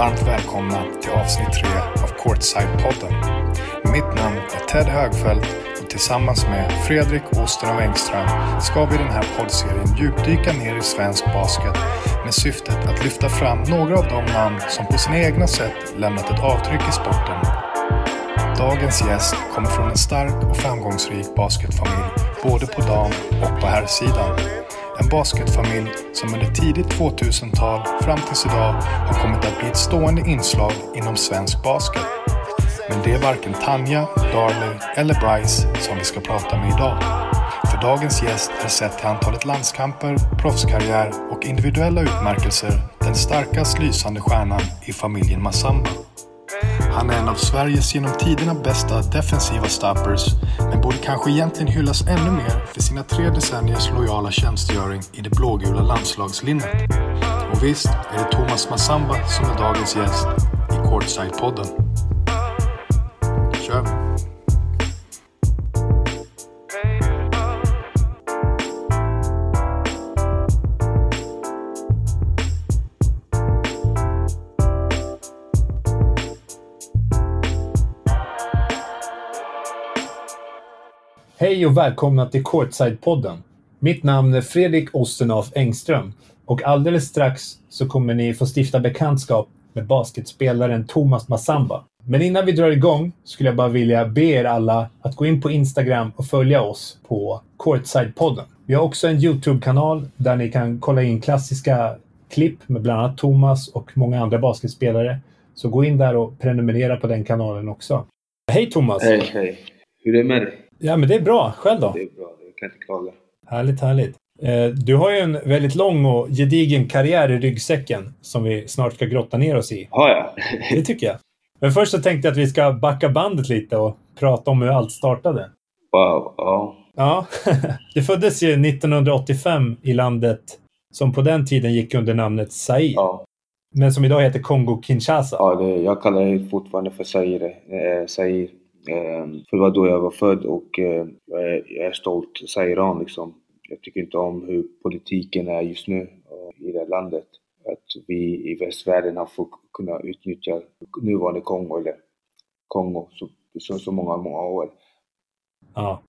Varmt välkomna till avsnitt 3 av Courtside-podden. Mitt namn är Ted Högfeldt och tillsammans med Fredrik Osten av Engström ska vi i den här poddserien djupdyka ner i svensk basket med syftet att lyfta fram några av de namn som på sina egna sätt lämnat ett avtryck i sporten. Dagens gäst kommer från en stark och framgångsrik basketfamilj både på dam och på herrsidan. En basketfamilj som under tidigt 2000-tal fram tills idag har kommit att bli ett stående inslag inom svensk basket. Men det är varken Tanja, Darley eller Bryce som vi ska prata med idag. För dagens gäst är sett till antalet landskamper, proffskarriär och individuella utmärkelser den starkast lysande stjärnan i familjen Massamba. Han är en av Sveriges genom tiderna bästa defensiva stoppers, men borde kanske egentligen hyllas ännu mer för sina tre decenniers lojala tjänstgöring i det blågula landslagslinnet. Och visst är det Thomas Massamba som är dagens gäst i Courtside-podden. Kör vi! Hej och välkomna till Courtside-podden. Mitt namn är Fredrik Osternoff Engström och alldeles strax så kommer ni få stifta bekantskap med basketspelaren Thomas Massamba. Men innan vi drar igång skulle jag bara vilja be er alla att gå in på Instagram och följa oss på Courtside-podden. Vi har också en YouTube-kanal där ni kan kolla in klassiska klipp med bland annat Thomas och många andra basketspelare. Så gå in där och prenumerera på den kanalen också. Hej Thomas! Hej, hej. Hur är det med dig? Ja, men det är bra. Själv då? Det är bra, jag kan inte klaga. Härligt, härligt. Eh, Du har ju en väldigt lång och gedigen karriär i ryggsäcken som vi snart ska grotta ner oss i. Har jag? Det tycker jag. Men först så tänkte jag att vi ska backa bandet lite och prata om hur allt startade. Wow, ja. Ja, det föddes ju 1985 i landet som på den tiden gick under namnet Zaire, Ja, men som idag heter Kongo-Kinshasa. ja det, jag kallar det fortfarande för Zaire. Eh, Zaire. Eh, för det var då jag var född och eh, jag är- stolt Sairan liksom. Jag tycker inte om hur politiken är just nu eh, i det här landet. Att vi i västvärlden har fått kunna utnyttja nuvarande Kongo, eller Kongo, så, så, så många, många år. Ja.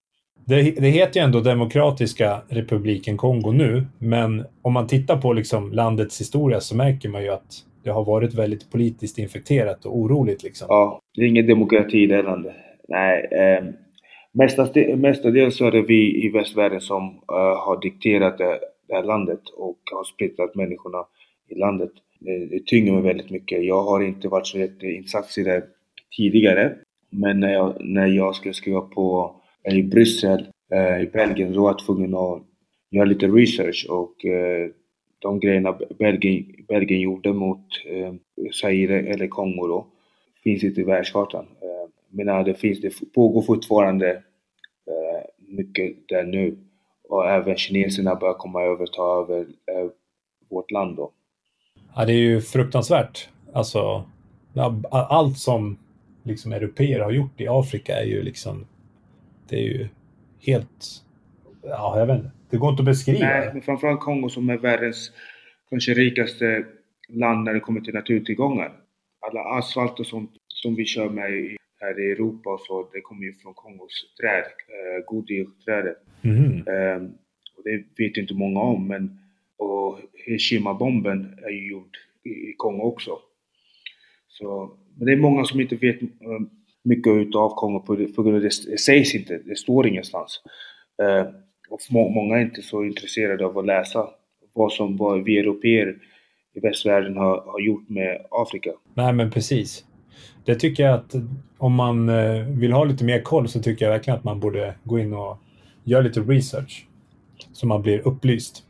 Det, det heter ju ändå Demokratiska republiken Kongo nu, men om man tittar på liksom landets historia så märker man ju att det har varit väldigt politiskt infekterat och oroligt. Liksom. Ja, det är ingen demokrati i det här landet. Nej, eh, mestadels, mestadels så är det vi i västvärlden som eh, har dikterat det, det här landet och har splittrat människorna i landet. Det, det tynger mig väldigt mycket. Jag har inte varit så jätteinsatt i det tidigare. Men när jag, när jag skulle skriva på eh, i Bryssel, eh, i Belgien, då var jag tvungen att göra lite research och eh, de grejerna Belgien, Belgien gjorde mot eh, Zaire eller Kongo då finns inte i världskartan. Eh, men det, finns, det pågår fortfarande eh, mycket där nu. Och även kineserna börjar komma över och ta över eh, vårt land då. Ja, det är ju fruktansvärt. Alltså, allt som liksom europeer har gjort i Afrika är ju liksom... Det är ju helt... Ja, jag vet inte. Det går inte att beskriva. Nej, men framförallt Kongo som är världens kanske rikaste land när det kommer till naturtillgångar. Alla asfalt och sånt som vi kör med i, här i Europa och så, det kommer ju från Kongos träd, eh, Goodyear-trädet. Mhm. Ehm, och det vet inte många om, men och Hiroshima-bomben är ju gjord i, i Kongo också. Så, men det är många som inte vet eh, mycket utav Kongo på, på grund av det, det sägs inte, det står ingenstans. Eh, och må, många är inte så intresserade av att läsa vad som vad vi europeer i västvärlden har, har gjort med Afrika. Nej, men precis. Det tycker jag att om man eh, vill ha lite mer koll så tycker jag verkligen att man borde gå in och göra lite research. Så man blir upplyst.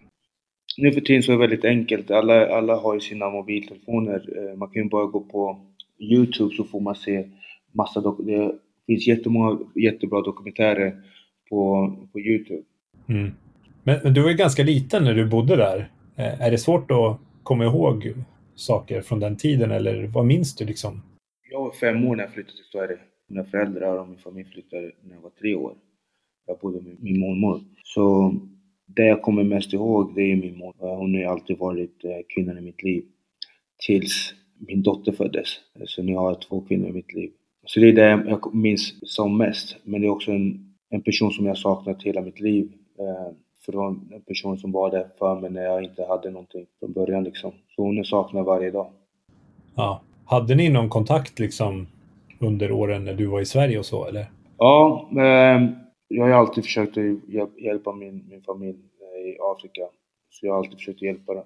Nu för tiden så är det väldigt enkelt. Alla, alla har ju sina mobiltelefoner. Eh, Man kan ju bara gå på Youtube så får man se massa dok- Det finns jättemånga jättebra dokumentärer på, på Youtube. Mm. Men, men du var ju ganska liten när du bodde där. Eh, Är det svårt att komma ihåg saker från den tiden eller vad minns du liksom? Jag var fem år när jag flyttade till Sverige. Mina föräldrar och min familj flyttade när jag var tre år. Jag bodde med min mormor. Så det jag kommer mest ihåg det är min mormor. Hon har ju alltid varit eh, kvinnan i mitt liv. Tills min dotter föddes. Så nu har jag två kvinnor i mitt liv. Så det är det jag minns som mest. Men det är också en, en person som jag saknat hela mitt liv. Eh, för det var en person som var där för mig när jag inte hade någonting från början liksom. Så hon är saknad varje dag. Ja. Hade ni någon kontakt liksom under åren när du var i Sverige och så eller? Ja, eh, jag har alltid försökt hjälpa min, min familj eh, i Afrika. Så jag har alltid försökt hjälpa,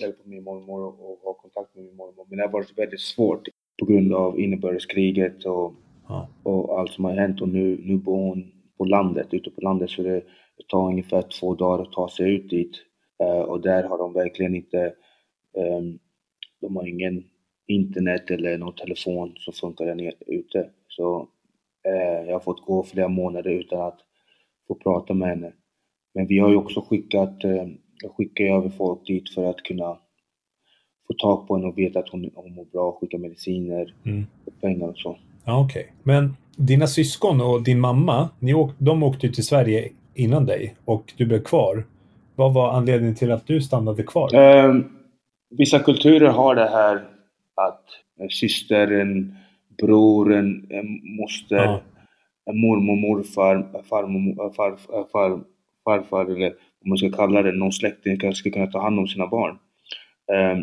hjälpa min mormor och, ha kontakt med min mormor. Men det har varit väldigt svårt på grund av inbördeskriget och, ja. och allt som har hänt. Och nu, nu bor hon på landet, ute på landet. Så det, det tar ungefär två dagar att ta sig ut dit. Uh, och där har de verkligen inte, um, de har ingen internet eller någon telefon som funkar där nere ute. Så uh, jag har fått gå flera månader utan att få prata med henne. Men vi har ju också skickat, uh, jag skickar över folk dit för att kunna få tag på henne och veta att hon, hon mår bra, skicka mediciner mm. och pengar och så. Ja, Okej, okay. men dina syskon och din mamma, ni åk, de åkte ju till Sverige innan dig och du blev kvar. Vad var anledningen till att du stannade kvar? Eh, vissa kulturer har det här att en syster, en bror, en, en moster, ja. mormor, morfar, farmor, far, far, farfar eller vad man ska kalla det, någon släkting ska kunna ta hand om sina barn. Eh,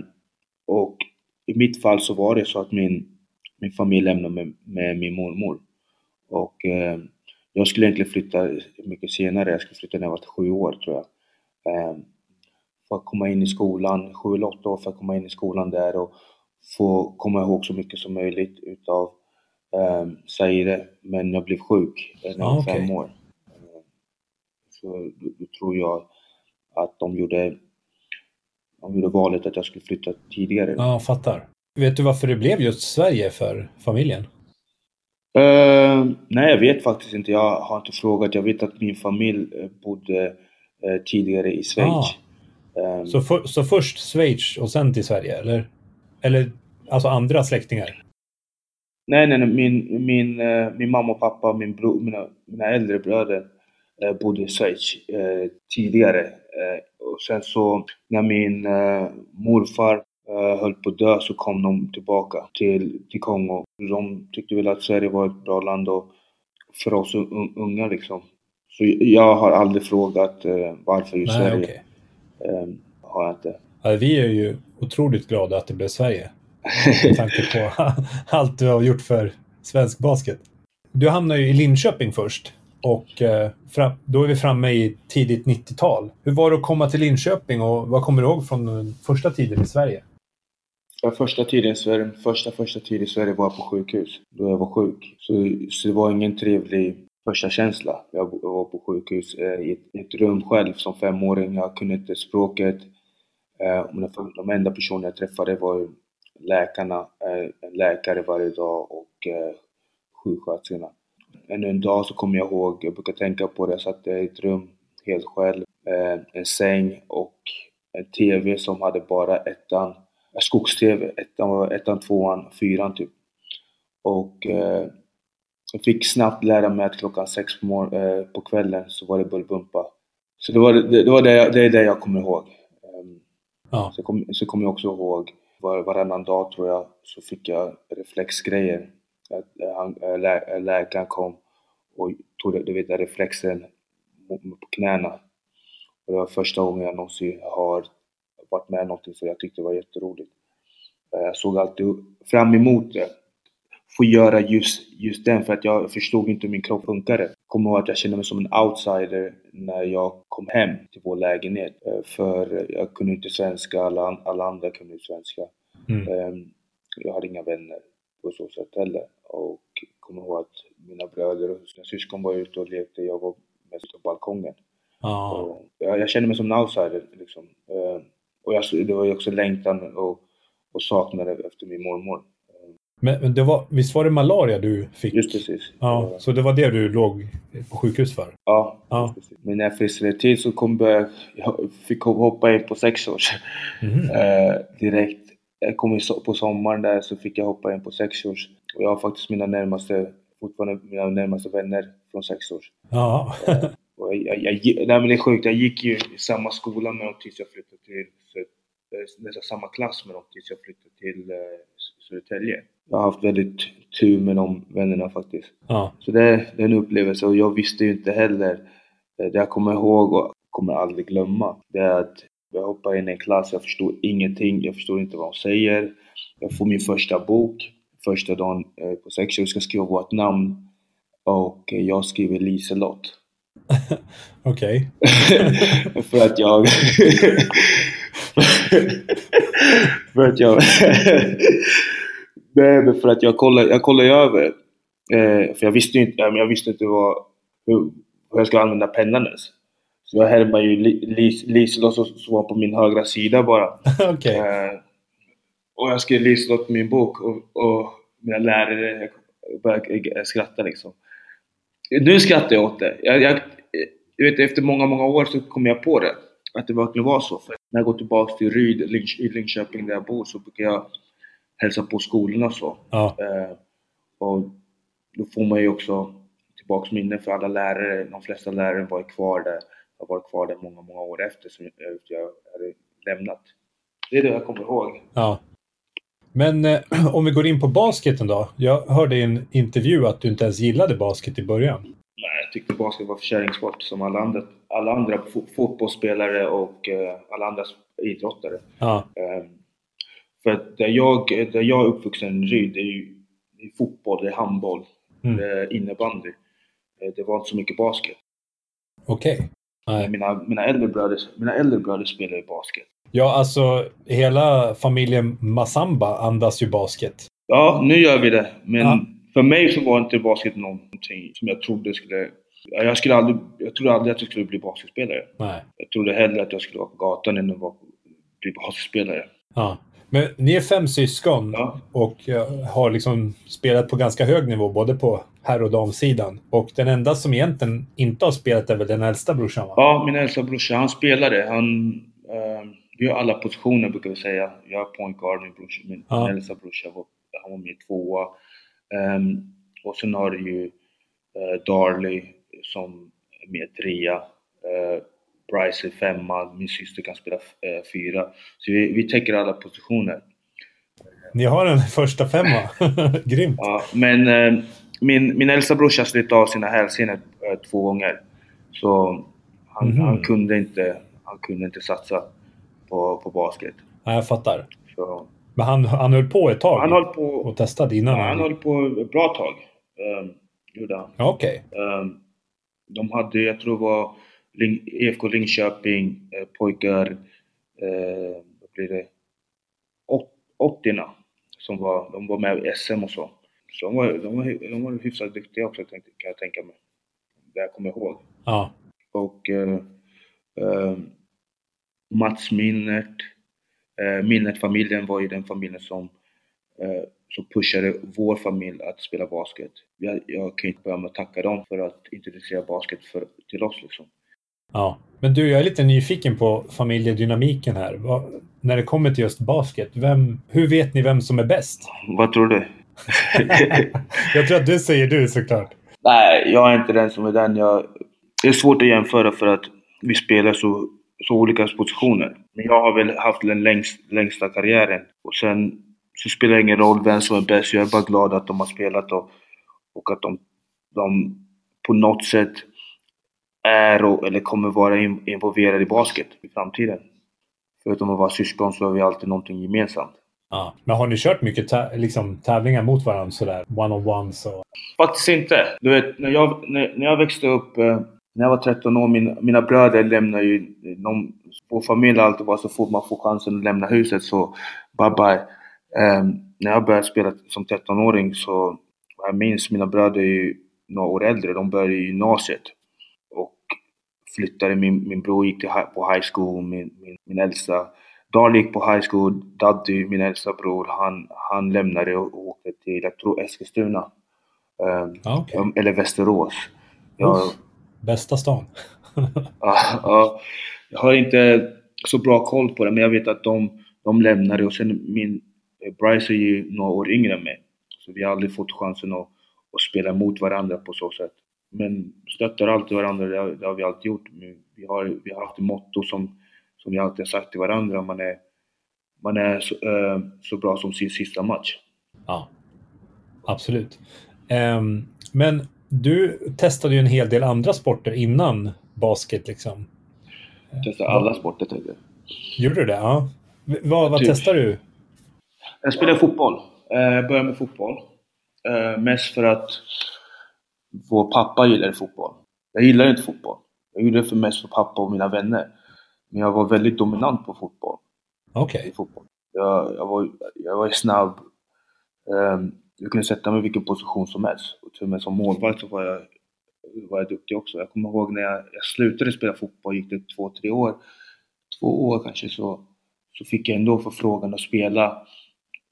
och i mitt fall så var det så att min, min familj lämnade med, med min mormor. Och eh, jag skulle egentligen flytta mycket senare, jag skulle flytta när jag var sju år tror jag. Eh, för att komma in i skolan, sju eller åtta år för att komma in i skolan där och få komma ihåg så mycket som möjligt utav eh, Zaire. Men jag blev sjuk när jag var ah, fem år. Eh, så då tror jag att de gjorde de gjorde valet att jag skulle flytta tidigare. Ja, fattar. Vet du varför det blev just Sverige för familjen? Uh, nej, jag vet faktiskt inte. Jag har inte frågat. Jag vet att min familj eh, bodde uh, tidigare i Schweiz. Ah. Um, så, för, så först Schweiz och sen till Sverige, eller? Eller alltså andra släktingar? Nej, nej, nej. Min, min, uh, min mamma och pappa, min bro, mina, mina äldre bröder bodde i Schweiz tidigare. och sen så när min morfar Eh, höll på att dö så kom de tillbaka till, till Kongo. De tyckte väl att Sverige var ett bra land och för oss unga liksom. Så jag har aldrig frågat uh, varför just Nej, Sverige. Okay. Ehm, har jag inte. Ja, vi är ju otroligt glada att det blev Sverige. Med tanke på allt du har gjort för svensk basket. Du hamnade ju i Linköping först. Och eh, då är vi framme i tidigt 90-tal. Hur var det att komma till Linköping och vad kommer du ihåg från den första tiden i Sverige? Ja, första tiden i Sverige, första första tiden i Sverige var jag på sjukhus, då jag var sjuk. Så, så det var ingen trevlig första känsla. Jag var på sjukhus eh, i ett, ett, rum själv som femåring. Jag kunde inte språket. Eh, de enda personer jag träffade var läkarna, eh, läkare varje dag och eh, sjuksköterskorna. Ännu en dag så kommer jag ihåg, jag brukar tänka på det, jag satt i ett rum helt själv, eh, en säng och en TV som hade bara ettan skogs-tv, ettan, ettan, tvåan, fyran typ. Och eh, jag fick snabbt lära mig att klockan sex på, eh, på kvällen så var det bullbumpa. Så det var det, det, var det, det är det jag kommer ihåg. Um, ja. Så, kom, så kommer jag också ihåg var, varannan dag tror jag så fick jag reflexgrejer. Att, eh, han, eh, lä, eh, läkaren kom och tog du vet, reflexen på knäna. Och det var första gången jag någonsin har varit med någonting så jag tyckte det var jätteroligt. Eh, jag såg alltid fram emot det. Få göra just, just den för att jag förstod inte hur min kropp funkade. Kommer ihåg att jag kände mig som en outsider när jag kom hem till vår lägenhet. Eh, för jag kunde inte svenska, alla, alla andra kunde svenska. Mm. Ehm, jag hade inga vänner på så sätt heller. Och kommer ihåg att mina bröder och syskon var ute och lekte. Jag var mest på balkongen. Ah. Jag, jag, kände mig som en outsider liksom. Och jag, det var ju också längtan och, och saknaden efter min mormor. Men, men det var, visst var det malaria du fick? Just precis. Ja, så det var det du låg på sjukhus för? Ja, ja. Men när jag friskade till så kom jag, jag fick hoppa in på sexårs mm. eh, direkt. Jag kom på sommaren där så fick jag hoppa in på sexårs. Och jag har faktiskt mina närmaste, fortfarande mina närmaste vänner från sexårs. Ja. Och jag, jag, jag, nej men det är sjukt, jag gick ju i samma skola med dem tills jag flyttade till, eh, nästan samma klass med dem tills jag flyttade till eh, Södertälje. Jag har haft väldigt tur med de vännerna faktiskt. Ja. Så det, det är en upplevelse och jag visste ju inte heller, eh, det jag kommer ihåg och kommer aldrig glömma, det är att jag hoppar in i en klass, jag förstår ingenting, jag förstår inte vad de säger. Jag får min första bok, första dagen på sex, vi ska skriva vårt namn och jag skriver Liselott. Okej. för att jag... för att jag... Nej, men för att jag kollade, jag kollade över. Eh, för jag visste inte, jag visste inte vad, hur, hur jag skulle använda pennan ens. Så jag härmade ju Li- Lis- Liselott som var på min högra sida bara. Okej. Eh, och jag skrev Liselott i min bok och, och mina lärare började skratta liksom. Nu skrattar jag åt det. Jag, jag, jag vet, efter många, många år så kom jag på det. Att det verkligen var så. För när jag går tillbaka till Ryd, Linch- i Linköping där jag bor, så brukar jag hälsa på skolorna och så. Ja. Eh, och då får man ju också tillbaks minnen för alla lärare. De flesta lärare var kvar där. har varit kvar där många, många år efter som jag hade lämnat. Det är det jag kommer ihåg. Ja. Men eh, om vi går in på basketen då. Jag hörde i en intervju att du inte ens gillade basket i början. Nej, jag tyckte basket var försäljningssport som alla andra, alla andra fo- fotbollsspelare och eh, alla andra idrottare. Ja. Eh, för att där jag, där jag är uppvuxen i Ryd, det är ju det är fotboll, det är handboll, Mm. det är innebandy. Eh, det var inte så mycket basket. Okej. Nej. Mina, mina, äldre bröder, mina äldre bröder spelar ju basket. Ja, alltså hela familjen Masamba andas ju basket. Ja, nu gör vi det. Men Ja. för mig så var inte basket någonting som jag trodde skulle... ja, Jag, skulle aldrig, jag trodde aldrig att jag skulle bli basketspelare. Nej. Jag trodde hellre att jag skulle vara på gatan än att bli basketspelare. Ja. Men ni är fem syskon Ja. och eh, har liksom spelat på ganska hög nivå både på herr och damsidan. Och den enda som egentligen inte har spelat är väl den äldsta brorsan va? Ja, min äldsta brorsa, han spelade. Han, eh, vi har alla positioner brukar vi säga. Jag är point guard, min, brorsa, min, Ja. äldsta brorsa var, han var min tvåa. Ehm, och sen har du ju eh, Darley som är med trea. Uh, Bryce är femma, min syster kan spela eh, fyra. Så vi, vi täcker alla positioner. Ni har en första femma. Grymt. Ja, men eh, min, min äldsta brorsa slet av sina hälsenor två gånger. Så han, Mhm. han, kunde inte, han kunde inte satsa på, på basket. Ja, jag fattar. Så, Men han, han höll på ett tag han höll på, och testade innan. ja, han höll på ett bra tag. Um, gjorde han. Okej. Ehm, de hade, jag tror det var Ling, IFK Linköping, eh, pojkar, eh, vad blir det, Åt- 80 som var, de var med i SM och så. Så de var, de var, de var hyfsat duktiga också kan jag tänka mig. Det jag kommer ihåg. Ja. Och eh, eh, Mats Minnert, eh, Minnert-familjen var ju den familjen som, eh, som pushade vår familj att spela basket. Jag, jag kan inte börja med att tacka dem för att introducera basket för, till oss liksom. ja. Men du, jag är lite nyfiken på familjedynamiken här. Vad, när det kommer till just basket, vem, hur vet ni vem som är bäst? Vad tror du? Jag tror att du säger du såklart. Nej, jag är inte den som är den. Jag, det är svårt att jämföra för att vi spelar så, så olika positioner. Men jag har väl haft den längst, längsta karriären. Och sen så spelar det ingen roll vem som är bäst. Jag är bara glad att de har spelat och, och att de, de på något sätt är och, eller kommer vara in, involverade i basket i framtiden. Förutom att vara syskon så har vi alltid någonting gemensamt. Ja. Men har ni kört mycket tä- liksom, tävlingar mot varandra sådär? One-on-ones och... Faktiskt inte. Du vet, när jag, när, när jag växte upp, eh, när jag var 13 år, min, mina bröder lämnade ju... De, vår familj alltid varit så fort man får chansen att lämna huset så bye bye. Eh, när jag började spela som 13-åring så, jag minns mina bröder är ju några år äldre, de började i gymnasiet. Och flyttade, min, min bror gick till, på high school, min, min, min äldsta Dal gick på high school, Daddy, min äldsta bror, han, han lämnade och åkte till, jag tror Eskilstuna. Eh, Ja, okej. Um, Eller Västerås. Jag. Bästa stan. ja, ja, jag har inte så bra koll på det, men jag vet att de, de lämnade och sen min eh, Bryce är ju några år yngre än mig. Så vi har aldrig fått chansen att, att spela mot varandra på så sätt. men stöttar alltid varandra, det har, det har vi alltid gjort. Vi har, vi har haft ett motto som, som vi alltid har sagt till varandra, man är, man är så, äh, så bra som sin sista match. Ja, absolut. Um, men du testade ju en hel del andra sporter innan basket liksom. Testade alla sporter tänkte jag. Gjorde du det? Ja. Vad, vad typ. testade du? Jag spelade fotboll. Jag började med fotboll. Eh, mest för att vår pappa gillade fotboll. Jag gillade inte fotboll. Jag gjorde det för mest för pappa och mina vänner. Men jag var väldigt dominant på fotboll. Okej. Okay. Jag, jag, var, jag var snabb. Um, jag kunde sätta mig i vilken position som helst. Och till och med som målvakt så var jag, var jag duktig också. Jag kommer ihåg när jag, jag slutade spela fotboll, gick det två, tre år, två år kanske, så, så fick jag ändå förfrågan att spela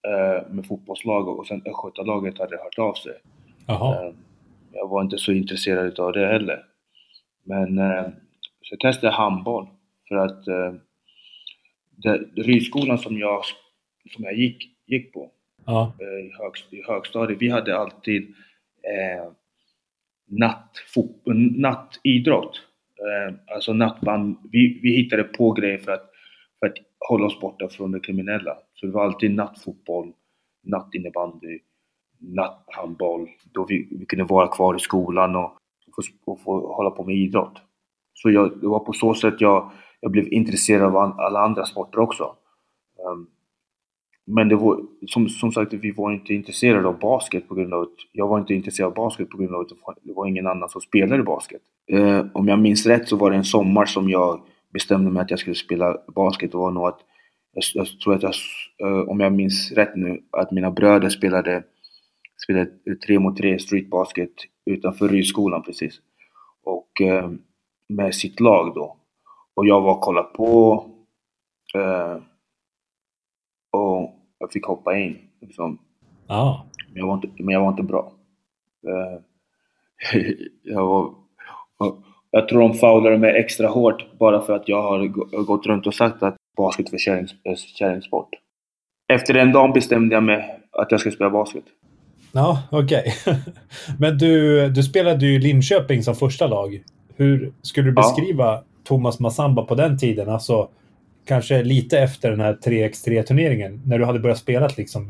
eh, med fotbollslag och sen Östgötalaget hade hört av sig. Eh, jag var inte så intresserad av det heller. Men eh, så jag testade handboll för att eh, ridskolan som jag, som jag gick, gick på ja. Eh, i, hög, i högstadiet, vi hade alltid eh, natt, fot, nattidrott. Eh, alltså nattband. Vi, vi hittade på grejer för att, för att hålla oss borta från det kriminella. Så det var alltid nattfotboll, nattinnebandy, natthandboll. Då vi, vi kunde vara kvar i skolan och, och, och få hålla på med idrott. Så jag, det var på så sätt jag, jag blev intresserad av alla andra sporter också. Um, men det var, som, som sagt, vi var inte intresserade av basket på grund av att jag var inte intresserad av basket på grund av att det var ingen annan som spelade basket. Eh, om jag minns rätt så var det en sommar som jag bestämde mig att jag skulle spela basket. Det var nog att, jag, jag tror att jag, eh, om jag minns rätt nu, att mina bröder spelade, spelade tre mot tre streetbasket utanför Rydskolan precis. Och eh, med sitt lag då. Och jag var och kollade på eh, och jag fick hoppa in. Liksom. Ah. Men, jag var inte, men jag var inte bra. Uh, jag, var, jag tror de foulade mig extra hårt bara för att jag har gått runt och sagt att basket är kärringsport. Efter den dagen bestämde jag mig att jag ska spela basket. Ja, okej. Okay. Men du, du spelade ju Linköping som första lag. Hur skulle du beskriva ja. Thomas Massamba på den tiden? Alltså, kanske lite efter den här 3x3-turneringen, när du hade börjat spela liksom?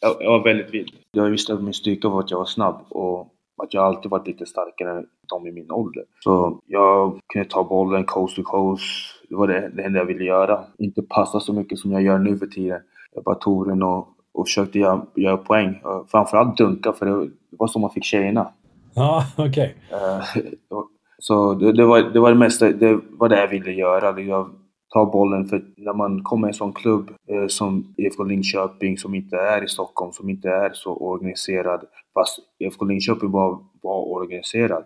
Jag, jag var väldigt vild. Jag visste att min styrka var att jag var snabb och att jag alltid varit lite starkare än de i min ålder. Så jag kunde ta bollen coast to coast. Det var det, det enda jag ville göra. Inte passa så mycket som jag gör nu för tiden. Jag bara tog den och, och försökte göra, göra poäng. Framförallt dunka, för det var så man fick tjejerna. Ja, okej. Okay. Eh, så det, det, var, det var det mesta, det var det jag ville göra. Jag ta bollen. För när man kommer i en sån klubb eh, som IFK Linköping som inte är i Stockholm, som inte är så organiserad. Fast IFK Linköping var, var organiserad.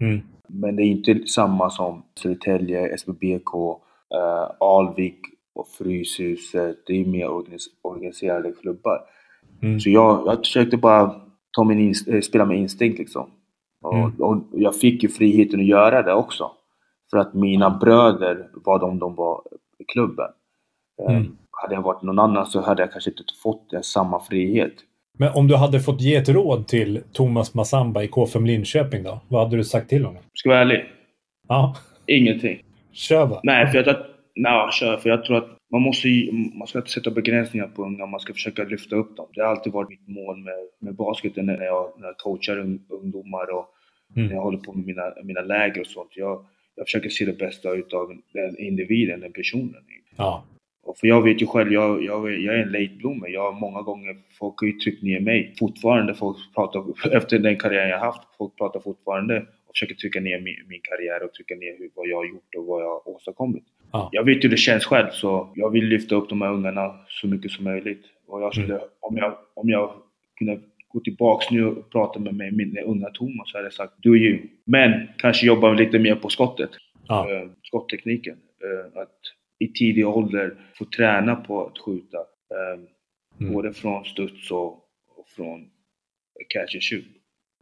Mm. Men det är inte samma som Södertälje, SBBK, eh, Alvik och Fryshuset. Det är mer organis organiserade klubbar. Mm. Så jag, jag försökte bara ta min eh, spela med instinkt liksom. Och, mm. och jag fick ju friheten att göra det också. För att mina bröder var de de var i klubben. Eh, mm. Hade jag varit någon annan så hade jag kanske inte fått samma frihet. Men om du hade fått ge ett råd till Thomas Massamba i K5 Linköping då? Vad hade du sagt till honom? Ska jag vara ärlig? Ja. Ingenting. Kör bara. Nej, för jag, nej, kör, för jag tror att man måste man ska inte sätta begränsningar på unga, man ska försöka lyfta upp dem. Det har alltid varit mitt mål med, med basketen när jag, när jag coachar ungdomar och mm. när jag håller på med mina, mina läger och sånt. Jag, jag försöker se det bästa utav den individen, den personen. Ja. Och för jag vet ju själv, jag, jag, jag är en late bloomer. Jag har många gånger, folk har ju tryckt ner mig. Fortfarande, folk pratar, efter den karriären jag haft, folk pratar fortfarande och försöker trycka ner min, min karriär och trycka ner hur, vad jag har gjort och vad jag har åstadkommit. Ja. Jag vet hur det känns själv, så jag vill lyfta upp de här ungarna så mycket som möjligt. Och jag skulle, mm. om, jag, om jag kunde gå tillbaks nu och prata med mig, min unga Thomas, så hade jag sagt do you. Men kanske jobba lite mer på skottet. Ja. Uh, skotttekniken. Uh, att i tidig ålder få träna på att skjuta. Uh, mm. Både från studs och från catch and shoot.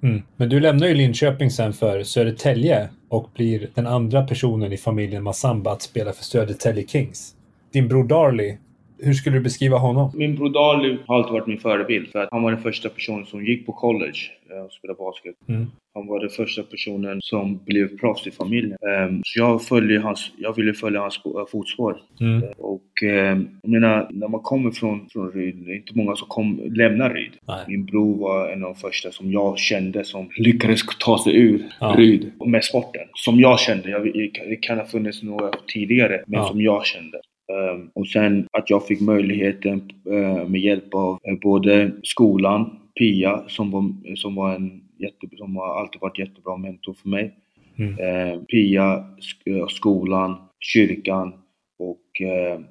Mm. Men du lämnar ju Linköping sen för Södertälje och blir den andra personen i familjen Massamba att spela för Södertälje Kings. Din bror Darley Hur skulle du beskriva honom? Min bror Dali har alltid varit min förebild för att han var den första personen som gick på college eh, och spelade basket. Mm. Han var den första personen som blev proffs i familjen. Ehm, Så jag, följer hans, jag ville följa hans fotspår. Mm. Och eh, jag menar, när man kommer från, från Ryd, det är inte många som kom, lämnar Ryd. Nej. Min bror var en av de första som jag kände som lyckades ta sig ur Ja. Ryd med sporten. Som jag kände. Jag, det kan ha funnits några tidigare, men Ja. som jag kände. Ehm, och sen att jag fick möjligheten eh, med hjälp av eh, både skolan, Pia, som var, som var en jätte, som har alltid varit jättebra mentor för mig. Mm. Eh, Pia, eh, skolan, kyrkan och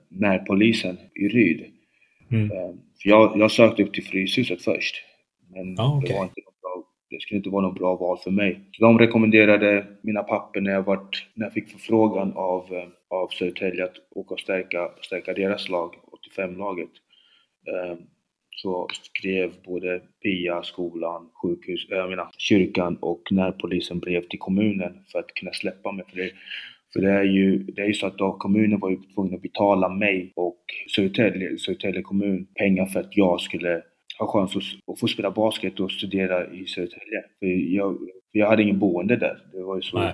närpolisen i Ryd. Mm. Eh, för jag, jag sökte upp till Fryshuset först. Men Ja, okej. det, var inte bra, det skulle inte vara något bra val för mig. Så de rekommenderade mina papper när jag, vart, när jag fick förfrågan av, av Södertälje att åka och stärka, stärka deras lag, 85-laget. Eh, så skrev både Pia, skolan, sjukhus, eh, jag menar, kyrkan och närpolisen brev till kommunen för att kunna släppa mig. För det, för det är ju det är ju så att då kommunen var ju tvungen att betala mig och Södertälje, Södertälje kommun pengar för att jag skulle ha chans att, få spela basket och studera i Södertälje. För jag, jag hade ingen boende där. Det var ju så.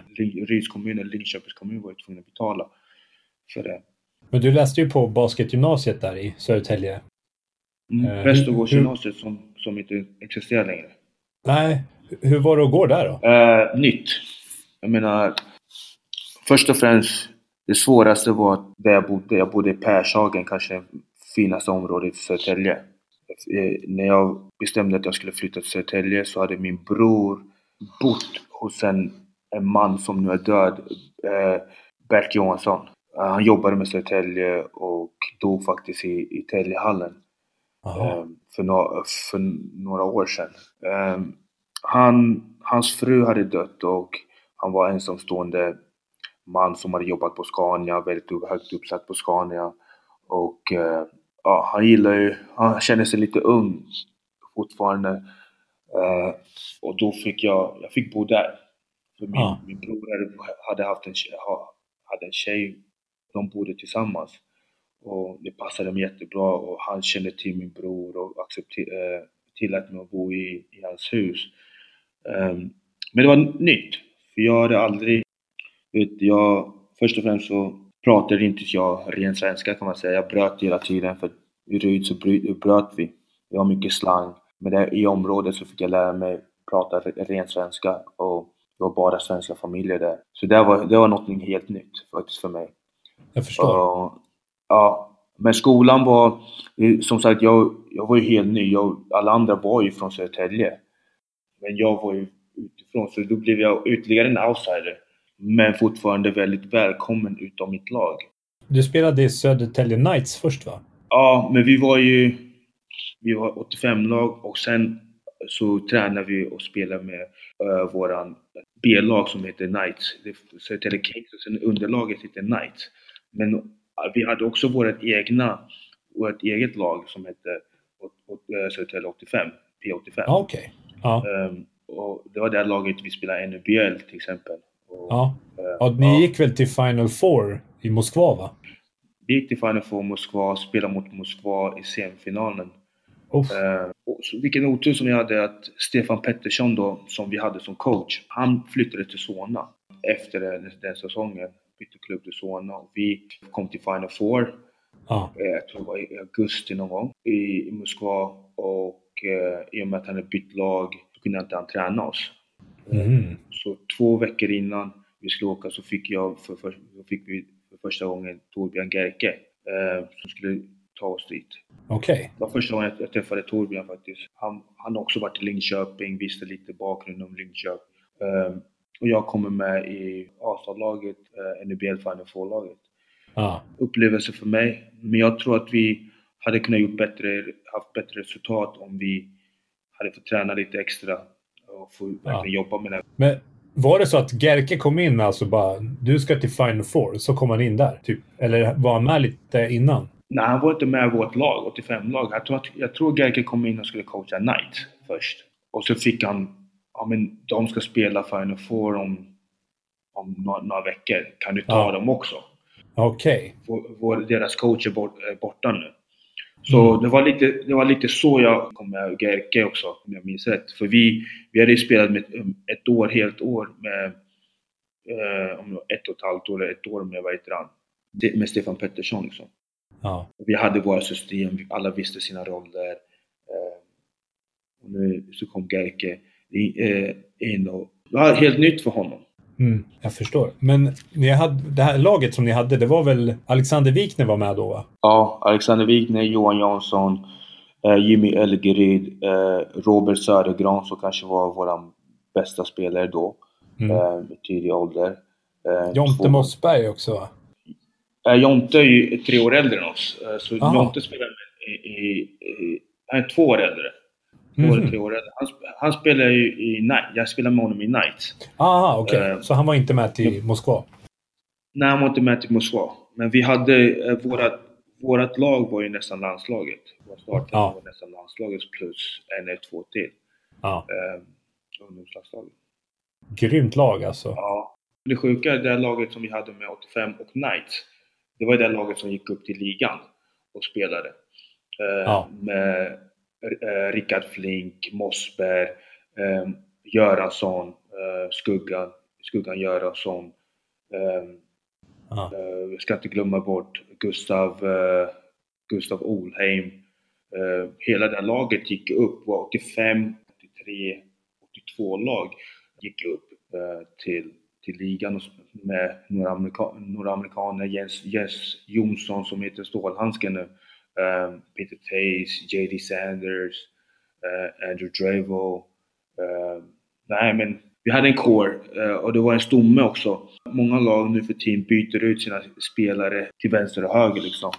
Ryds kommun eller Linköpings kommun var ju tvungna att betala för det. Men du läste ju på basketgymnasiet där i Södertälje. Mm. Eh, Västergårdsgymnasiet som, som inte existerar längre. Nej, hur var det att gå där då? Eh, nytt. Jag menar, först och främst, det svåraste var där jag bodde. Jag bodde i Pershagen, kanske det finaste området i Södertälje. Eh, när jag bestämde att jag skulle flytta till Södertälje så hade min bror bott hos en, en man som nu är död, eh, Bert Johansson. Eh, han jobbade med Södertälje och dog faktiskt i, i Täljehallen eh, för, no för några år sedan. Eh, han, hans fru hade dött och han var ensamstående man som hade jobbat på Scania, väldigt högt uppsatt på Scania. Och ja, han gillar ju, han känner sig lite ung fortfarande. Och då fick jag, jag fick bo där. För min, Ja. min bror hade, hade haft en, hade en tjej, de bodde tillsammans. Och det passade mig jättebra och han kände till min bror och accepter- eh, tillät mig att bo i, i hans hus. Um, men det var nytt, för jag hade aldrig, vet, jag, först och främst så pratade inte jag ren svenska kan man säga. Jag bröt hela tiden för i Ryd så bröt vi. Det var mycket slang. Men där, i området så fick jag lära mig prata ren svenska och det var bara svenska familjer där. Så det var, det var något helt nytt faktiskt för mig. Jag förstår. Och, ja, men skolan var, eh, som sagt, jag, jag var ju helt ny. Jag, alla andra var ju från Södertälje. Men jag var ju utifrån, så då blev jag ytterligare en outsider. Men fortfarande väldigt välkommen utav mitt lag. Du spelade i Södertälje Knights först va? Ja, men vi var ju, vi var 85-lag och sen så tränade vi och spelade med uh, våran B-lag som heter Knights. Södertälje Kings och sen underlaget heter Knights. Men uh, vi hade också vårt egna, vårt eget lag som hette uh, Södertälje 85, P85. Ja, okej. Ja. Ehm, och det var det laget vi spelade NBL till exempel. Och, Ja. eh, ja. Ni gick väl till Final Four i Moskva va? Vi gick till Final Four Moskva, spelade mot Moskva i semifinalen. Eh, och så, vilken otur som jag hade att Stefan Pettersson då, som vi hade som coach, han flyttade till Solna efter den, den säsongen. Bytte klubb till Solna och vi kom till Final Four, Ja. eh, jag tror det var i augusti någon gång, i, Moskva. Och eh, i och med att han hade bytt lag så kunde inte han träna oss. Mhm. Så två veckor innan vi skulle åka så fick jag för, för, fick vi för första gången Torbjörn Gerke eh, som skulle ta oss dit. Okej. Det var första gången jag, träffade Torbjörn faktiskt. Han, han har också varit i Linköping, visste lite bakgrund om Linköping. Eh, och jag kommer med i ASA-laget, eh, NBL Final Four-laget. Ja. Upplevelse för mig, men jag tror att vi hade kunnat gjort bättre, haft bättre resultat om vi hade fått träna lite extra och få verkligen jobba med det. Men var det så att Gerke kom in alltså bara, du ska till Final Four, så kom han in där? Typ. Eller var han med lite innan? Nej, han var inte med i vårt lag, 85-lag. Jag tror, jag tror Gerke kom in och skulle coacha Knight först. Och så fick han, ja men de ska spela Final Four om, om några, några veckor. Kan du ta Ja. dem också? Okej. Vår, vår, deras coach är, bort, är borta nu. Så Mm. det, var lite, det var lite så jag kom med Gerke också, om jag minns rätt. För vi, vi hade ju spelat med ett, år, helt år med eh, om ett och ett halvt år eller ett år med, vad heter han? Med Stefan Pettersson liksom. Ja. Vi hade våra system, alla visste sina roller. Eh, och nu så kom Gerke eh, in och det var helt nytt för honom. Mm, jag förstår. Men ni hade, det här laget som ni hade, det var väl Alexander Wikner var med då va? Ja, Alexander Wigner, Johan Jansson, eh, Jimmy Elgeryd, eh, Robert Södergran som kanske var vår bästa spelare då, Mm. eh, tidig ålder. Eh, Jonte två- Mossberg också va? Eh, Jonte är ju tre år äldre än oss, eh, så Aha. Jonte spelar i, i, i, han är två år äldre. Två Mhm. eller tre år äldre. Han, han spelar ju i Night, jag spelar med honom i Night. Aha, okej. Eh, Så han var inte med till Moskva? Nej, han var inte med till Moskva. Men vi hade, eh, vårat, vårat lag var ju nästan landslaget. Vårt startlag Ja. var nästan landslaget plus en eller två till. Ja. Eh, ungdomslandslaget. Grymt lag alltså. Ja. Det sjuka är det laget som vi hade med 85 och Knights. Det var det laget som gick upp till ligan och spelade. Eh, Ja. Med Rickard Flink, Mossberg, eh, Göransson, eh, Skuggan, Skuggan Göransson. Eh, Ja. eh, ska inte glömma bort Gustav, eh, Gustav Olheim. Eh, hela det laget gick upp, var 85, 83, 82 lag gick upp eh, till, till ligan med några, amerika några amerikaner, Jens, Jens Jonsson som heter Stålhandsken nu, um, Peter Tays, J.D. Sanders, uh, Andrew Dravo. Eh, um, nej men vi hade en core uh, och det var en stomme också. Många lag nu för tiden byter ut sina spelare till vänster och höger liksom.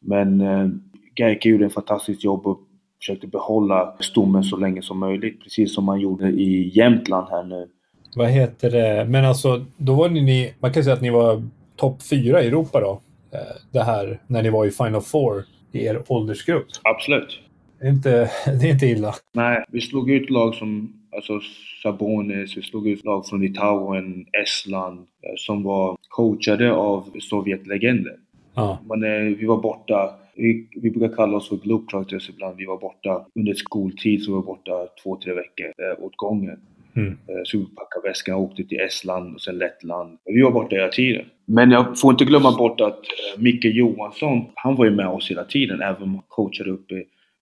Men uh, Geike gjorde ett fantastiskt jobb och försökte behålla stommen så länge som möjligt. Precis som man gjorde i Jämtland här nu. Vad heter det? Men alltså, då var ni, man kan säga att ni var topp fyra i Europa då. Eh, det här, när ni var i Final Four i er åldersgrupp. Absolut. Det är inte, det är inte illa. Nej, vi slog ut lag som alltså Sabonis, vi slog ut lag från Litauen, Estland eh, som var coachade av Sovjetlegender. Ja. Men eh, vi var borta, vi, vi brukar kalla oss för globetrotters ibland. Vi var borta under skoltid, så vi var borta två, tre veckor eh, åt gången. Mm. Eh, Så vi packade väskan och åkte till Estland och sen Lettland. Vi var borta hela tiden. Men jag får inte glömma bort att eh, Micke Johansson, han var ju med oss hela tiden, även om han coachade uppe,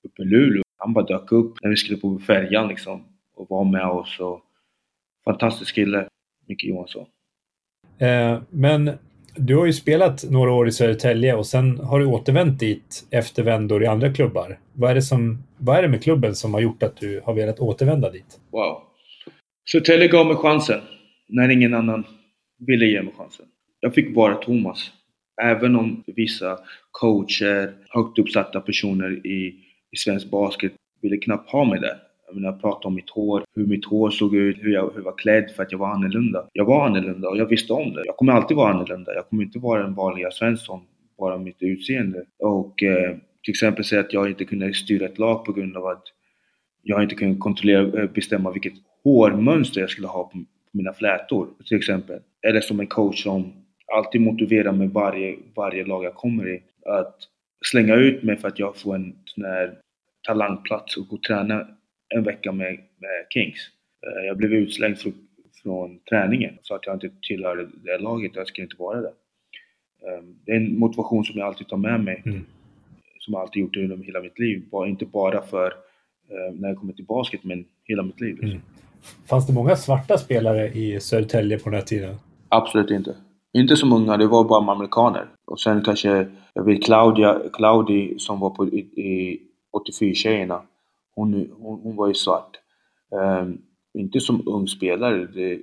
uppe i Luleå. Han bara dök upp när vi skulle på färjan liksom och var med oss. Och fantastisk kille, Micke Johansson. Eh, Men du har ju spelat några år i Södertälje och sen har du återvänt dit efter vändor i andra klubbar. Vad är, det som, vad är det med klubben som har gjort att du har velat återvända dit? Wow. Södertälje gav mig chansen när ingen annan ville ge mig chansen. Jag fick vara Thomas. Även om vissa coacher, högt uppsatta personer i, i svensk basket ville knappt ha mig där. Jag menar, prata om mitt hår, hur mitt hår såg ut, hur jag, hur jag var klädd för att jag var annorlunda. Jag var annorlunda och jag visste om det. Jag kommer alltid vara annorlunda. Jag kommer inte vara den vanliga Svensson, bara mitt utseende. Och eh, till exempel säga att jag inte kunde styra ett lag på grund av att jag inte kunde kontrollera, eh, bestämma vilket hårmönster jag skulle ha på, mina flätor till exempel. Eller som en coach som alltid motiverar mig varje, varje lag jag kommer i. Att slänga ut mig för att jag får en sån här talangplats och gå och träna en vecka med, med Kings. Eh, Jag blev utslängd från, från träningen så att jag inte tillhörde det laget jag skulle inte vara där. Eh, Det är en motivation som jag alltid tar med mig. Mm. Som jag alltid gjort under hela mitt liv. Inte bara för eh, när jag kommer till basket, men hela mitt liv. Liksom. Mm. Fanns det många svarta spelare i Södertälje på den här tiden? Absolut inte. Inte så många, det var bara amerikaner. Och sen kanske, jag vet Claudia, Claudi som var på i, i 84-tjejerna. Hon, hon, hon var ju svart. Ehm, inte som ung spelare. Det,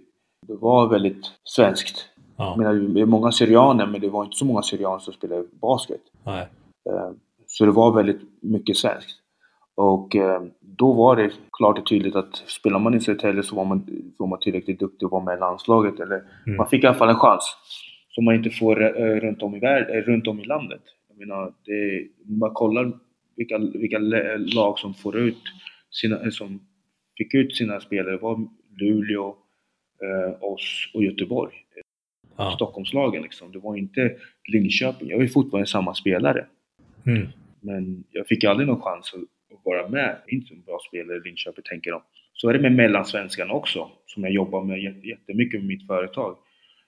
det var väldigt svenskt. Ja. Jag menar, det är många syrianer, men det var inte så många syrianer som spelade basket. Eh, Så det var väldigt mycket svenskt. Och eh, då var det klart och tydligt att spelar man i Södertälje så var man, var man tillräckligt duktig att vara med i landslaget. Eller Mm. man fick i alla fall en chans. Som man inte får eh, runt om i, värld, eh, runt om i landet. Jag menar, det, man kollar vilka, vilka lag som får ut sina, eh, som fick ut sina spelare. Det var Luleå, eh, oss och Göteborg. Ja. Stockholmslagen liksom. Det var inte Linköping. Jag är fortfarande samma spelare. Mm. Men jag fick aldrig någon chans att vara med. Inte som bra spelare Linköping, tänker de. Så är det med mellansvenskan också, som jag jobbar med jättemycket med mitt företag.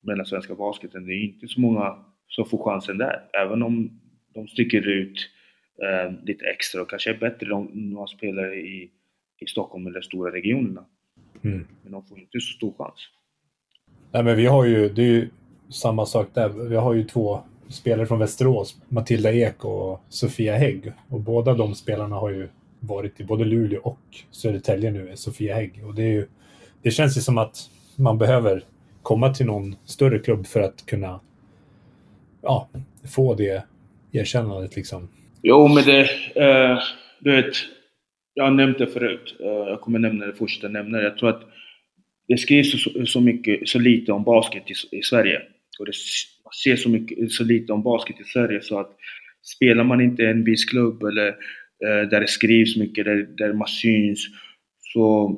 Mellansvenska basketen. Det är inte så många som får chansen där. Även om de sticker ut eh, lite extra och kanske är bättre än några spelare i, i Stockholm eller stora regionerna. Mm. Men de får inte så stor chans. Nej, men vi har ju, det är ju samma sak där. Vi har ju två spelare från Västerås, Matilda Ek och Sofia Hägg. Och båda de spelarna har ju varit i både Luleå och Södertälje nu, Sofia Hägg. Och det, är ju, det känns ju som att man behöver komma till någon större klubb för att kunna ja, få det erkännandet liksom. Jo, men det... Eh, du vet, jag har nämnt det förut. Eh, jag kommer nämna det första jag nämner. Jag tror att det skrivs så, så, mycket, så lite om basket i, i Sverige. Och det ser så, mycket, så lite om basket i Sverige så att spelar man inte i en viss klubb eller där det skrivs mycket, där, där man syns, så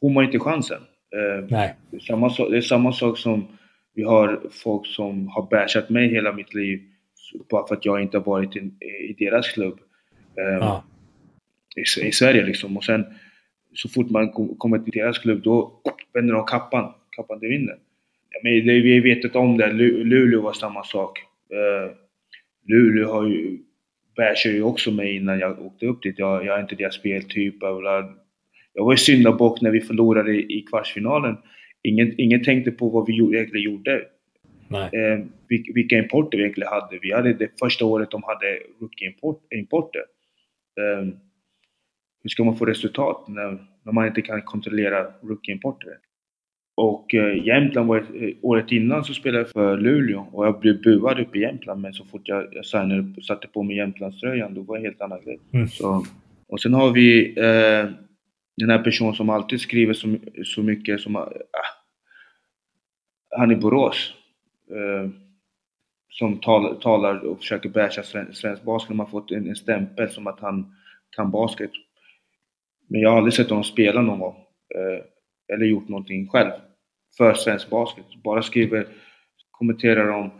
får man inte chansen. Eh, Nej. Det, samma, det är samma sak som vi har folk som har bashat mig hela mitt liv bara för att jag inte har varit i, i deras klubb. Eh, ah. i, i, Sverige liksom. Och sen så fort man kommer till deras klubb, då vänder de kappan, kappan till vinden. Men det, vi vet om det, Luleå var samma sak. Luleå har ju, bashade ju också mig innan jag åkte upp dit. Jag, jag är inte deras speltyp. Jag var ju syndabock när vi förlorade i kvartsfinalen. Ingen, ingen tänkte på vad vi egentligen gjorde. Eh, vilka importer vi egentligen hade. Vi hade det första året de hade rookie-importer. Eh, hur ska man få resultat när, när man inte kan kontrollera rookie-importer? Och eh, Jämtland var eh, året innan så spelade jag för Luleå och jag blev buad uppe i Jämtland men så fort jag, jag signade, satte på mig Jämtlandströjan då var det en helt annan grej. Mm. Så, och sen har vi eh, den här personen som alltid skriver så, så mycket som... Ah, han i Borås. Eh, som tal, talar och försöker basha svensk, svensk basket. Man har fått en, en stämpel som att han kan basket. Men jag har aldrig sett honom spela någon gång. Eh, eller gjort någonting själv för svensk basket. Bara skriver, kommenterar om,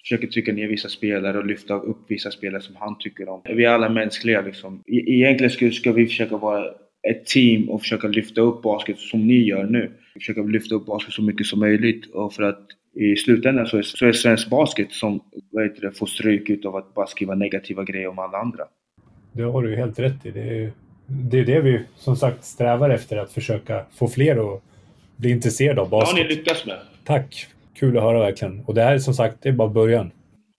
försöker trycka ner vissa spelare och lyfta upp vissa spelare som han tycker om. Vi är alla mänskliga liksom. E egentligen ska, ska vi försöka vara ett team och försöka lyfta upp basket som ni gör nu. Försöka lyfta upp basket så mycket som möjligt och för att i slutändan så är, så är svensk basket som vad heter det, får stryk utav att bara skriva negativa grejer om alla andra. Det har du ju helt rätt i. Det är, det är det vi som sagt strävar efter, att försöka få fler att bli intresserade av basket. Det har ni lyckats med. Tack! Kul att höra verkligen. Och det här är som sagt, det är bara början.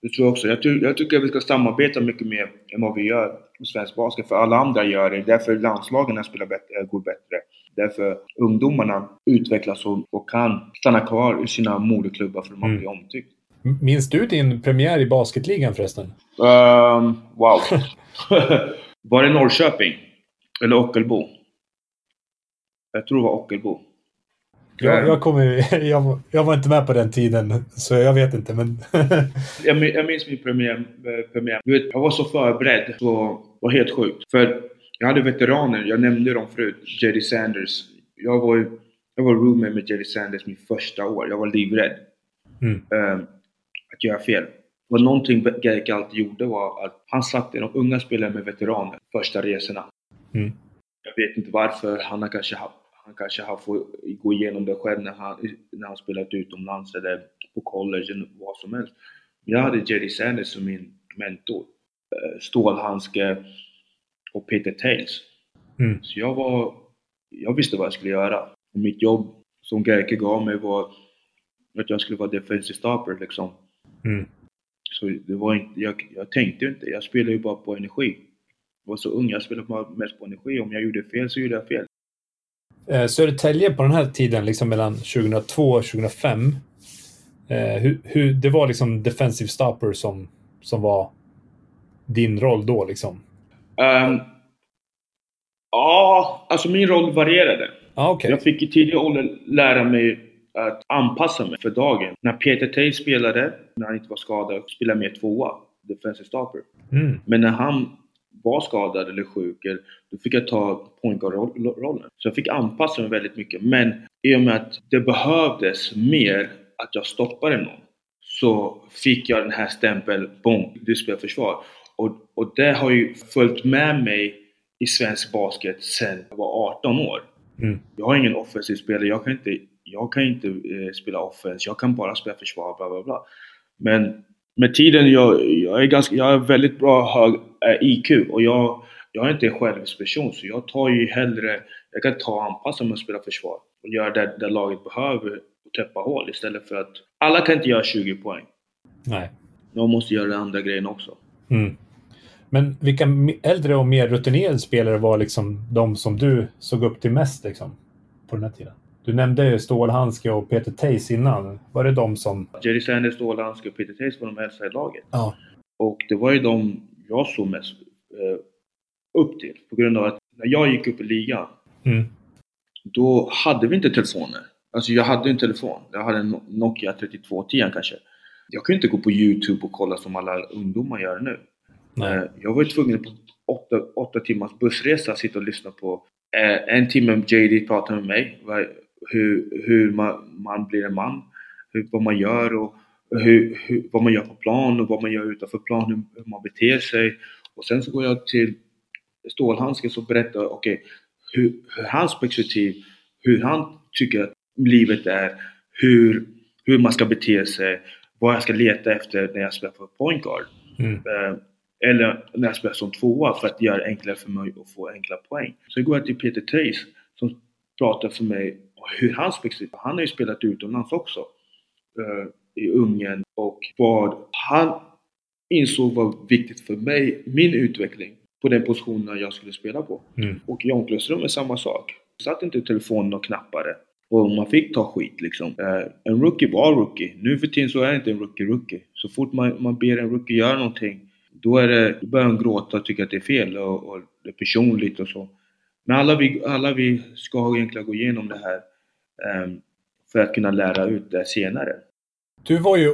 Det tror jag också. Jag, ty jag tycker att vi ska samarbeta mycket mer än vad vi gör med svensk basket. För alla andra gör det. Därför landslagen spelar bättre, går bättre. Därför ungdomarna utvecklas och, och kan stanna kvar i sina moderklubbar för att man mm. blir omtyckt. Minns du din premiär i basketligan förresten? Um, wow. var det Norrköping? Eller Ockelbo? Jag tror det var Ockelbo. Jag, jag, kommer, jag, jag var inte med på den tiden, så jag vet inte. Men jag, jag minns min premiär. premiär. Du vet, jag var så förberedd, så var helt sjukt. För jag hade veteraner, jag nämnde dem förut. Jerry Sanders. Jag var, jag var roommate med Jerry Sanders min första år. Jag var livrädd. Mm. Um, att göra fel. Och någonting Gerke alltid gjorde var att han satte de unga spelare med veteraner första resorna. Mm. Jag vet inte varför. Han har kanske haft han kanske har fått gå igenom det själv när han, när han spelat utomlands eller på college eller vad som helst. Jag hade Jerry Sanders som min mentor. Eh, stålhandske och Peter Tails. Mm. Så jag var... Jag visste vad jag skulle göra. Och mitt jobb som Gerke gav mig var att jag skulle vara defensive stopper liksom. Mm. Så det var inte, jag, jag tänkte inte, jag spelade ju bara på energi. Jag var så ung, jag spelade mest på energi. Om jag gjorde fel så gjorde jag fel. Eh, Södertälje på den här tiden, liksom mellan 2002 och 2005, eh, hur, hur, det var liksom defensive stopper som, som var din roll då liksom? Um, ja, alltså min roll varierade. Ah, okay. Jag fick i tidig ålder lära mig att anpassa mig för dagen. När Peter Tay spelade, när han inte var skadad, spelade jag mer tvåa, defensive stopper. Mm. Men när han var skadad eller sjuk, då fick jag ta point guard-rollen. Så jag fick anpassa mig väldigt mycket. Men i och med att det behövdes mer att jag stoppade någon så fick jag den här stämpeln, boom, du spelar försvar. Och och det har ju följt med mig i svensk basket sedan jag var 18 år. Mm. Jag har ingen offensiv spelare, jag kan inte, jag kan inte eh, spela offens, jag kan bara spela försvar, bla bla bla. Men med tiden, jag, jag är ganska, jag har väldigt bra hög eh, IQ och jag, jag är inte en självisk person så jag tar ju hellre, jag kan ta och anpassa mig och spela försvar och göra det, det laget behöver och täppa hål istället för att alla kan inte göra 20 poäng. Nej. De måste göra den andra grejen också. Mm. Men vilka äldre och mer rutinerade spelare var liksom de som du såg upp till mest liksom, på den här tiden? Du nämnde ju Stålhandske och Peter Tays innan. Var det de som... Jerry Sanders, Stålhandske och Peter Tays var de äldsta i laget. Ja. Och det var ju de jag såg mest eh, upp till. På grund av att när jag gick upp i ligan, Mm. då hade vi inte telefoner. Alltså jag hade en telefon. Jag hade en Nokia 3210 kanske. Jag kunde inte gå på Youtube och kolla som alla ungdomar gör nu. Nej. Eh, Jag var ju tvungen på åtta, åtta timmars bussresa sitta och lyssna på eh, en timme JD prata med mig. Hur, hur man, man blir en man. Hur, vad man gör och hur, hur, vad man gör på plan och vad man gör utanför plan. Hur, hur man beter sig. Och sen så går jag till Stålhandsken och berättar okej, hur, hur hans perspektiv, hur han tycker att livet är, hur, hur man ska bete sig, vad jag ska leta efter när jag spelar på point guard. Mm. Eh, eller när jag spelar som tvåa för att göra det enklare för mig att få enkla poäng. Sen går jag till Peter Tays som pratar för mig hur hans perspektiv, han har ju spelat utomlands också. eh, I Ungern och vad han insåg var viktigt för mig, min utveckling på den positionen jag skulle spela på. Mm. Och i omklädningsrummet samma sak. Satt inte i telefonen och knappade. Och man fick ta skit liksom. Eh, en rookie var rookie. Nu för tiden så är inte en rookie rookie. Så fort man, man ber en rookie göra någonting, då, är det, då börjar han gråta och tycka att det är fel och, och det är personligt och så. Men alla vi, alla vi ska egentligen gå igenom det här för att kunna lära ut det senare. Du var ju,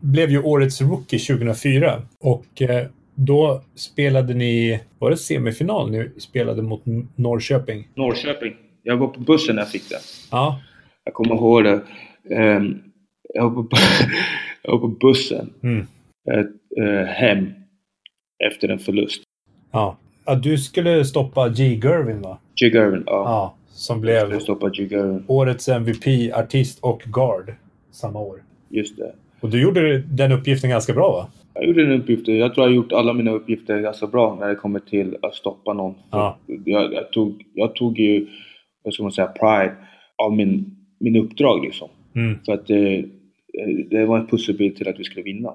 blev ju årets rookie 2004 och eh, då spelade ni, var det semifinal ni spelade mot Norrköping? Norrköping. Jag var på bussen när jag fick det. Ja. Jag kommer ihåg det. Ehm, jag, var på, jag var på bussen Mm. eh, eh, hem efter en förlust. Ja. ja. Du skulle stoppa G. Gervin va? G. Gervin, ja. Ja. Som blev årets MVP, artist och guard samma år. Just det. Och du gjorde den uppgiften ganska bra va? Jag gjorde den uppgiften. Jag tror jag har gjort alla mina uppgifter ganska bra när det kommer till att stoppa någon. Ja. Jag, jag, tog, jag tog ju, vad ska man säga, pride av min, min uppdrag liksom. Mm. För att det, det var en pusselbit till att vi skulle vinna.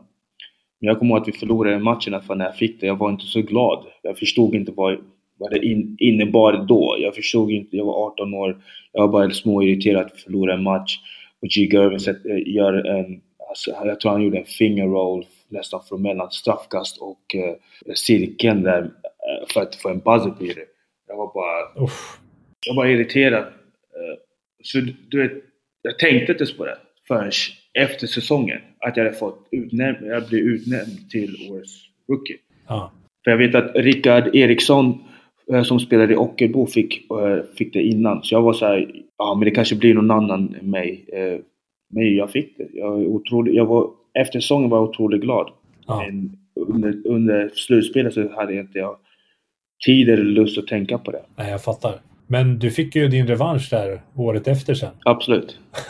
Men jag kommer ihåg att vi förlorade matchen alla fall när jag fick det. Jag var inte så glad. Jag förstod inte vad, vad det in, innebar då. Jag förstod inte. Jag var 18 år. Jag var bara småirriterad att förlora en match. Och G. Gervin eh, gör en... Alltså, jag tror han gjorde en finger roll nästan från mellan straffkast och eh, cirkeln där eh, för att få en buzzer beater. Jag var bara... Uff. Jag var irriterad. Eh, Så du vet, jag tänkte inte på det förrän efter säsongen. Att jag hade fått utnämnd, jag blev utnämnd till årets rookie. Ja. För jag vet att Rickard Eriksson som spelade i Ockelbo fick, eh, fick det innan. Så jag var så här, ja men det kanske blir någon annan än mig. Eh, Men jag fick det. Jag, otrolig, jag var, efter säsongen var jag otroligt glad. Ja. Men under, under slutspelet så hade jag inte jag tid eller lust att tänka på det. Nej, jag fattar. Men du fick ju din revansch där året efter sen. Absolut.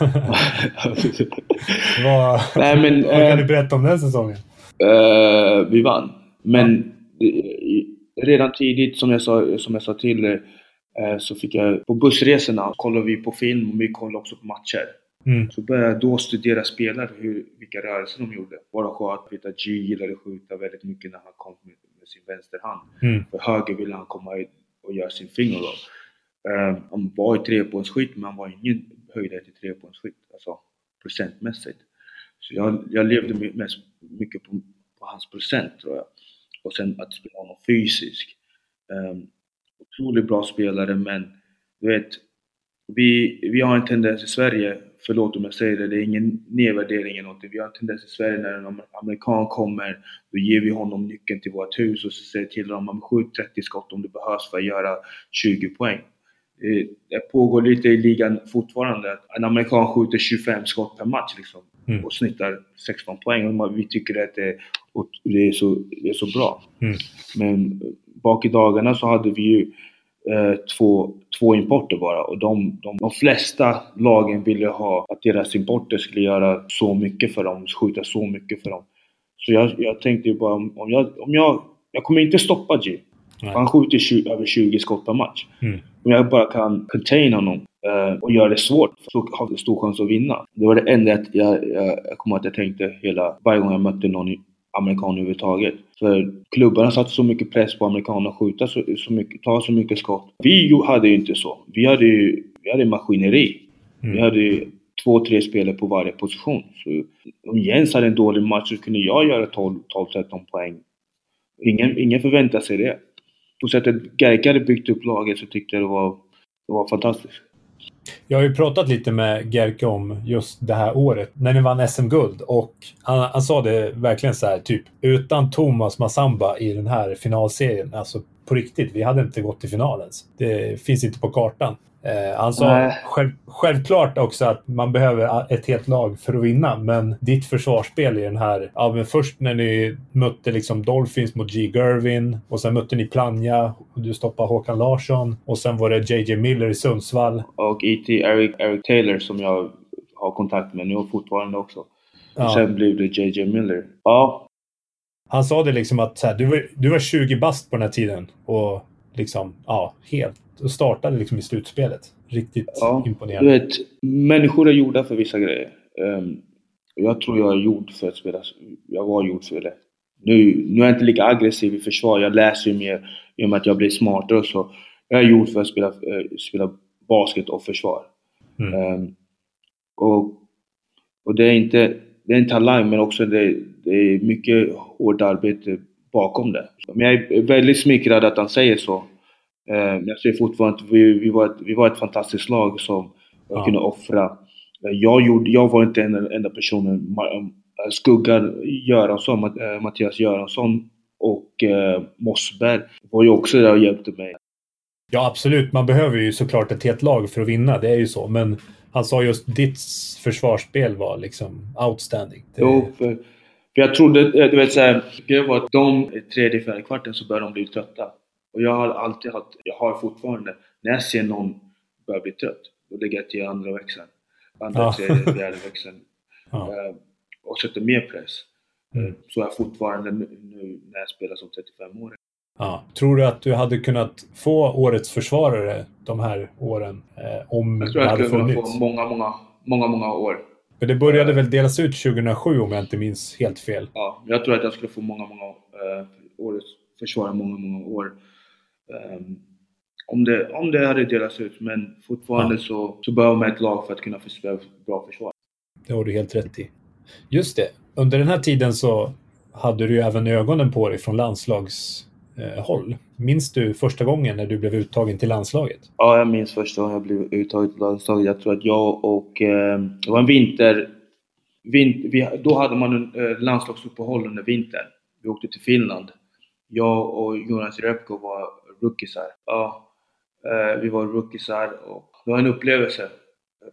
Vad, Nej, men, vad kan eh, du berätta om den säsongen? Eh, vi vann. Men eh, redan tidigt, som jag sa, som jag sa till eh, så fick jag på bussresorna kollade vi på film och vi kollade också på matcher. Mm. Så började jag då studera spelare, hur, vilka rörelser de gjorde. De sköt, Peter G gillade att skjuta väldigt mycket när han kom med, med sin vänsterhand. Mm. För höger ville han komma ut och göra sin fingerroll. Uh, han var i trepoängsskytt men han var ingen höjdare till trepoängsskytt, alltså procentmässigt. Så jag, jag levde mest mycket på, på hans procent tror jag. Och sen att spela honom fysisk. Um, otroligt bra spelare men du vet, vi, vi har en tendens i Sverige, förlåt om jag säger det, det är ingen nedvärdering eller någonting. Vi har en tendens i Sverige när en amer- amerikan kommer, då ger vi honom nyckeln till vårt hus och så säger till honom skjut 30 skott om det behövs för att göra 20 poäng. Det, pågår lite i ligan fortfarande att en amerikan skjuter 25 skott per match liksom, Mm. och snittar 16 poäng. Och vi tycker att det är och det är så, det är så bra. Mm. Men bak i dagarna så hade vi ju eh, två, två importer bara och de, de, de flesta lagen ville ha att deras importer skulle göra så mycket för dem, skjuta så mycket för dem. Så jag, jag tänkte ju bara om jag, om jag, jag kommer inte stoppa G. Nej. Han skjuter 20, över 20 skott per match. Mm. Om jag bara kan contain honom eh, och göra det svårt så har vi stor chans att vinna. Det var det enda jag, jag, jag, jag kommer att jag tänkte hela, varje gång jag mötte någon i- amerikan överhuvudtaget. För klubbarna satte så mycket press på amerikanerna att skjuta så, så mycket, ta så mycket skott. Vi hade ju inte så. Vi hade ju vi hade maskineri. Vi Mm. hade ju två, tre spelare på varje position. Så om Jens hade en dålig match så kunde jag göra 12 12-13 poäng. Ingen, ingen förväntar sig det. På sättet Gerka hade byggt upp laget så tyckte jag det var, det var fantastiskt. Jag har ju pratat lite med Gerke om just det här året när ni vann SM-guld och han, han sa det verkligen så här typ utan Thomas Massamba i den här finalserien, alltså på riktigt, vi hade inte gått till final ens. Det finns inte på kartan. Eh, han sa själv, självklart också att man behöver ett helt lag för att vinna, men ditt försvarsspel i den här, ja men först när ni mötte liksom Dolphins mot G. Gervin och sen mötte ni Plannja och du stoppade Håkan Larsson och sen var det JJ Miller i Sundsvall. Och IT Eric, Eric Taylor som jag har kontakt med nu fortfarande också. Ja. Och sen blev det JJ Miller. Ja, Han sa det liksom att så här, du, var, du var 20 bast på den här tiden och liksom, ja, helt. Och startade liksom i slutspelet. Riktigt Ja, du imponerande. vet, människor är gjorda för vissa grejer. Ehm, jag tror jag är gjord för att spela, jag var gjord för det. Nu, nu är jag inte lika aggressiv i försvar, jag läser ju mer i och med att jag blir smartare och så. Jag är gjord för att spela, eh, spela basket och försvar. Mm. Ehm, och, och det är inte, det är en talang men också det, det är mycket hårt arbete bakom det. Men jag är väldigt smickrad att han säger så. Ehm, jag säger fortfarande att vi, vi, var ett, vi var ett fantastiskt lag som Ja. kunde offra. Eh, Jag, gjorde, jag var inte den enda personen. Eh, Skuggan Göransson, Mat- eh, Mattias Göransson och eh, Mossberg var ju också där och hjälpte mig. Ja, absolut. Man behöver ju såklart ett helt lag för att vinna. Det är ju så. Men han sa just ditt försvarsspel var liksom outstanding. Det, Jo, för, för jag trodde, eh, du vet såhär, grejen var att de tredje, fjärde kvarten så började de bli trötta. Och jag har alltid haft, jag har fortfarande, när jag ser någon börja bli trött, då lägger jag till andra växeln. Andra, Ja. tredje, fjärde växeln. ja. Eh, och sätter mer press. Mm. Så är jag fortfarande nu, när jag spelar som 35-åring. Ja. Tror du att du hade kunnat få årets försvarare de här åren eh, om Jag tror jag hade skulle kunna funnits? få många, många, många, många år. För det började väl delas ut 2007 om jag inte minns helt fel. Ja, jag tror att jag skulle få många, många eh, årets försvara många, många år. Ehm, om, det, om det hade delats ut, men fortfarande Ja. så, så behöver man ett lag för att kunna försvara bra försvar. Det har du helt rätt i. Just det. Under den här tiden så hade du ju även ögonen på dig från Eh, håll. Minns du första gången när du blev uttagen till landslaget? Ja, jag minns första gången jag blev uttagen till landslaget. Jag tror att jag och... Eh, det var en vinter... Vin, vi, då hade man en eh, landslagsuppehåll under vintern. Vi åkte till Finland. Jag och Jonas Repko var rookiesar. Ja, eh, vi var rookiesar och det var en upplevelse.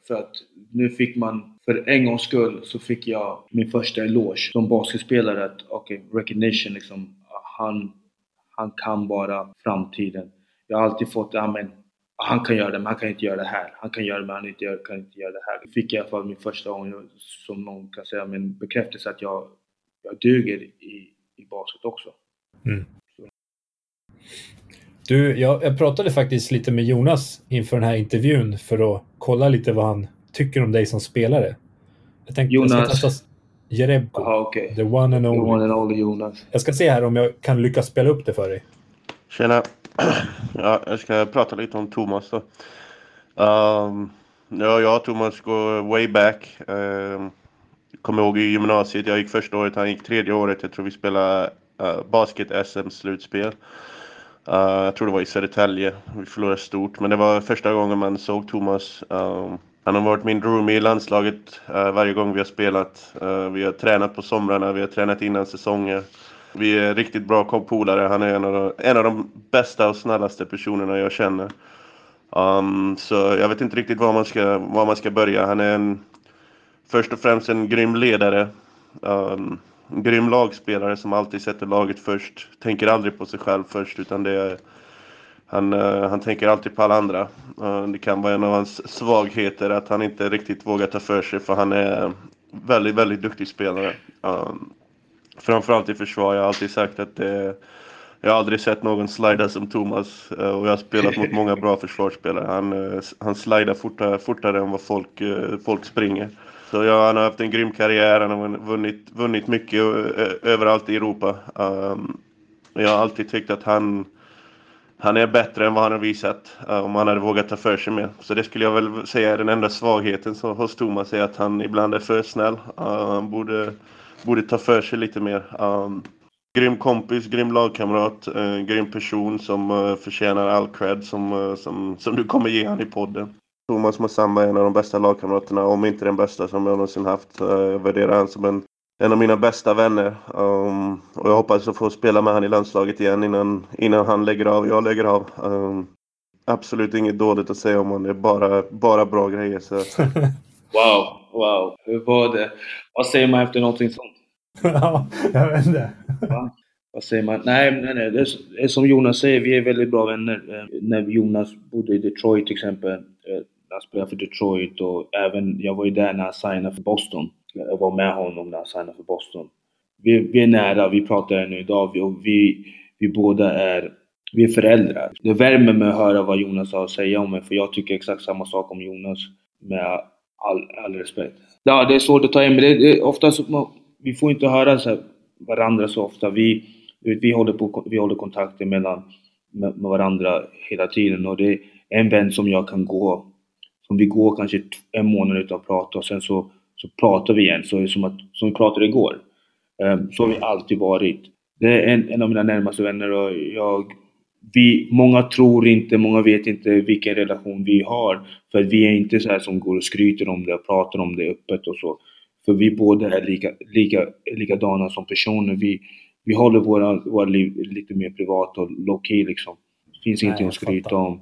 För att nu fick man, för en gångs skull, så fick jag min första eloge som basketspelare. Att okej, recognition liksom. Han, han kan bara framtiden. Jag har alltid fått, ja men han kan göra det, men han kan inte göra det här. Han kan göra det, men han inte gör, kan inte göra det här. Fick jag i alla fall min första gång, som någon kan säga, men bekräftelse att jag, jag duger i, i basket också. Du, jag, jag pratade faktiskt lite med Jonas inför den här intervjun för att kolla lite vad han tycker om dig som spelare. Jag tänkte jag Jonas. ska testa Jerebko. Jaha, okej. The one and The only. one and only Jonas. Jag ska se här om jag kan lyckas spela upp det för dig. Tjena! Ja, jag ska prata lite om Thomas då. Um, ja, jag och Thomas går way back. Um, kommer ihåg i gymnasiet, jag gick första året, han gick tredje året. Jag tror vi spelade uh, basket-SM-slutspel. Uh, jag tror det var i Södertälje. Vi förlorade stort, men det var första gången man såg Thomas. Um, han har varit min roomie i landslaget uh, varje gång vi har spelat. Uh, vi har tränat på somrarna, vi har tränat innan säsonger. Vi är riktigt bra polare, Han är en av, de, en av de bästa och snällaste personerna jag känner. Um, så jag vet inte riktigt var man ska, var man ska börja. Han är en, först och främst en grym ledare. Um, grym lagspelare som alltid sätter laget först. Tänker aldrig på sig själv först utan det är han, eh, han tänker alltid på alla andra. Eh, det kan vara en av hans svagheter att han inte riktigt vågar ta för sig för han är väldigt, väldigt duktig spelare. Eh, framförallt i försvar. Jag har alltid sagt att det jag har aldrig sett någon slida som Thomas och jag har spelat mot många bra försvarsspelare. Han, han slidar fortare, fortare än vad folk, folk springer. Så ja, han har haft en grym karriär, han har vunnit, vunnit mycket överallt i Europa. Jag har alltid tyckt att han, han är bättre än vad han har visat eh, om han hade vågat ta för sig mer. Så det skulle jag väl säga är den enda svagheten så, hos Thomas är att han ibland är för snäll. Eh, han borde, borde ta för sig lite mer. Um, grym kompis, grym lagkamrat, uh, grym person som uh, förtjänar all cred som, uh, som, som du kommer ge han i podden. Thomas Massamba är en av de bästa lagkamraterna, om inte den bästa som jag någonsin haft. Jag värderar honom som en, en av mina bästa vänner. Um, och jag hoppas att få spela med honom i landslaget igen innan, innan han lägger av och jag lägger av. Um, absolut inget dåligt att säga om honom, det är bara, bara bra grejer. Så. wow, wow. Hur var det? Vad säger man efter någonting sånt? ja, jag vet inte. Vad säger man? Nej, nej, nej. Det är, som Jonas säger, vi är väldigt bra vänner. Eh, när Jonas bodde i Detroit till exempel, eh, han spelade för Detroit och även, jag var ju där när han signade för Boston. Jag var med honom när han signade för Boston. Vi, vi är nära, vi pratar ännu idag och vi, vi båda är, vi är föräldrar. Det värmer mig att höra vad Jonas har att säga om mig för jag tycker exakt samma sak om Jonas med all, all respekt. Ja, det är svårt att ta in men det, det, oftast, vi får inte höra så varandra så ofta. Vi, vi, håller, på, vi håller kontakter mellan, med, med varandra hela tiden och det är en vän som jag kan gå om vi går kanske en månad utan att prata och sen så, så pratar vi igen, så är det som, att, som vi pratade igår. Um, så har vi alltid varit. Det är en, en av mina närmaste vänner och jag, vi, många tror inte, många vet inte vilken relation vi har. För vi är inte så här som går och skryter om det och pratar om det öppet och så. För vi båda är lika, lika, likadana som personer. Vi, vi håller våra, våra liv lite mer privat och low key liksom. Det finns ingenting att skryta om.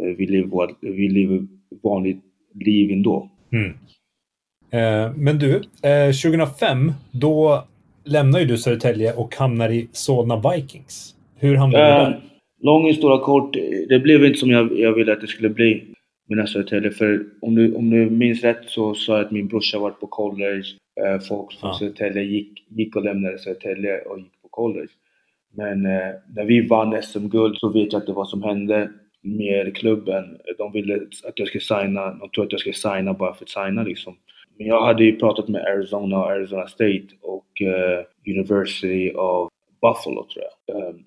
Eh, vi lever, våra, vi lever vanligt liv ändå. Mm. Eh, men du, eh, 2005, då lämnar ju du Södertälje och hamnar i Solna Vikings. Hur hamnade du där? Eh, lång historia kort. Det blev inte som jag, jag ville att det skulle bli med Södertälje. För om du, om du minns rätt så sa jag att min brorsa varit på college. Eh, folk från ja. Södertälje gick, gick och lämnade Södertälje och gick på college. Men eh, när vi vann SM-guld så vet jag inte vad som hände med klubben. De ville att jag skulle signa, de trodde att jag skulle signa bara för att signa liksom. Men jag hade ju pratat med Arizona och Arizona State och uh, University of Buffalo tror jag. Um,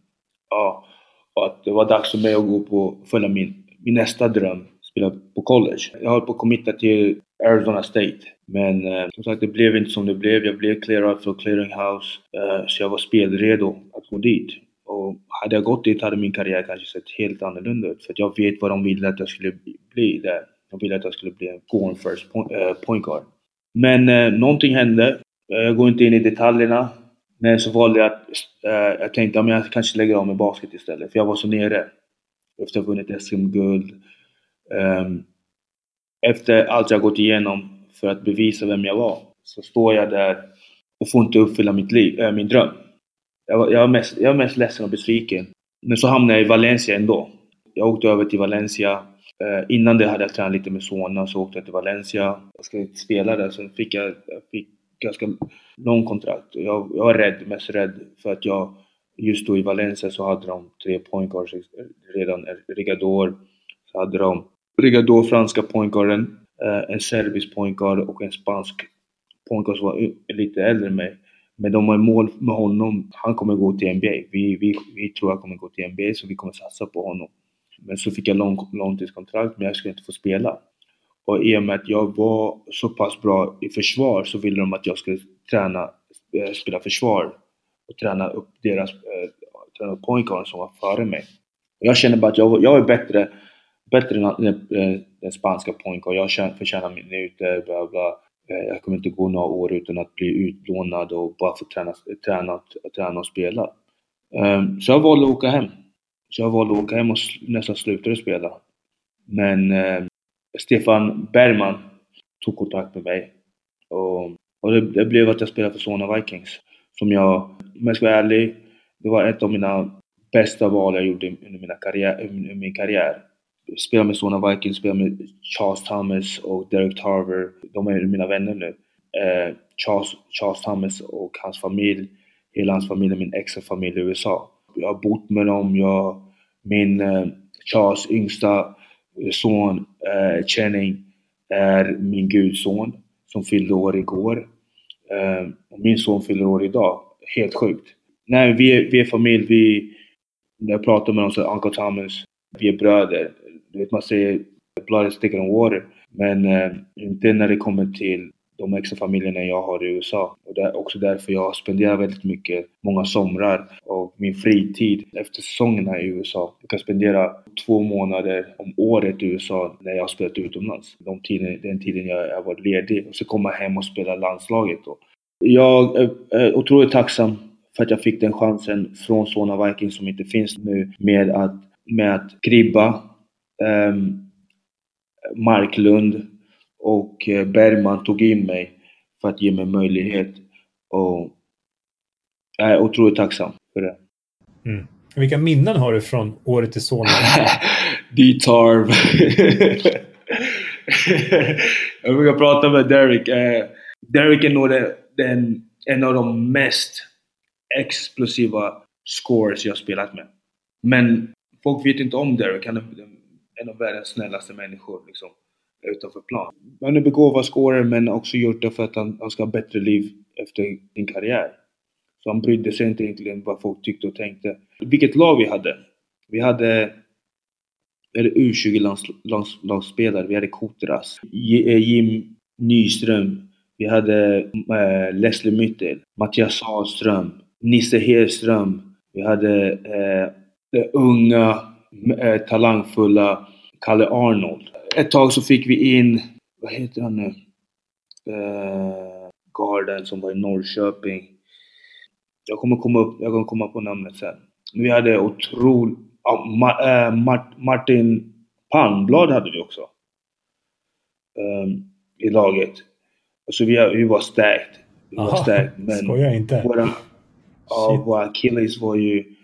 ja, och att det var dags för mig att gå på, följa min, min nästa dröm, spela på college. Jag höll på att committa till Arizona State. Men uh, som sagt, det blev inte som det blev. Jag blev clearad för clearinghouse, uh, så jag var spelredo att gå dit. Och hade jag gått dit hade min karriär kanske sett helt annorlunda ut. För jag vet vad de ville att jag skulle bli där. De ville att jag skulle bli en going first point, äh, eh, point guard. Men eh, någonting hände. Eh, jag går inte in i detaljerna. Men så valde jag att, Eh, jag tänkte att jag kanske lägger av med basket istället. För jag var så nere. Efter att ha vunnit SM-guld. Um, efter allt jag gått igenom för att bevisa vem jag var. Så står jag där och får inte uppfylla mitt liv, äh, eh, min dröm. Jag var, jag, var mest, jag var mest ledsen och besviken. Men så hamnade jag i Valencia ändå. Jag åkte över till Valencia. Eh, innan det hade jag tränat lite med Sona, så åkte jag till Valencia. Jag skulle spela där, sen fick jag, jag fick ganska lång kontrakt. Jag, jag var rädd, mest rädd för att jag just då i Valencia så hade de tre pointguards. redan. Eh, Rigador, så hade de Rigador, franska pointguarden, eh, en serbisk pointguard och en spansk pointguard som var lite äldre än mig. Men de har mål med honom. Han kommer gå till NBA. Vi, vi, vi tror han kommer gå till NBA, så vi kommer satsa på honom. Men så fick jag lång, långtidskontrakt, men jag skulle inte få spela. Och i och med att jag var så pass bra i försvar så ville de att jag skulle träna, eh, spela försvar och träna upp deras äh, träna upp point som var före mig. Jag känner bara att jag, jag är bättre, bättre än den, den spanska point Jag förtjänar minuter, bla bla. Eh, jag kommer inte gå några år utan att bli utlånad och bara få träna, träna, träna och spela. Ehm, så jag valde att åka hem. Så jag valde att åka hem och nästan slutade spela. Men ehm, Stefan Bergman tog kontakt med mig. Och, och det, det, blev att jag spelade för Solna Vikings. som jag, om jag ska vara ärlig, det var ett av mina bästa val jag gjorde under, mina karriär, under min karriär. Spelar med Sona Vikings, spelar med Charles Thomas och Derek Tarver. De är mina vänner nu. Eh, Charles, Charles Thomas och hans familj, hela hans familj är min extra familj i USA. Jag har bott med dem, jag, min eh, Charles yngsta eh, son eh, Channing är min gudson som fyllde år igår. Eh, och min son fyller år idag. Helt sjukt. Nej, vi är, vi är familj. Vi, när jag pratar med dem så är Uncle Thomas, vi är bröder. Du vet, man säger blood is thicker than water. Men eh, inte när det kommer till de extra familjerna jag har i USA. Och det är också därför jag spenderar väldigt mycket, många somrar och min fritid efter säsongerna i USA. Jag kan spendera två månader om året i USA när jag har spelat utomlands. De tiden, den tiden jag har varit ledig och så komma hem och spela landslaget. Då. Jag är otroligt tacksam för att jag fick den chansen från Solna Vikings som inte finns nu med att, med att gribba um, Marklund och eh, Bergman tog in mig för att ge mig möjlighet och jag är otroligt tacksam för det. Mm. Vilka minnen har du från året i Solna? D-Tarv. jag brukar prata med Derek. Eh, Derek är nog den, en av de mest explosiva scores jag spelat med. Men folk vet inte om Derek. Han är en av världens snällaste människor. Liksom utanför plan. Han är begåvad scorer, men också gjort det för att han, han ska ha bättre liv efter sin karriär. Så han brydde sig inte egentligen vad folk tyckte och tänkte. Vilket lag vi hade? Vi hade eller U20-lagsspelare. Vi hade Kotras, eh, Jim Nyström, vi hade äh, Leslie Myttel, Mattias Ahlström, Nisse Hedström. Vi hade äh, unga, äh, talangfulla Kalle Arnold ett tag så fick vi in, vad heter han nu? Uh, garden som var i Norrköping. Jag kommer komma, upp, jag kommer komma på namnet sen. Vi hade otroligt... Uh, Ma, uh, Mart, Martin Palmblad hade vi också. Um, I laget. Alltså vi, vi var stärkt. Vi var stärkt. Men skojar inte. Våra, ja, våra Achilles var ju...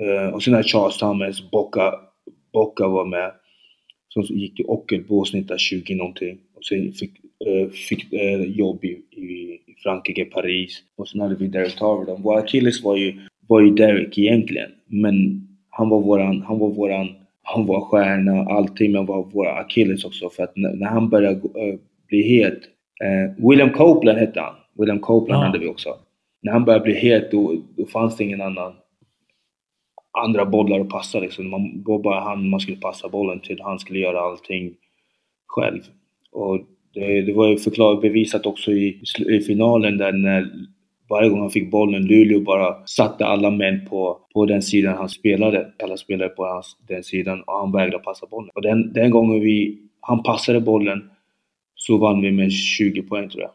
Uh, och sen hade Charles Thomas, Bocca, Bocca var med som gick till Ockelbo och snittade 20 någonting. Och sen fick, äh, fick äh, jobb i, i, i, Frankrike, Paris. Och sen hade vi Derek Tarver. Vår Achilles var ju, var ju Derek egentligen. Men han var våran, han var våran, han var stjärna, allting. Men var våra Achilles också. För att när, när han började äh, bli het. William Copeland hette han. William Copeland ja. hade vi också. När han började bli het då, då fanns det ingen annan andra bollar att passa liksom. Man var bara han man skulle passa bollen till. Han skulle göra allting själv. Och det, det var ju förklarat, bevisat också i, i finalen där när varje gång han fick bollen, Luleå bara satte alla män på, på den sidan han spelade. Alla spelare på hans, den sidan och han vägrade passa bollen. Och den, den gången vi, han passade bollen så vann vi med 20 poäng tror jag.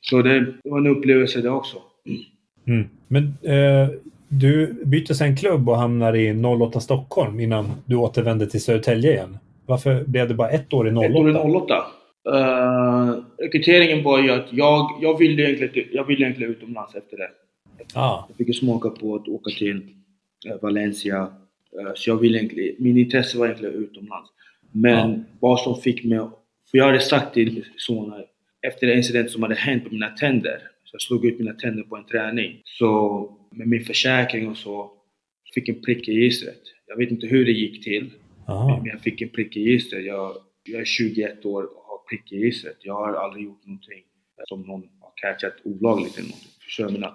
Så det, det var en upplevelse det också. Mm. Men eh, du byter sen klubb och hamnar i 08 Stockholm innan du återvänder till Södertälje igen. Varför blev det bara ett år i 08? Ett år i 08? Uh, rekryteringen var ju att jag, jag, ville egentligen, jag ville egentligen utomlands efter det. Ah. Jag fick smaka på att åka till uh, Valencia. Uh, så jag ville egentligen, min intresse var egentligen utomlands. Men ah. vad som fick mig... För jag hade sagt till sonen efter den incident som hade hänt på mina tänder. Så jag slog ut mina tänder på en träning. Så med min försäkring och så fick en prick i registret. Jag vet inte hur det gick till. Aha. Men jag fick en prick i registret. Jag, jag är 21 år och har prick i registret. Jag har aldrig gjort någonting som någon har catchat olagligt eller någonting. Förstår vad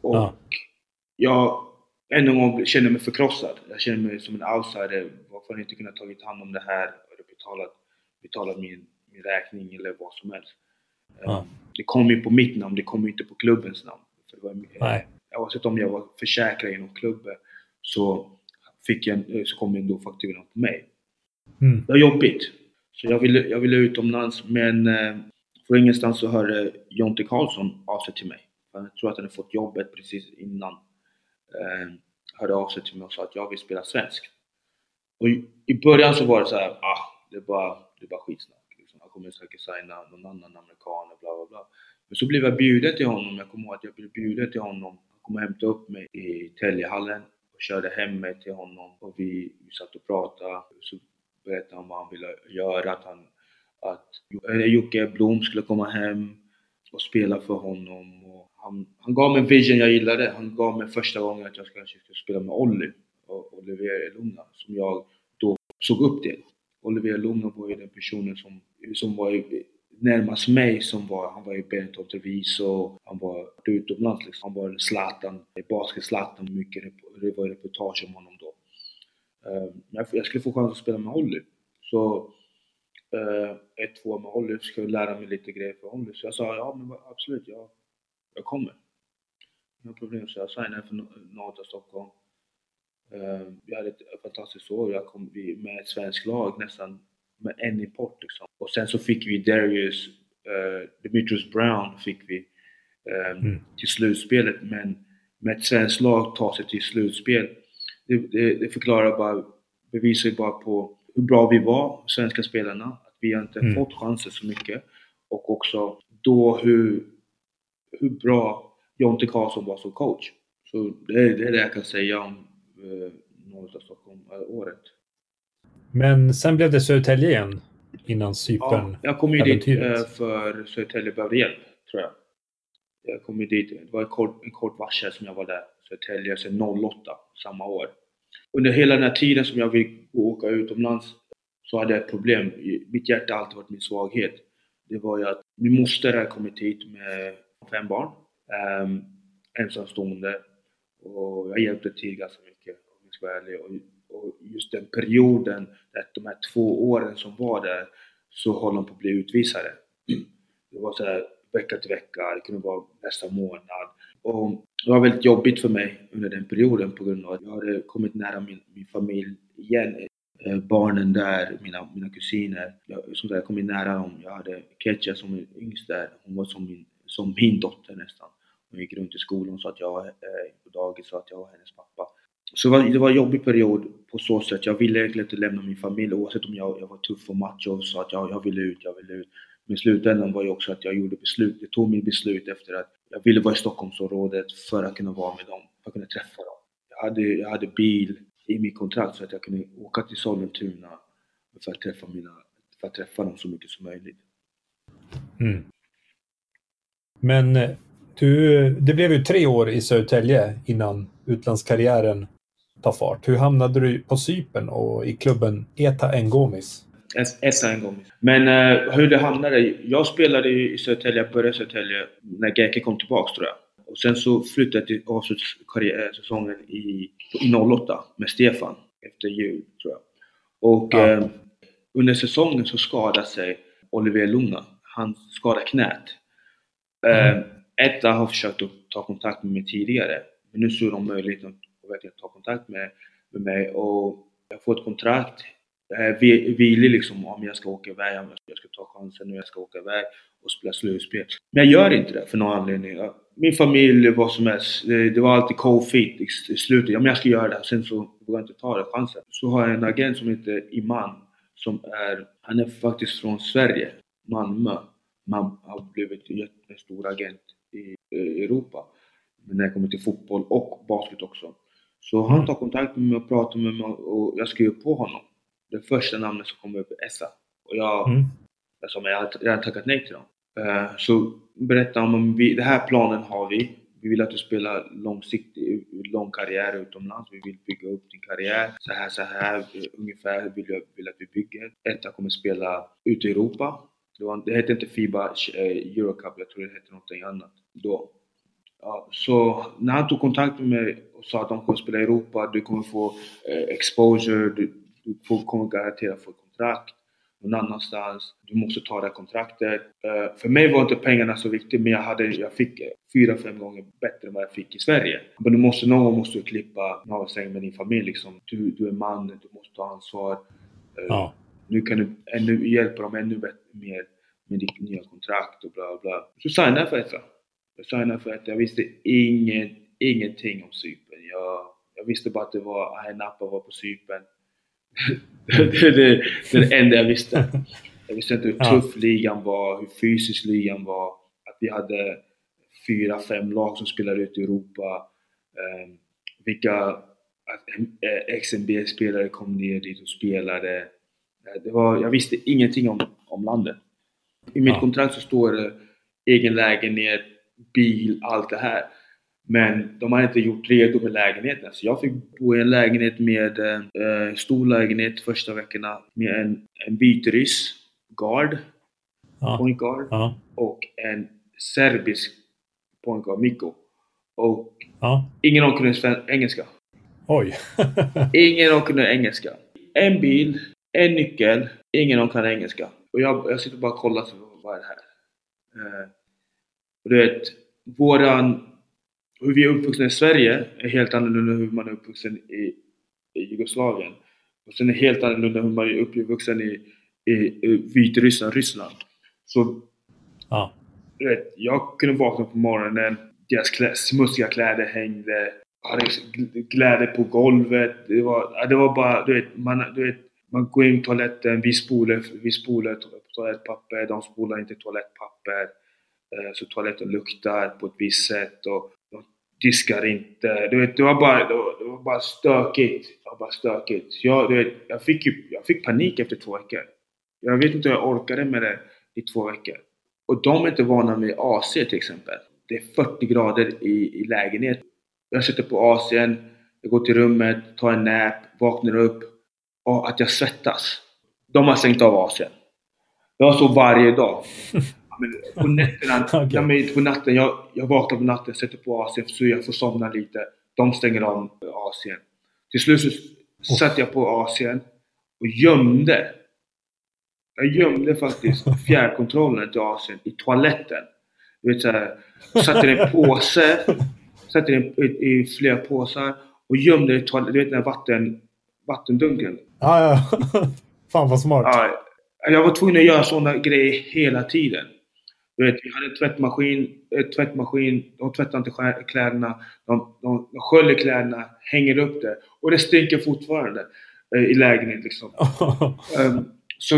Och ja. jag ännu en gång känner mig förkrossad. Jag känner mig som en outsider. Varför har jag inte kunnat tagit hand om det här? Eller betalat, betalat min, min räkning eller vad som helst. Ja. Det kom ju på mitt namn, det kom ju inte på klubbens namn. För det var, Nej oavsett om jag var försäkrad inom klubben så, fick jag, så kom ändå fakturan på mig. Mm. Det var jobbigt. Så jag ville, jag ville utomlands men eh, från ingenstans så hörde Jonte Karlsson av sig till mig. Jag tror att han hade fått jobbet precis innan. Eh, hörde av sig till mig och sa att jag vill spela svensk. Och i, i början så var det så här, ah, det är bara, det är bara skitsnack. Kommer säkert signa någon annan amerikan, och bla bla bla. Men så blev jag bjuden till honom. Jag kommer ihåg att jag blev bjuden till honom Han kom och hämtade upp mig i Täljehallen och körde hem mig till honom och vi, vi satt och pratade. Så berättade han vad han ville göra, att, han, att Jocke Blom skulle komma hem och spela för honom. Och han, han gav mig en vision jag gillade. Han gav mig första gången att jag kanske skulle spela med Olli och Oliver Lugna som jag då såg upp till. Olivier Lunga var ju den personen som, som var närmast mig som var, han var i Benetton Treviso, han var utomlands liksom. Han var Zlatan, basket-Zlatan, mycket det var reportage om honom då. Uh, jag skulle få chans att spela med Holly. Så uh, ett, två med Holly, ska jag lära mig lite grejer för Holly. Så jag sa ja men absolut, jag, jag kommer. Inga problem, så jag signade för Norra Stockholm. Uh, jag hade ett fantastiskt år, jag kom med ett svenskt lag nästan med en import liksom. Och sen så fick vi Darius, uh, Demetrius Brown fick vi um, mm. till slutspelet men med ett svenskt lag ta sig till slutspel det, det, det förklarar bara, bevisar bara på hur bra vi var, svenska spelarna, att vi inte mm. fått chanser så mycket och också då hur, hur bra Jonte Karlsson var som coach. Så det, det är det jag kan säga om eh, Norra Stockholm, äh, året. Men sen blev det Södertälje igen innan Cypern Ja, jag kom ju dit eh, för Södertälje behövde hjälp, tror jag. Jag kom ju dit, det var en kort, en kort varsel som jag var där. Södertälje sen 08, samma år. Under hela den här tiden som jag fick åka utomlands så hade jag ett problem. Mitt hjärta har alltid varit min svaghet. Det var ju att min moster hade kommit hit med fem barn. Um, ensamstående. Och jag hjälpte till ganska mycket om jag ska vara ärlig. Och och just den perioden, de här två åren som var där, så höll de på att bli utvisade. Det var så här vecka till vecka, det kunde vara nästa månad. Och det var väldigt jobbigt för mig under den perioden på grund av att jag hade kommit nära min, min familj igen. Eh, barnen där, mina, mina kusiner. Jag, som sagt, kommit nära dem. Jag hade Ketja som är yngst där. Hon var som min, som min dotter nästan. Hon gick runt i skolan så att jag, eh, på dagis så att jag var hennes pappa. Så det var, det var en jobbig period på så sätt. Jag ville egentligen inte lämna min familj oavsett om jag, jag var tuff och macho och sa att jag, jag ville ut, jag ville ut. Men i slutändan var ju också att jag gjorde beslut, jag tog mitt beslut efter att jag ville vara i Stockholmsområdet för att kunna vara med dem, för att kunna träffa dem. Jag hade, jag hade bil i mitt kontrakt så att jag kunde åka till Sollentuna för att träffa, mina, för att träffa dem så mycket som möjligt. Mm. Men eh, du, det blev ju tre år i Södertälje innan utlandskarriären tar fart. Hur hamnade du på Sypen och i klubben Eta Ngomis? Eta Ngomis. Men uh, hur det hamnade? Jag spelade i Södertälje, började i Södertälje när Geke kom tillbaks tror jag. Och sen så flyttade jag till avslutssäsongen i, i 08 med Stefan efter jul tror jag. Och ja. eh, under säsongen så skadade sig Olivier Luna. Han skadade knät. Eh, ett, jag har försökt att ta kontakt med mig tidigare men nu såg de möjligheten att verkligen ta kontakt med, med mig och jag får ett kontrakt. Jag är villig liksom om jag ska åka iväg, om jag ska ta chansen nu, jag ska åka iväg och spela slutspel. Men jag gör inte det för någon anledning. Min familj, vad som helst, det var alltid cold feet i slutet. Ja, men jag ska göra det, sen så vågar jag inte ta den chansen. Så har jag en agent som heter Iman, som är, han är faktiskt från Sverige, Malmö. Man har blivit en jättestor agent Europa när det kommer till fotboll och basket också. Så han mm. tar kontakt med mig och pratar med mig och jag skriver på honom. Det första namnet som kommer upp är Essa. Och jag, mm. jag sa, men jag har redan tackat nej till dem. Uh, så berättar han om vi, den här planen har vi. Vi vill att du spelar långsiktig, lång karriär utomlands. Vi vill bygga upp din karriär. Så här, så här ungefär vill jag vill att vi bygger. Etta kommer spela ute i Europa. Det, var, det hette inte Fiba eh, Eurocup, jag tror det hette någonting annat då. Ja, så när han tog kontakt med mig och sa att de kommer spela i Europa, du kommer få eh, exposure, du, du får, kommer garanterat få kontrakt någon annanstans. Du måste ta det här kontraktet. Uh, för mig var inte pengarna så viktiga, men jag, hade, jag fick eh, fyra, fem gånger bättre än vad jag fick i Sverige. Men du måste, någon gång måste du klippa navelsträngen med din familj liksom. Du, du är man, du måste ta ansvar. Uh, ja. Nu kan du ännu, hjälpa dem ännu mer med ditt nya kontrakt och bla bla. Så signade jag för detta. Jag signade för att jag visste ingen, ingenting om Cypern. Jag, jag visste bara att det var Ayia Napa var på Cypern. det, det, det är det enda jag visste. Jag visste inte hur tuff ligan var, hur fysisk ligan var. Att vi hade fyra, fem lag som spelade ut i Europa. Eh, vilka eh, XNB-spelare kom ner dit och spelade. Eh, det var, jag visste ingenting om, om landet. I mitt Ja. kontrakt så står det egen lägenhet, bil, allt det här. Men de har inte gjort redo med lägenheten. Så jag fick bo i en lägenhet med eh, stor lägenhet första veckorna med en, en vitryss, guard, Ja. point guard Ja. och en serbisk point guard, Mikko. Och Ja. ingen av dem kunde engelska. Oj. Ingen av dem kunde engelska. En bil, en nyckel, ingen av dem kan engelska. Och jag, jag sitter bara och kollar, så, vad är det här? Eh, och du vet, våran... Hur vi är uppvuxna i Sverige är helt annorlunda hur man är uppvuxen i, i Jugoslavien. Och sen är det helt annorlunda hur man är uppvuxen i, i, i Vitryssland, Ryssland. Så Ja. du vet, jag kunde vakna på morgonen, deras klä, smutsiga kläder hängde, hade kläder på golvet. Det var, det var bara, du vet, man, du vet, man går in på toaletten, vi spolar, vi spolar toalettpapper, de spolar inte toalettpapper. Eh, så toaletten luktar på ett visst sätt och de diskar inte. Du vet, det var bara, det var, det var bara stökigt. Det var bara stökigt. Jag, du vet, jag, fick ju, jag fick panik efter två veckor. Jag vet inte hur jag orkade med det i två veckor. Och de är inte vana med AC till exempel. Det är 40 grader i, i lägenheten. Jag sitter på AC'n, jag går till rummet, tar en nap, vaknar upp och att jag svettas. De har stängt av AC'n. Jag så varje dag. Men på nätterna, ja, men på natten, jag, jag vaknar på natten, sätter på AC'n så jag får somna lite. De stänger av AC'n. Till slut så satte jag på AC'n och gömde. Jag gömde faktiskt fjärrkontrollen till AC'n i toaletten. Du vet såhär, satte den i en påse, satte den i, i flera påsar och gömde den i toaletten. Du vet den här vatten, vattendunken. Ja, ja. Fan vad smart. Ja, jag var tvungen att göra sådana grejer hela tiden. Du vet, vi hade en tvättmaskin, eh, tvättmaskin, de tvättar inte kläderna, de, de, de sköljer kläderna, hänger upp det och det stinker fortfarande eh, i lägenheten liksom. Ehm, så,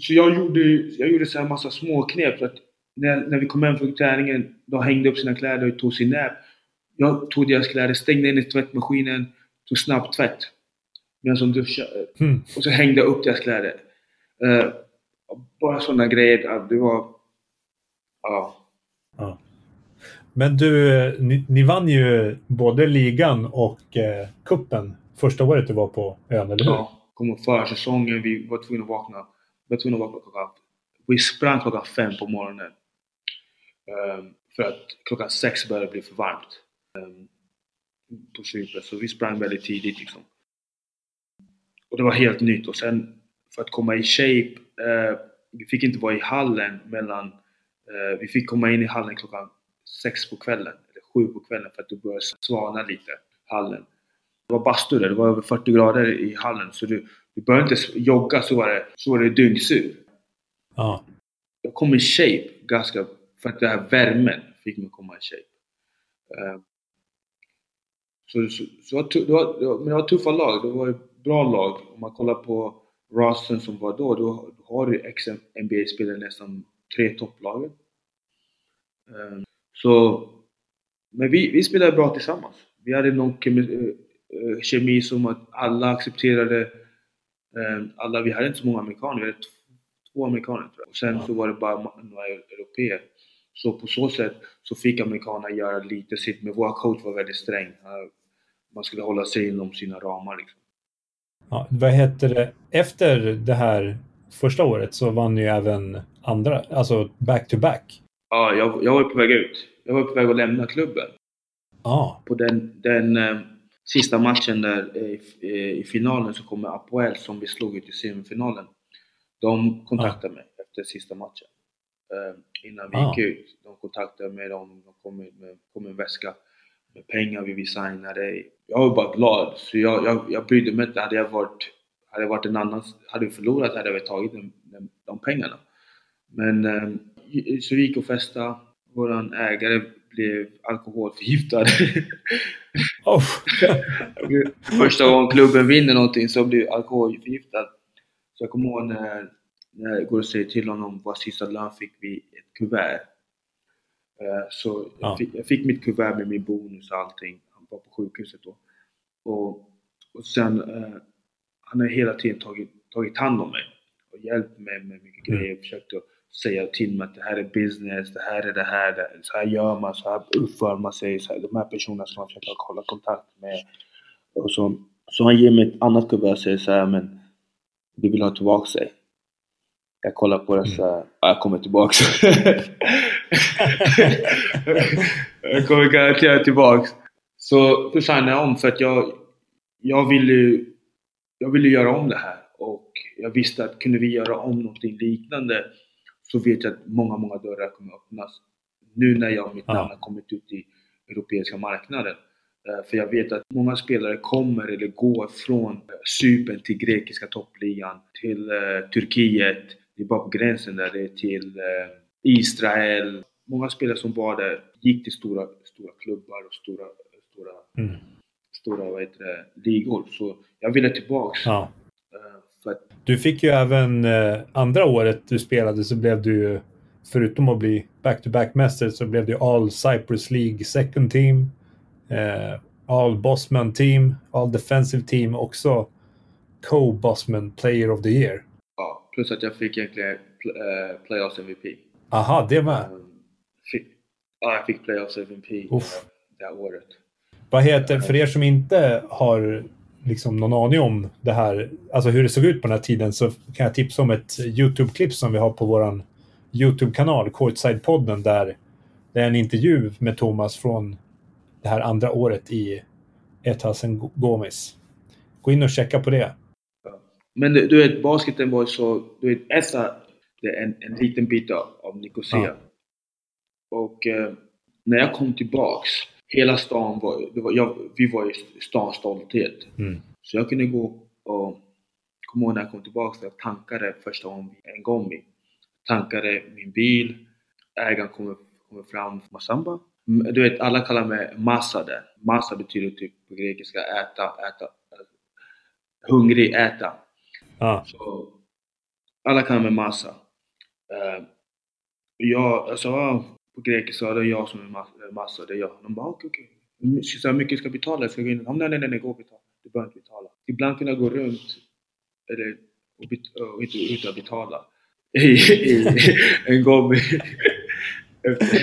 så jag gjorde, jag gjorde så här massa småknep. Så att när, när vi kom hem från träningen, de hängde upp sina kläder och tog sin nap. Jag tog deras kläder, stängde in i tvättmaskinen, tog snabb tvätt. Medan de duschade. Mm. Och så hängde jag upp deras kläder. Eh, bara sådana grejer. att Det var... Ja. Ja. Men du, ni, ni vann ju både ligan och eh, kuppen första året du var på ön, eller hur? ja. Kom ihåg försäsongen, vi var tvungna att vakna. Vi var tvungna att vakna klockan... Vi sprang klockan fem på morgonen. Ehm, för att klockan sex började bli för varmt. Um, på Cypern. Så vi sprang väldigt tidigt liksom. Och det var helt nytt. Och sen för att komma i shape. eh, vi fick inte vara i hallen mellan... eh, vi fick komma in i hallen klockan sex på kvällen. Eller sju på kvällen för att det började svana lite. Hallen. Det var bastu där. Det var över 40 grader i hallen. Så du, du började inte jogga så var det, så var det dyngsur. Ja. Jag kom i shape ganska... För att den här värmen fick mig komma i shape. Eh, så, så, så det, var, det, var, men det var tuffa lag. Det var bra lag. Om man kollar på rosten som var då, då har du ex-NBA-spelare nästan tre topplagen. Ehm, så, men vi, vi spelade bra tillsammans. Vi hade någon kemi, eh, eh, kemi som att alla accepterade ehm, alla, vi hade inte så många amerikaner, vi hade två amerikaner tror jag. Och sen så var det bara några europeer. Så på så sätt så fick amerikanerna göra lite sitt, men vår coach var väldigt sträng. Man skulle hålla sig inom sina ramar liksom ja. Vad heter det? Efter det här första året så vann ni även andra, alltså back-to-back. Ja, jag, jag var på väg ut. Jag var på väg att lämna klubben. Ja. På den, den eh, sista matchen där eh, i, eh, i finalen så kommer Apoel som vi slog ut i semifinalen. De kontaktade mig efter sista matchen. Eh, innan vi Ah. gick ut. De kontaktade mig, de, de kom, med, med, kom med en väska med pengar, vi vill signa dig. Jag var bara glad, så jag, jag, jag brydde mig inte. Hade jag varit, hade jag varit en annan, hade vi förlorat hade jag tagit de, de, de pengarna. Men eh, så vi gick och festade. Våran ägare blev alkoholförgiftad. Oh. Första gången klubben vinner någonting så blir alkoholförgiftad. Så jag kommer ihåg när, när jag går och säger till honom vad sista lön fick vi ett kuvert. Eh, Så Ja. jag, fick, jag fick mitt kuvert med min bonus och allting. Han var på sjukhuset då. Och, och sen, eh, han har hela tiden tagit, tagit hand om mig och hjälpt mig med mycket Mm. grejer. Försökt att säga till mig att det här är business, det här är det här, det, så här gör man, så här uppför man sig. Så här, de här personerna som man försöker hålla kontakt med. Och så, så han ger mig ett annat kuvert och säger så här, men vi vill ha tillbaka dig. Jag kollar på det så här, ja, jag kommer tillbaks. jag kommer garanterat tillbaks. Så signade jag om för att jag, jag ville jag ville göra om det här och jag visste att kunde vi göra om någonting liknande så vet jag att många, många dörrar kommer öppnas. Nu när jag och mitt namn har kommit ut i europeiska marknaden. Eh, För jag vet att många spelare kommer eller går från eh, Cypern till grekiska toppligan, till eh, Turkiet, det är bara på gränsen där, det är till eh, Israel. Många spelare som var där gick till stora, stora klubbar och stora, stora, Mm. stora vad heter det, ligor. Så jag ville tillbaks. Ja. eh, att, Du fick ju även eh, andra året du spelade så blev du förutom att bli back-to-back-mästare, så blev du All Cyprus League Second Team, eh, All Bossman Team, All Defensive Team också Co-Bossman Player of the Year. Plus att jag fick egentligen eh, Playoffs MVP. Aha, det med. Fick, ja, jag fick Playoffs MVP Uff. det här året. Vad heter, för er som inte har liksom någon aning om det här, alltså hur det såg ut på den här tiden, så kan jag tipsa om ett YouTube-klipp som vi har på våran YouTube-kanal, Courtside-podden, där det är en intervju med Thomas från det här andra året i Etasen Gomis. Gå in och checka på det. Men du, vet, basketen var så... Du vet, Essa, det är en, en liten bit av, av Nicosia. Ja. Och eh, när jag kom tillbaks, hela stan var... Det var jag, vi var i stans stolthet. Mm. Så jag kunde gå och... Kom ihåg när jag kom tillbaks, jag tankade första gången en gång. Tankade min bil, ägaren kommer, kommer fram, Masamba. Mm, Du vet, alla kallar mig Massa där. Massa betyder typ på grekiska äta, äta. Hungrig, äta. Så alla kan med massa. Uh, jag, sa ah, på grekiska, det är jag som är ma- massa, det är jag. De bara okej, okej. Okay. Så här mycket ska jag betala? Ska jag gå in? Nej, nej, nej, nej, gå och betala. Du behöver inte betala. Ibland kunde jag gå runt eller, och, bet, och inte utan att betala. I, i, en gång efter,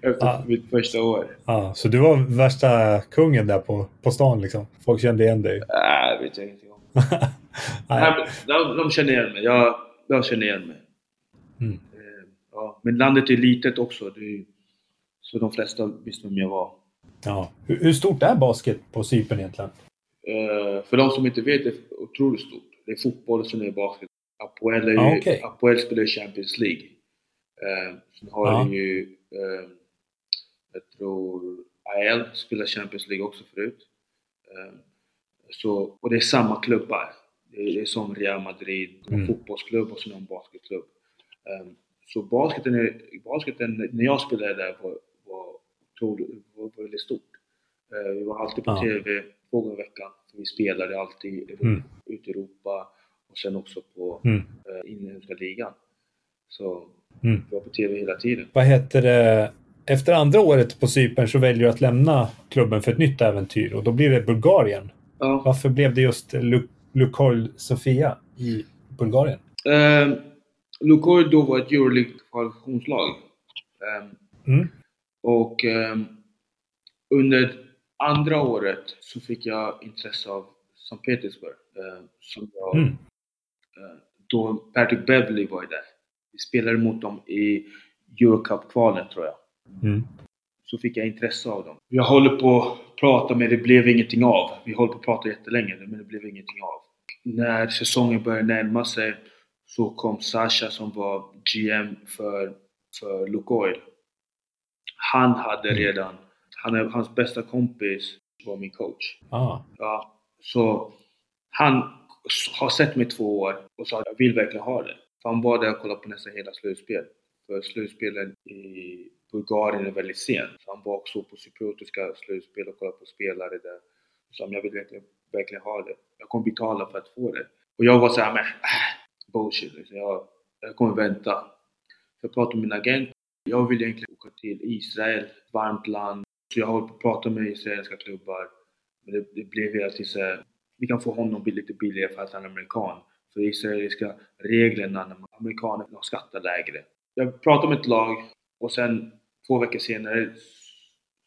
efter Ja. mitt första år. ja, så du var värsta kungen där på, på stan liksom. Folk kände igen dig. Nej, vet jag om. Nej, de, de känner igen mig. Jag, jag känner igen mig. Mm. Eh, Ja, men landet är litet också. Är, så de flesta visste vem jag var. Ja. Hur, hur stort är basket på Cypern egentligen? Eh, för de som inte vet, det är otroligt stort. Det är fotboll och sen är det basket. Apoel, är ju, Ja, okej. Apoel spelar Champions League. Sen har Ja. du ju, eh, jag tror, AL spelar Champions League också förut. Eh, så, och det är samma klubbar. Det är, som Real Madrid, Mm. fotbollsklubb och sen har de basketklubb. Eh, så basketen, är, basketen, när jag spelade där, var, var, var väldigt stort. Eh, Vi var alltid på Ja. TV två gånger i veckan. Vi spelade alltid Mm. ute i Europa och sen också på Mm. eh, inhemska ligan. Så Mm. vi var på TV hela tiden. Vad heter det? Efter andra året på Cypern så väljer du att lämna klubben för ett nytt äventyr och då blir det Bulgarien. Ja. Varför blev det just Lu- Lukoil Sofia i Bulgarien? Eh, Lukoil då var ett Euroleague-kvalifiktionslag. Eh, Mm. och eh, under andra året så fick jag intresse av St. Petersburg. Eh, som jag, Mm. eh, då Patrick Beverly var där. Vi spelade mot dem i Eurocup-kvalet tror jag. Mm. Så fick jag intresse av dem. Jag håller på att prata men det blev ingenting av. Vi håller på att prata jättelänge men det blev ingenting av. När säsongen började närma sig så kom Sasha som var GM för, för Lukoil. Han hade Mm. redan, han, hans bästa kompis var min coach. Ah. Ja, så han har sett mig två år och sa att jag vill verkligen ha det. För han var där och kollade på nästan hela slutspel. För slutspelen i Bulgarien är väldigt sent. Så han var också på cypriotiska slutspel och kollade på spelare där. Så jag vill verkligen, verkligen ha det. Jag kommer betala för att få det. Och jag var såhär, men äh, bullshit liksom. jag, jag kommer vänta. Jag pratade med min agent. Jag vill egentligen åka till Israel, varmt land, Så jag har pratat på med israeliska klubbar. Men det, det blev hela tiden såhär, vi kan få honom lite billigare för att han är amerikan. För israeliska reglerna när amerikaner skattar lägre. Jag pratade med ett lag och sen två veckor senare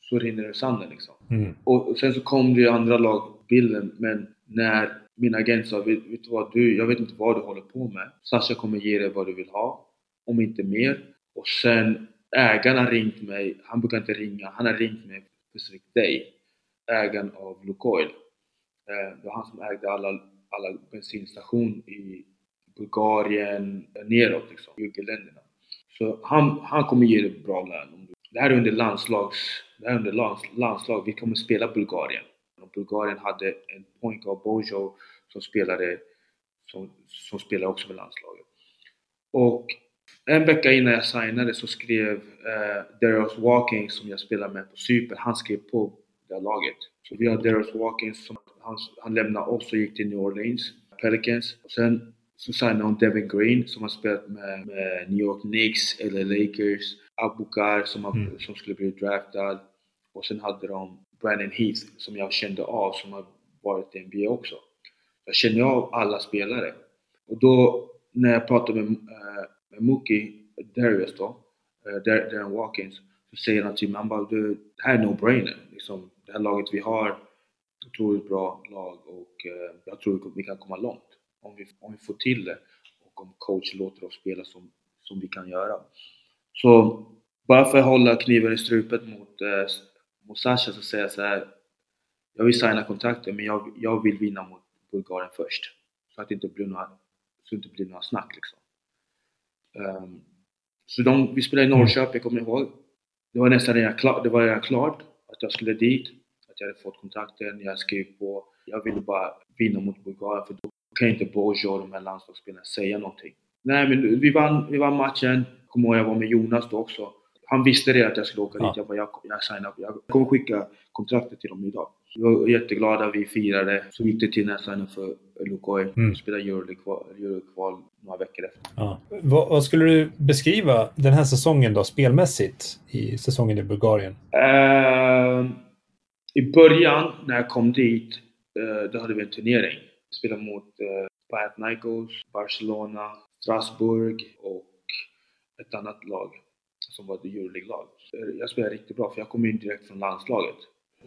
så rinner det i sanden liksom. Mm. Och sen så kom det ju andra lag bilden, men när min agent sa vet, vet du vad, du, jag vet inte vad du håller på med. Sasha kommer ge dig vad du vill ha, om inte mer. Och sen ägaren har ringt mig, han brukar inte ringa, han har ringt mig specifikt dig, ägaren av Lukoil. Eh, det var han som ägde alla, alla bensinstationer i Bulgarien, neråt liksom, länderna. Så han, han kommer ge dig bra lön. Det här är under landslags, det här är under lands, landslag, vi kommer spela Bulgarien. Och Bulgarien hade en point av Bojo som spelade, som, som spelade också med landslaget. Och en vecka innan jag signade så skrev eh, Darius Walkings som jag spelar med på Cypern, han skrev på det här laget. Så vi har Darius Walkings som han, han lämnade oss och gick till New Orleans Pelicans. Och sen så signade hon Devin Green som har spelat med, med New York Knicks, eller Lakers, Abukar som, har, Mm. som skulle bli draftad. Och sen hade de Brandon Heath som jag kände av som har varit i NBA också. Jag känner ju av alla spelare. Och då när jag pratade med, eh, med Mookie Darius då, Dar- Darren Walkins, så säger han till mig, han bara det här är no-brainer. Liksom, det här laget vi har, otroligt bra lag och eh, jag tror vi kan komma långt. Om vi, om vi får till det och om coach låter oss spela som, som vi kan göra. Så bara för att hålla kniven i strupet mot, eh, mot Sasha så säger jag så här. Jag vill signa kontraktet men jag, jag vill vinna mot Bulgarien först. Så att det inte blir några, så inte blir några snack liksom. Ehm, så de, vi spelade i Norrköping, kommer jag ihåg. Det var nästan redan klart, det var redan klart att jag skulle dit. Att jag hade fått kontrakten, jag skrev på. Jag ville bara vinna mot Bulgarien för då kan inte Bojo och de här landslagsspelarna säga någonting. Nej men vi vann, vi vann matchen. Kommer ihåg jag var med Jonas då också. Han visste det att jag skulle åka Ja. dit. Jag bara, jag, jag signar upp. Jag kommer skicka kontraktet till dem idag. Vi var jätteglada, vi firade. Så gick det till när jag signade för Lukoil. Mm. Vi spelade Euroleague-kval Euroleague-kval några veckor efter. Ja. Vad, vad skulle du beskriva den här säsongen då spelmässigt i säsongen i Bulgarien? Ehm, I början när jag kom dit, uh, då hade vi en turnering. Vi spelade mot uh, Panathinaikos, Barcelona, Strasbourg och ett annat lag som var ett Euroleague-lag. Eh, Jag spelade riktigt bra för jag kom in direkt från landslaget.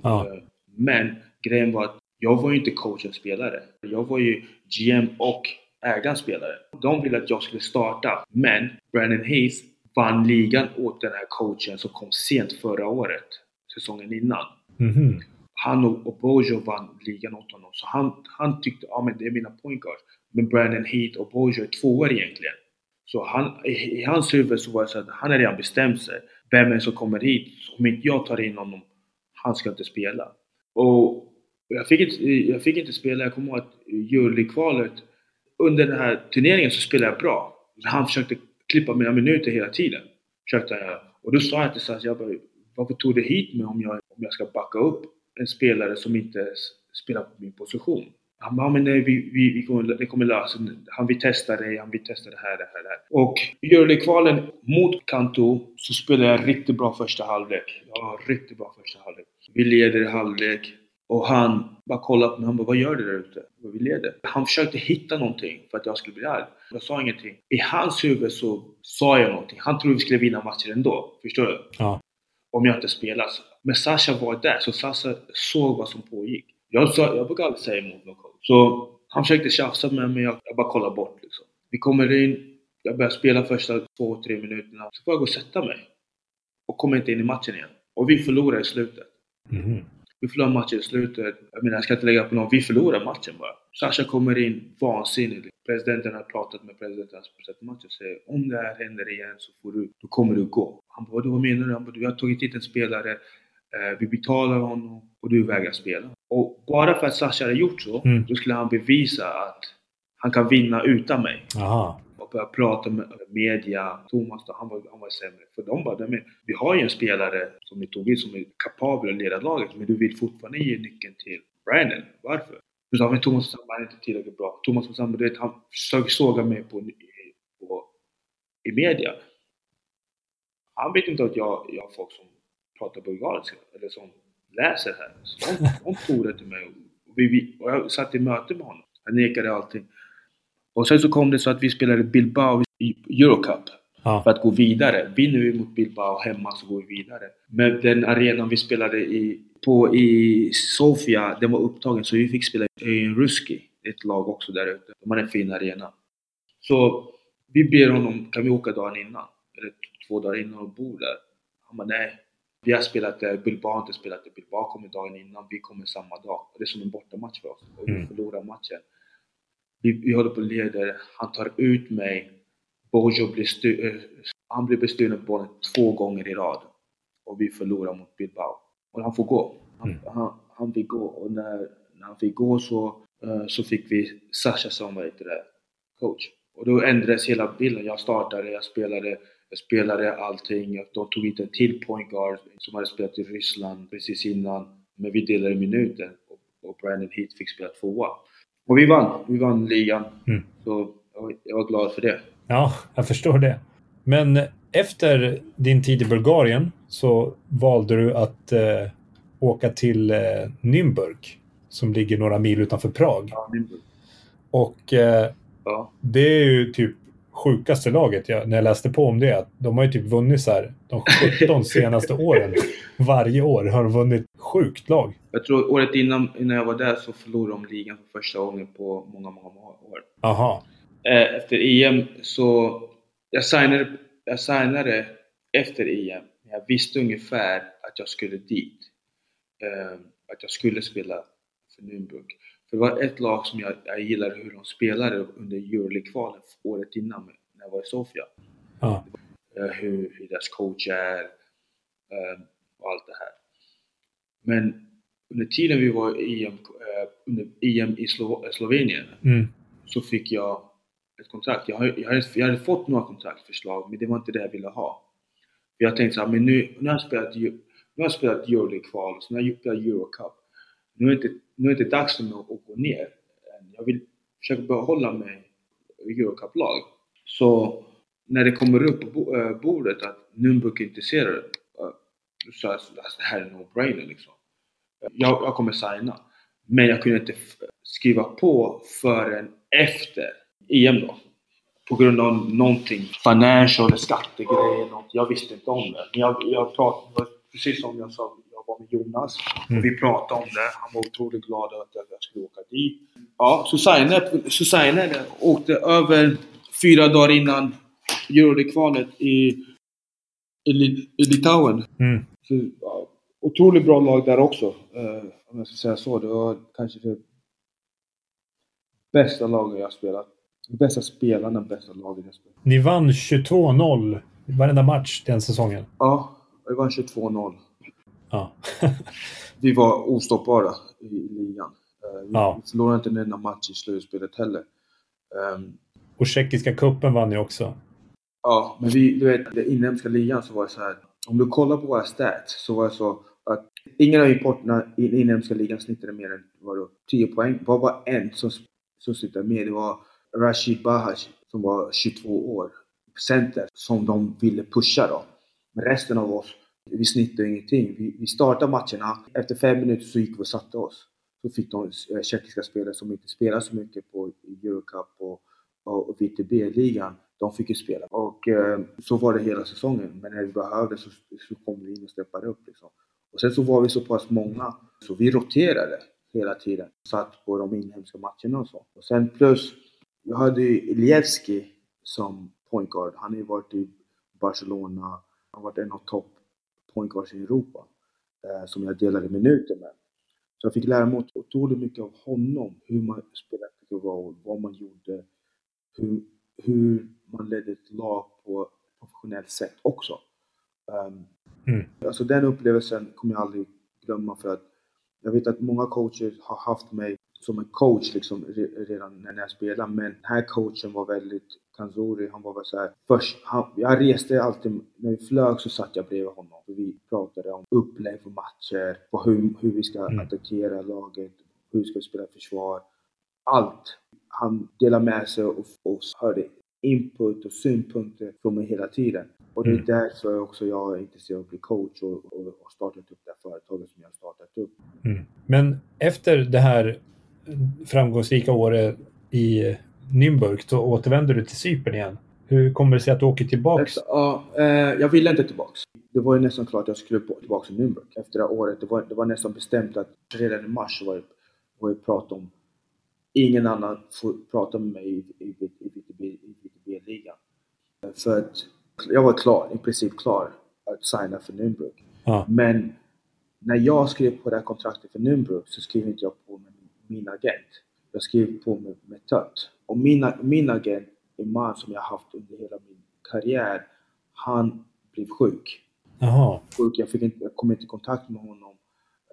Ja. Eh, Men grejen var att jag var ju inte coachens spelare. Jag var ju GM och ägarens spelare. De ville att jag skulle starta, men Brandon Heath vann ligan åt den här coachen som kom sent förra året, säsongen innan. Mhm. Han och, och Bojo vann ligan åt honom, så han, han tyckte ja men det är mina point guards. Men Brandon Heath och Bojo är tvåor egentligen. Så han, i, i hans huvud så var det så att han har redan bestämt sig. Vem är som kommer hit? Om inte jag tar in honom, han ska inte spela. Och jag fick inte, jag fick inte spela, jag kommer ihåg att Euroleague-kvalet, under den här turneringen så spelade jag bra. Han försökte klippa mina minuter hela tiden. Försökte jag. Och då sa jag till Sas, jag bara, varför tog du hit mig om jag, om jag ska backa upp en spelare som inte spelar på min position? Han bara, men nej, vi, vi, vi kommer, det kommer lösa. Han vill testa dig, han vill testa det här, det här, det här. Och i Euroleague-kvalen mot Kanto så spelade jag riktigt bra första halvlek. Ja, riktigt bra första halvlek. Vi leder halvlek. Och han bara kollade på mig, han bara Vad gör du där ute? Jag Vi leder. Han försökte hitta någonting för att jag skulle bli arg. Jag sa ingenting. I hans huvud så sa jag någonting. Han trodde vi skulle vinna matchen ändå. Förstår du? Ja. Om jag inte spelar. Men Sasha var där, så Sasha såg vad som pågick. Jag, sa, jag brukar aldrig säga emot någon coach. Så han försökte tjafsa med mig, jag, jag bara kollade bort liksom. Vi kommer in, jag börjar spela första två, tre minuterna. Så får jag gå och sätta mig. Och kommer inte in i matchen igen. Och vi förlorar i slutet. Mhm. Vi förlorar matchen i slutet. Jag menar, jag ska inte lägga på någon. Vi förlorar matchen bara. Sasha kommer in vansinnig. Presidenten har pratat med presidenten som matchen och säger om det här händer igen så får du, då kommer du gå. Han bara, "Vadå, vad menar du? Han bara, vi har tagit hit en spelare, vi betalar honom och du vägrar spela. Och bara för att Sasha hade gjort så, Mm. då skulle han bevisa att han kan vinna utan mig Aha. och började prata med media. Thomas då, han var, han var sämre. För de bara, "Nej, men vi har ju en spelare som ni tog in som är kapabel att leda laget, men du vill fortfarande ge nyckeln till Brandon. Varför? Du sa, men Thomas Samba är inte tillräckligt bra. Thomas Samba, du vet, han försöker såga mig på, i- på, i media. Han vet inte att jag, jag har folk som pratar bulgariska, eller som läser här. Så de, de det till mig. Och, vi, och jag satt i möte med honom. Han nekade allting. Och sen så kom det så att vi spelade Bilbao i Eurocup Ja. för att gå vidare. Vinner vi mot Bilbao hemma så går vi vidare. Men den arenan vi spelade i, på i Sofia, den var upptagen så vi fick spela i Ruski, ett lag också där ute. De hade en fin arena. Så vi ber honom, kan vi åka dagen innan? Eller två dagar innan och bo där? Han bara, nej. Vi har spelat där, Bilbao har inte spelat där. Bilbao kommer dagen innan, vi kommer samma dag. Det är som en bortamatch för oss. Och vi Mm. förlorar matchen. Vi, vi håller på och leder, han tar ut mig. Bojo blir stu, eh, han blir bestulen på bollen två gånger i rad. Och vi förlorar mot Bilbao. Och han får gå. Han, Mm. han, han fick gå. Och när, när han fick gå så, eh, så fick vi Sasha som det, coach. Och då ändrades hela bilden. Jag startade, jag spelade, jag spelade allting. De tog inte en till point guard som hade spelat i Ryssland precis innan. Men vi delade minuter och, Brandon Heath fick spela tvåa. Och vi vann. Vi vann ligan. Mm. Så jag, var- glad för det. Ja, jag förstår det. Men efter din tid i Bulgarien så valde du att eh, åka till eh, Nürnberg som ligger några mil utanför Prag. Ja, min- Och eh, ja. det är ju typ sjukaste laget jag, när jag läste på om det. Att de har ju typ vunnit så här de 17 senaste åren. Varje år har de vunnit sjukt lag. Jag tror året innan, innan jag var där så förlorade de ligan för första gången på många, många, många år. Aha. Eh, Efter EM så... Jag signade, jag signade efter EM. Jag visste ungefär att jag skulle dit. Eh, Att jag skulle spela för Nürnberg. För det var ett lag som jag, jag gillade hur de spelade under Euroleague-kvalen året innan när jag var i Sofia. Ja. Eh, hur, hur deras coach är eh, och allt det här. Men under tiden vi var i EM, eh, under EM i Slo- Slovenien Mm. så fick jag ett kontrakt. Jag, jag, hade, jag hade fått några kontraktförslag men det var inte det jag ville ha. Jag tänkte såhär, men nu, nu har jag spelat, Eu- nu har jag spelat Euroleague-kval så nu har jag spelat Eurocup. Nu är det inte, nu är det inte dags för mig att, gå ner. Jag vill försöka behålla mig i Eurocup-lag. Så när det kommer upp på eh, bordet att Nürnberg är intresserade, eh, så då sa jag att det här är no-brainer liksom. Jag, jag kommer signa. Men jag kunde inte skriva på förrän efter EM då. På grund av någonting. Financial eller skattegrejer. Något. Jag visste inte om det. Men jag, jag pratade, precis som jag sa, var med Jonas. Mm. Och vi pratade om det. Han var otroligt glad att jag skulle åka dit. Ja, jag. Åkte över fyra dagar innan Euroleague-kvalet i, i, i Litauen. Mm. Så, ja, otroligt bra lag där också. eh, om jag ska säga så. Det var kanske det bästa laget jag spelat. Bästa spelarna, bästa laget jag spelat. Ni vann 22-0 varenda match den säsongen. Ja, vi vann 22-0. Ja. Vi var ostoppbara i, ligan. Eh, vi, Ja. förlorade inte en enda match i slutspelet heller. Ehm, Och tjeckiska kuppen vann ni också. Ja, men vi, du vet, den inhemska ligan så var det så här. Om du kollar på våra stats så var det så att ingen av importerna i den inhemska ligan snittade mer än vad då, 10 poäng. Bara var en som, som snittade mer. Det var Rashid Bahaj som var 22 år. Center som de ville pusha då. Men resten av oss, vi snittade ingenting. Vi, vi startade matcherna. Efter fem minuter så gick vi och satte oss. Så fick de eh, tjeckiska spelare som inte spelar så mycket på Eurocup och, och VTB-ligan de fick ju spela. Och eh, så var det hela säsongen. Men när vi behövde så, så kom vi in och steppade upp. Liksom. Och sen så var vi så pass många så vi roterade hela tiden. Satt på de inhemska matcherna och så. Och sen plus, jag hade ju Ilievski som point guard. Han har ju varit i Barcelona. Han har varit en av topp point guards i Europa. Eh, som jag delade minuter med. Så jag fick lära mig otroligt mycket av honom. Hur man spelade pick and roll, vad man gjorde. Hur, hur man ledde ett lag på ett professionellt sätt också. Um, Mm. Alltså den upplevelsen kommer jag aldrig glömma för att jag vet att många coacher har haft mig som en coach liksom re- redan när jag spelade men den här coachen var väldigt Kanzuri, han var väl såhär först, han, jag reste alltid, när vi flög så satt jag bredvid honom och vi pratade om upplägg för matcher, på hur, hur vi ska Mm. attackera laget, hur vi ska spela försvar, allt. Han delade med sig och, och hörde input och synpunkter från mig hela tiden. Och det är Mm. därför också jag är intresserad av att bli coach och, och, och startat upp det här företaget som jag har startat upp. Mm. Men efter det här framgångsrika året i Nürnberg så återvänder du till Cypern igen. Hur kommer det sig att du åker tillbaks? Ja, eh, jag ville inte tillbaks. Det var ju nästan klart att jag skulle tillbaks till Nürnberg efter det här året. Det var, det var nästan bestämt att redan i mars var det, var det prat om ingen annan får prata med mig i, i, i, VTB i VTB-ligan. För att jag var klar, i princip klar att signa för Nürnberg. Ja. Men när jag skrev på det här kontraktet för Nürnberg så skrev inte jag på med min agent. Jag skrev på med, med Tött. Och min, min agent, en man som jag haft under hela min karriär, han blev sjuk. Jaha. sjuk. Jag, fick inte, jag kom inte i kontakt med honom.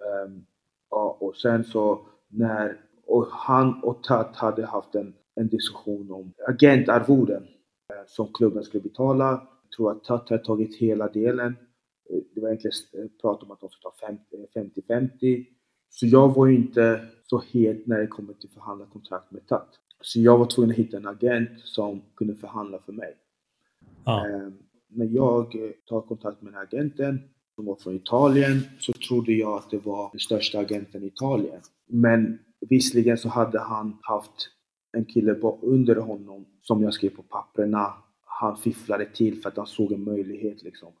Ehm, ja, och sen så när och han och Tat hade haft en, en diskussion om agentarvoden eh, som klubben skulle betala. Jag tror att Tat hade tagit hela delen. Eh, Det var egentligen eh, prat om att de skulle ta 50 50-50. Så jag var ju inte så het när det kommer till förhandla kontrakt med Tat. Så jag var tvungen att hitta en agent som kunde förhandla för mig. Ja. Eh, när jag eh, tar kontakt med den här agenten som var från Italien så trodde jag att det var den största agenten i Italien. Men visserligen så hade han haft en kille under honom som jag skrev på papperna. Han fifflade till för att han såg en möjlighet liksom.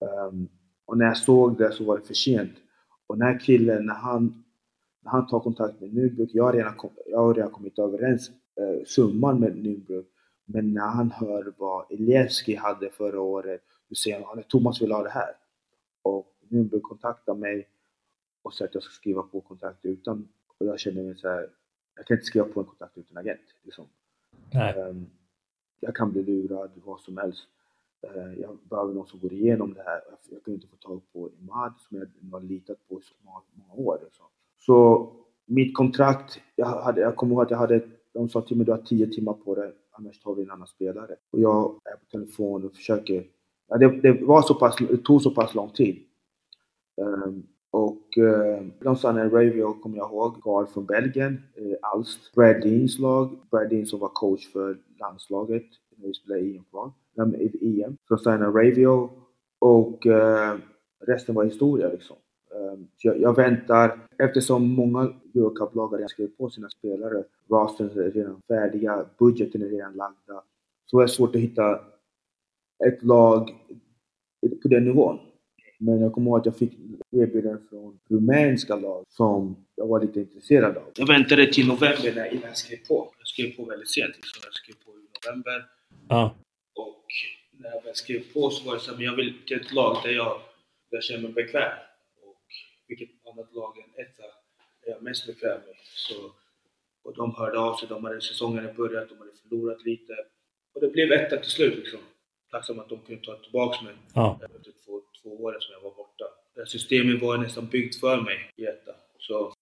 Ehm, och när jag såg det så var det för sent. Och den här killen, när han, när han tar kontakt med Nürnberg, jag har redan, kom, jag har redan kommit överens eh, summan med Nürnberg. Men när han hör vad Ilevski hade förra året, då säger han att Thomas vill ha det här. Och Nürnberg kontaktar mig och säger att jag ska skriva på kontrakt utan, och jag känner mig så här, jag kan inte skriva på en kontrakt utan agent. Liksom. Nej. Ehm, jag kan bli lurad, vad som helst. Eh, jag behöver någon som går igenom det här. Jag- kunde kan inte få tag på Imad som jag har litat på i så många, många år. Liksom. Så mitt kontrakt, jag, hade, jag kommer ihåg att jag hade, de sa till mig du har 10 timmar på dig, annars tar vi en annan spelare. Och jag är på telefon och försöker, ja, det, det, var så pass, det tog så pass lång tid. Um, och eh, de stannade i Ravio, kommer jag ihåg, guard från Belgien, eh, Alst. Brad Deans lag, Brad Dean som var coach för landslaget när vi spelade EM-kval, EM. Så signade en Ravio och eh, resten var historia liksom. Ehm, så jag, jag väntar, eftersom många Eurocup-lag har redan skrivit på sina spelare, rostern är redan färdiga, budgeten är redan lagda, så är det svårt att hitta ett lag på den nivån. Men jag kommer ihåg att jag fick erbjudanden från rumänska lag som jag var lite intresserad av. Jag väntade till november när innan jag skrev på. Jag skrev på väldigt sent. så Jag skrev på i november. Ja. Och när jag väl skrev på så var det så men jag vill till ett lag där jag, där jag känner mig bekväm. Och vilket annat lag än Etta är jag mest bekväm med. Så, och de hörde av sig, de hade säsongen hade börjat, de hade förlorat lite. Och det blev Etta till slut liksom. Tacksam att de kunde ta tillbaka mig Ja. efter två, två år som jag var borta. Det systemet var nästan byggt för mig i Etta. Så,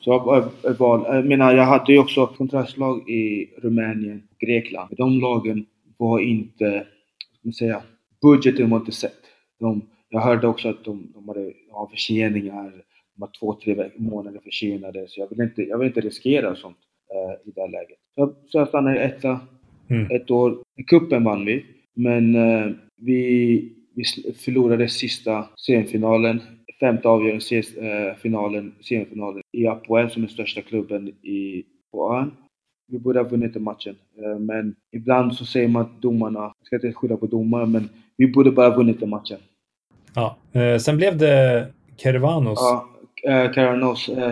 så jag. Jag menar, jag hade ju också kontraktslag i Rumänien Grekland. De lagen var inte, ska man säga, budgeten var inte sett. De, jag hörde också att de, de hade ja, förseningar, de var två, tre månader försenade. Så jag vill inte, jag vill inte riskera sånt eh, i det här läget. Så, så jag stannade etta Mm. ett år. Cupen vann vi, men eh, vi, vi förlorade sista semifinalen, femte avgörande eh, finalen, semifinalen i Apoel som är största klubben i, på ön. Vi borde ha vunnit den matchen, eh, men ibland så säger man att domarna, jag ska inte skylla på domare, men vi borde bara ha vunnit den matchen. ja. Eh, sen blev det Kervanos. Ja, eh,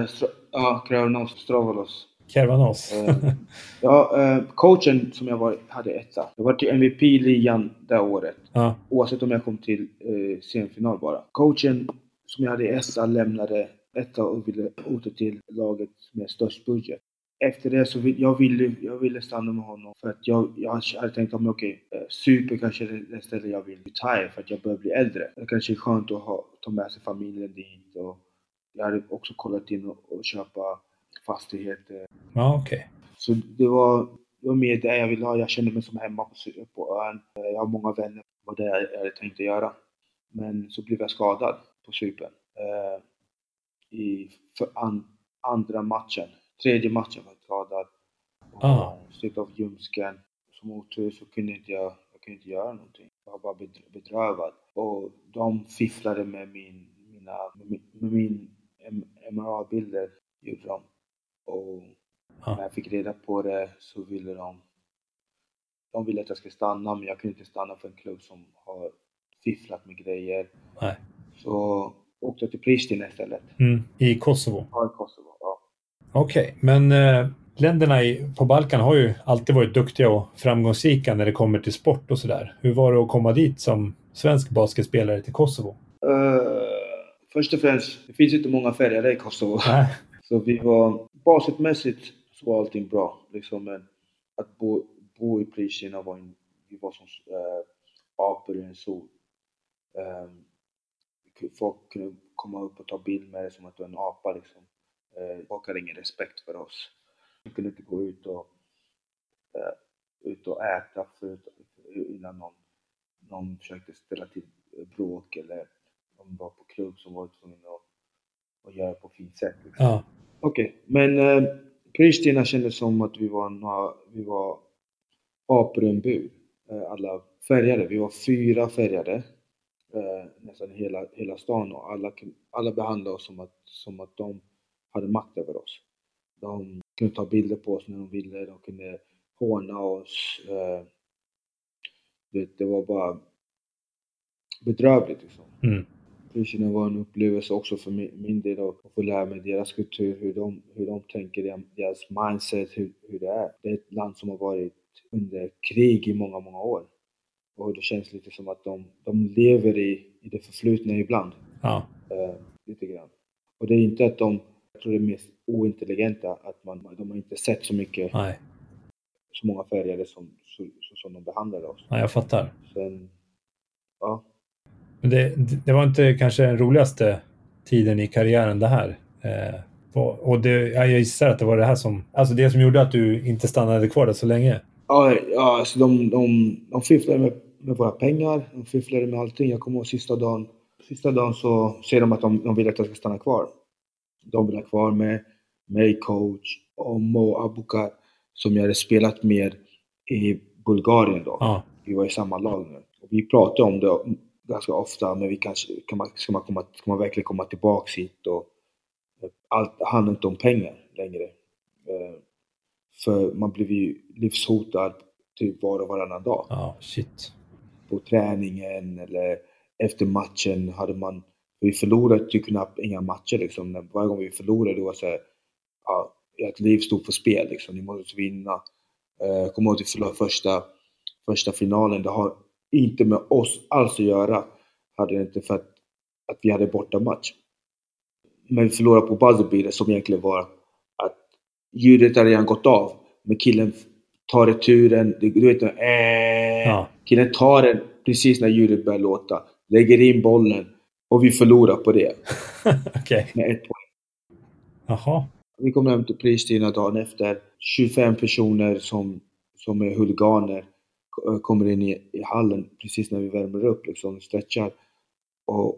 Stro- ja, Karanos Strovolos. Kervanos. Ja, coachen som jag var, hade etta. Jag var till MVP i ligan det året. ja. Oavsett om jag kom till semifinal bara. Coachen som jag hade i essa lämnade etta och ville åter till laget med störst budget. Efter det så vill, jag ville jag ville stanna med honom för att jag, jag hade tänkt att okej, eh, super kanske är det stället jag vill retire för att jag börjar bli äldre. Det kanske är skönt att ha, ta med sig familjen dit och jag hade också kollat in och, och köpa fastigheter ja, okej. så det var, det var mer det jag ville ha. Jag kände mig som hemma på, på ön. Jag har många vänner. Det var det jag hade tänkt att göra. Men så blev jag skadad på Cypern. Eh, I för an, andra matchen. Tredje matchen var jag skadad. Ah. Slet av ljumsken. som otur så kunde inte jag, jag kunde inte göra någonting. Jag var bara bedr- bedrövad. Och de fifflade med min, mina, med min, MRA-bilder, gjorde de. Och Ja. när jag fick reda på det så ville de de ville att jag skulle stanna men jag kunde inte stanna för en klubb som har fifflat med grejer. Nej. Så åkte jag till Pristina istället. Mm. I Kosovo. Ja, i Kosovo. Okej, men eh, länderna i, på Balkan har ju alltid varit duktiga och framgångsrika när det kommer till sport och sådär. Hur var det att komma dit som svensk basketspelare till Kosovo? Eh, först och främst, det finns inte många färgade i Kosovo. Nej. Så vi var, basketmässigt så var allting bra. Liksom, men att bo, bo i Pristina var en, vi var som äh, apor i en sol. Um, folk kunde komma upp och ta bild med det som att du är en apa liksom. Folk hade ingen respekt för oss. Vi kunde inte gå ut och, uh, ut och äta för, innan någon, någon försökte ställa till bråk eller om var på klubb som var tvungen att, att göra på fint sätt. Liksom. Ja. Okej, okay. men eh, Pristina kändes som att vi var, några, vi var apor i en bur. Eh, alla färgade. Vi var fyra färgade. Eh, nästan hela, hela stan och alla, alla behandlade oss som att, som att de hade makt över oss. De kunde ta bilder på oss när de ville. De kunde håna oss. Eh, det, det var bara bedrövligt liksom. Mm. Pristina var en upplevelse också för min, min del att få lära mig deras kultur, hur de, hur de tänker, deras mindset, hur, hur det är. Det är ett land som har varit under krig i många, många år. Och det känns lite som att de, de lever i, i det förflutna ibland. Ja. Eh, lite grann. Och det är inte att de, jag tror det är mest ointelligenta, att man, de har inte sett så mycket, Nej. så många färgade som, så, så, som de behandlar oss. ja, jag fattar. Sen, ja. Men det, det var inte kanske den roligaste tiden i karriären det här. Eh, och det, jag gissar att det var det här som, alltså det som gjorde att du inte stannade kvar där så länge. Ja, ja alltså de, de, de fifflade med, med våra pengar, de fifflade med allting. Jag kommer ihåg sista dagen, sista dagen så säger de att de, de vill att jag ska stanna kvar. De vill ha kvar med mig, coach och Mo Abukar som jag hade spelat med i Bulgarien då. Ja. Vi var i samma lag nu. Och vi pratade om det ganska ofta, men vi kanske, kan man, ska, man komma, ska man verkligen komma tillbaks hit och allt handlar inte om pengar längre. Eh, för man blev ju livshotad typ var och varannan dag. Ja, shit. På träningen eller efter matchen hade man... Vi förlorade typ knappt inga matcher liksom. Varje gång vi förlorade det var så här, ja, ert liv stod på spel liksom. Ni måste vinna. Uh, kommer ihåg att vi förlorade första, första finalen. Det har inte med oss alls att göra. Hade det inte för att, att vi hade bortamatch. Men vi förlorade på buzzerbeater som egentligen var att ljudet hade redan gått av. Men killen tar returen, du vet, äh, Ja. killen tar den precis när ljudet börjar låta. Lägger in bollen och vi förlorar på det Okej. med ett poäng. Jaha. Vi kom hem till Pristina dagen efter. 25 personer som, som är huliganer k- kommer in i, i hallen precis när vi värmer upp, liksom, stretchar. Och,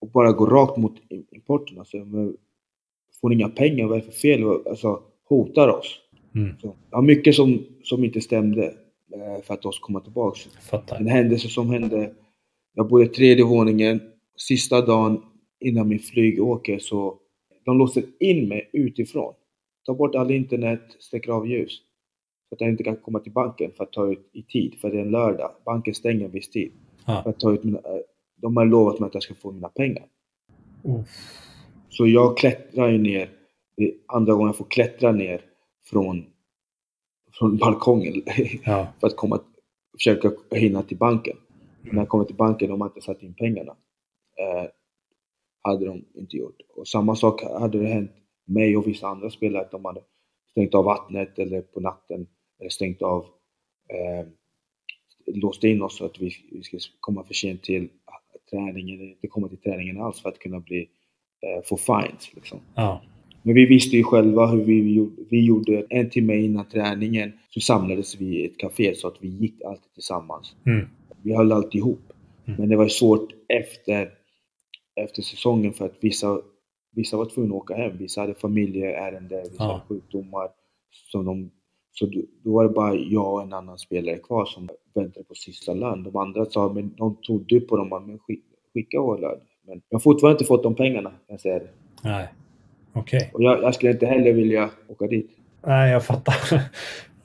och bara går rakt mot im- importen. Alltså, får inga pengar? Vad är det för fel? Alltså, hotar oss. Mm. Så, ja, mycket som, som inte stämde eh, för att oss komma tillbaks. Fattar. En händelse som hände. Jag bodde i tredje våningen. Sista dagen innan min flyg åker så de låser in mig utifrån. Tar bort all internet, stäcker av ljus. Så att jag inte kan komma till banken för att ta ut i tid. För det är en lördag. Banken stänger en viss tid. Ja. För att ta ut mina, de har lovat mig att jag ska få mina pengar. Oh. Så jag klättrar ju ner. Det är andra gången jag får klättra ner från, från balkongen. Ja. för att komma, försöka hinna till banken. När jag kommer till banken, de har inte satt in pengarna. Eh, hade de inte gjort. Och samma sak hade det hänt mig och vissa andra spelare, att de hade stängt av vattnet eller på natten, eller stängt av, eh, låst in oss så att vi, vi skulle komma för sent till träningen, eller inte komma till träningen alls för att kunna bli, eh, få fines. Liksom. Ja. Men vi visste ju själva hur vi gjorde. Vi gjorde en timme innan träningen så samlades vi i ett café så att vi gick alltid tillsammans. Mm. Vi höll alltid ihop. Mm. Men det var svårt efter, efter säsongen för att vissa, vissa var tvungna att åka hem. Vissa hade familjeärenden, vissa Ja. hade sjukdomar som de, Så då, var det bara jag och en annan spelare kvar som väntade på sista lön. De andra sa, men de trodde på dem, men skick, skicka vår lön. Men jag har fortfarande inte fått de pengarna, kan jag säga det. Nej. Okej. Och jag, jag skulle inte heller vilja åka dit. Nej, jag fattar.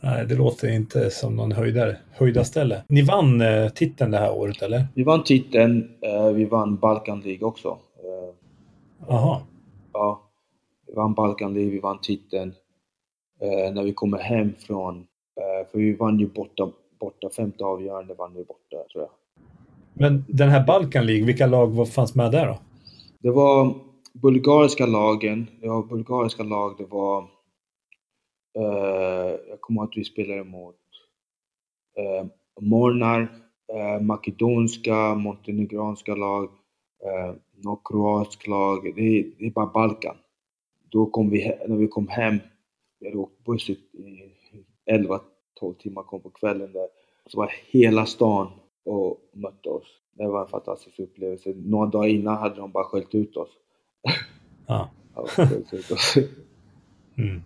Nej, det låter inte som någon höjdare, höjdarställe. Ni vann eh, titeln det här året, eller? Vi vann titeln, eh, vi vann Balkan League också. Eh, Jaha. ja, vi vann Balkan League, vi vann titeln. Eh, när vi kommer hem från, eh, för vi vann ju borta, borta femte avgörande vann vi borta tror jag. Men den här Balkan League, vilka lag var- fanns med där då? Det var bulgariska lagen, det var bulgariska lag, det var... Eh, jag kommer ihåg att vi spelade mot eh, Mornar, eh, makedonska, montenegranska lag, eh, något kroatiskt lag. Det, är- det är bara Balkan. Då kom vi, när vi kom hem, vi hade åkt buss i i 11-12 timmar, kom på kvällen där, så var hela stan och mötte oss. Det var en fantastisk upplevelse. Några dagar innan hade de bara skällt ut oss. Ja. Ja, skällt ut oss. Mm.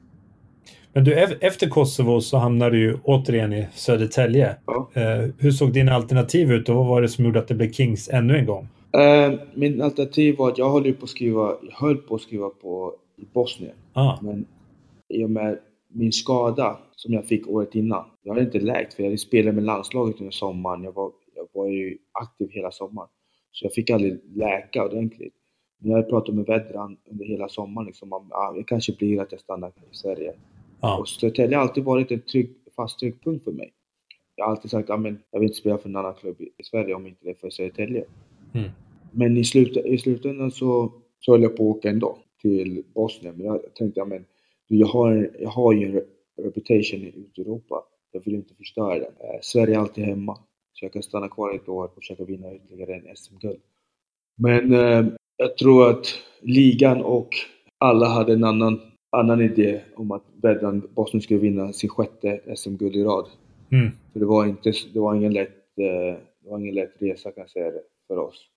Men du, efter Kosovo så hamnade du ju återigen i Södertälje. Ja. Eh, hur såg dina alternativ ut och vad var det som gjorde att det blev Kings ännu en gång? Eh, min alternativ var att jag höll på att skriva, höll på att skriva på i Bosnien. Ah, Men i och med min skada som jag fick året innan. Jag hade inte läkt för jag hade spelat med landslaget under sommaren. Jag var, jag var ju aktiv hela sommaren. Så jag fick aldrig läka ordentligt. Men jag hade pratat med Vedran under hela sommaren liksom om ah, det kanske blir att jag stannar i Sverige. Ja. Och Södertälje har alltid varit en trygg, fast tryggpunkt för mig. Jag har alltid sagt att jag vill inte spela för en annan klubb i Sverige om inte det är för Södertälje. Mm. Men i, slut, i slutändan så, så höll jag på att åka ändå till Bosnien. Men jag tänkte, du, jag, har, jag har ju en re- reputation ute i Europa. Jag vill inte förstöra den. Eh, Sverige är alltid hemma. Så jag kan stanna kvar ett år och försöka vinna ytterligare en SM-guld. Men eh, jag tror att ligan och alla hade en annan, annan idé om att Vedran, Bosnien skulle vinna sin sjätte SM-guld i rad. Mm. För det var, inte, det var ingen lätt, eh, det var ingen lätt resa kan jag säga det, för oss.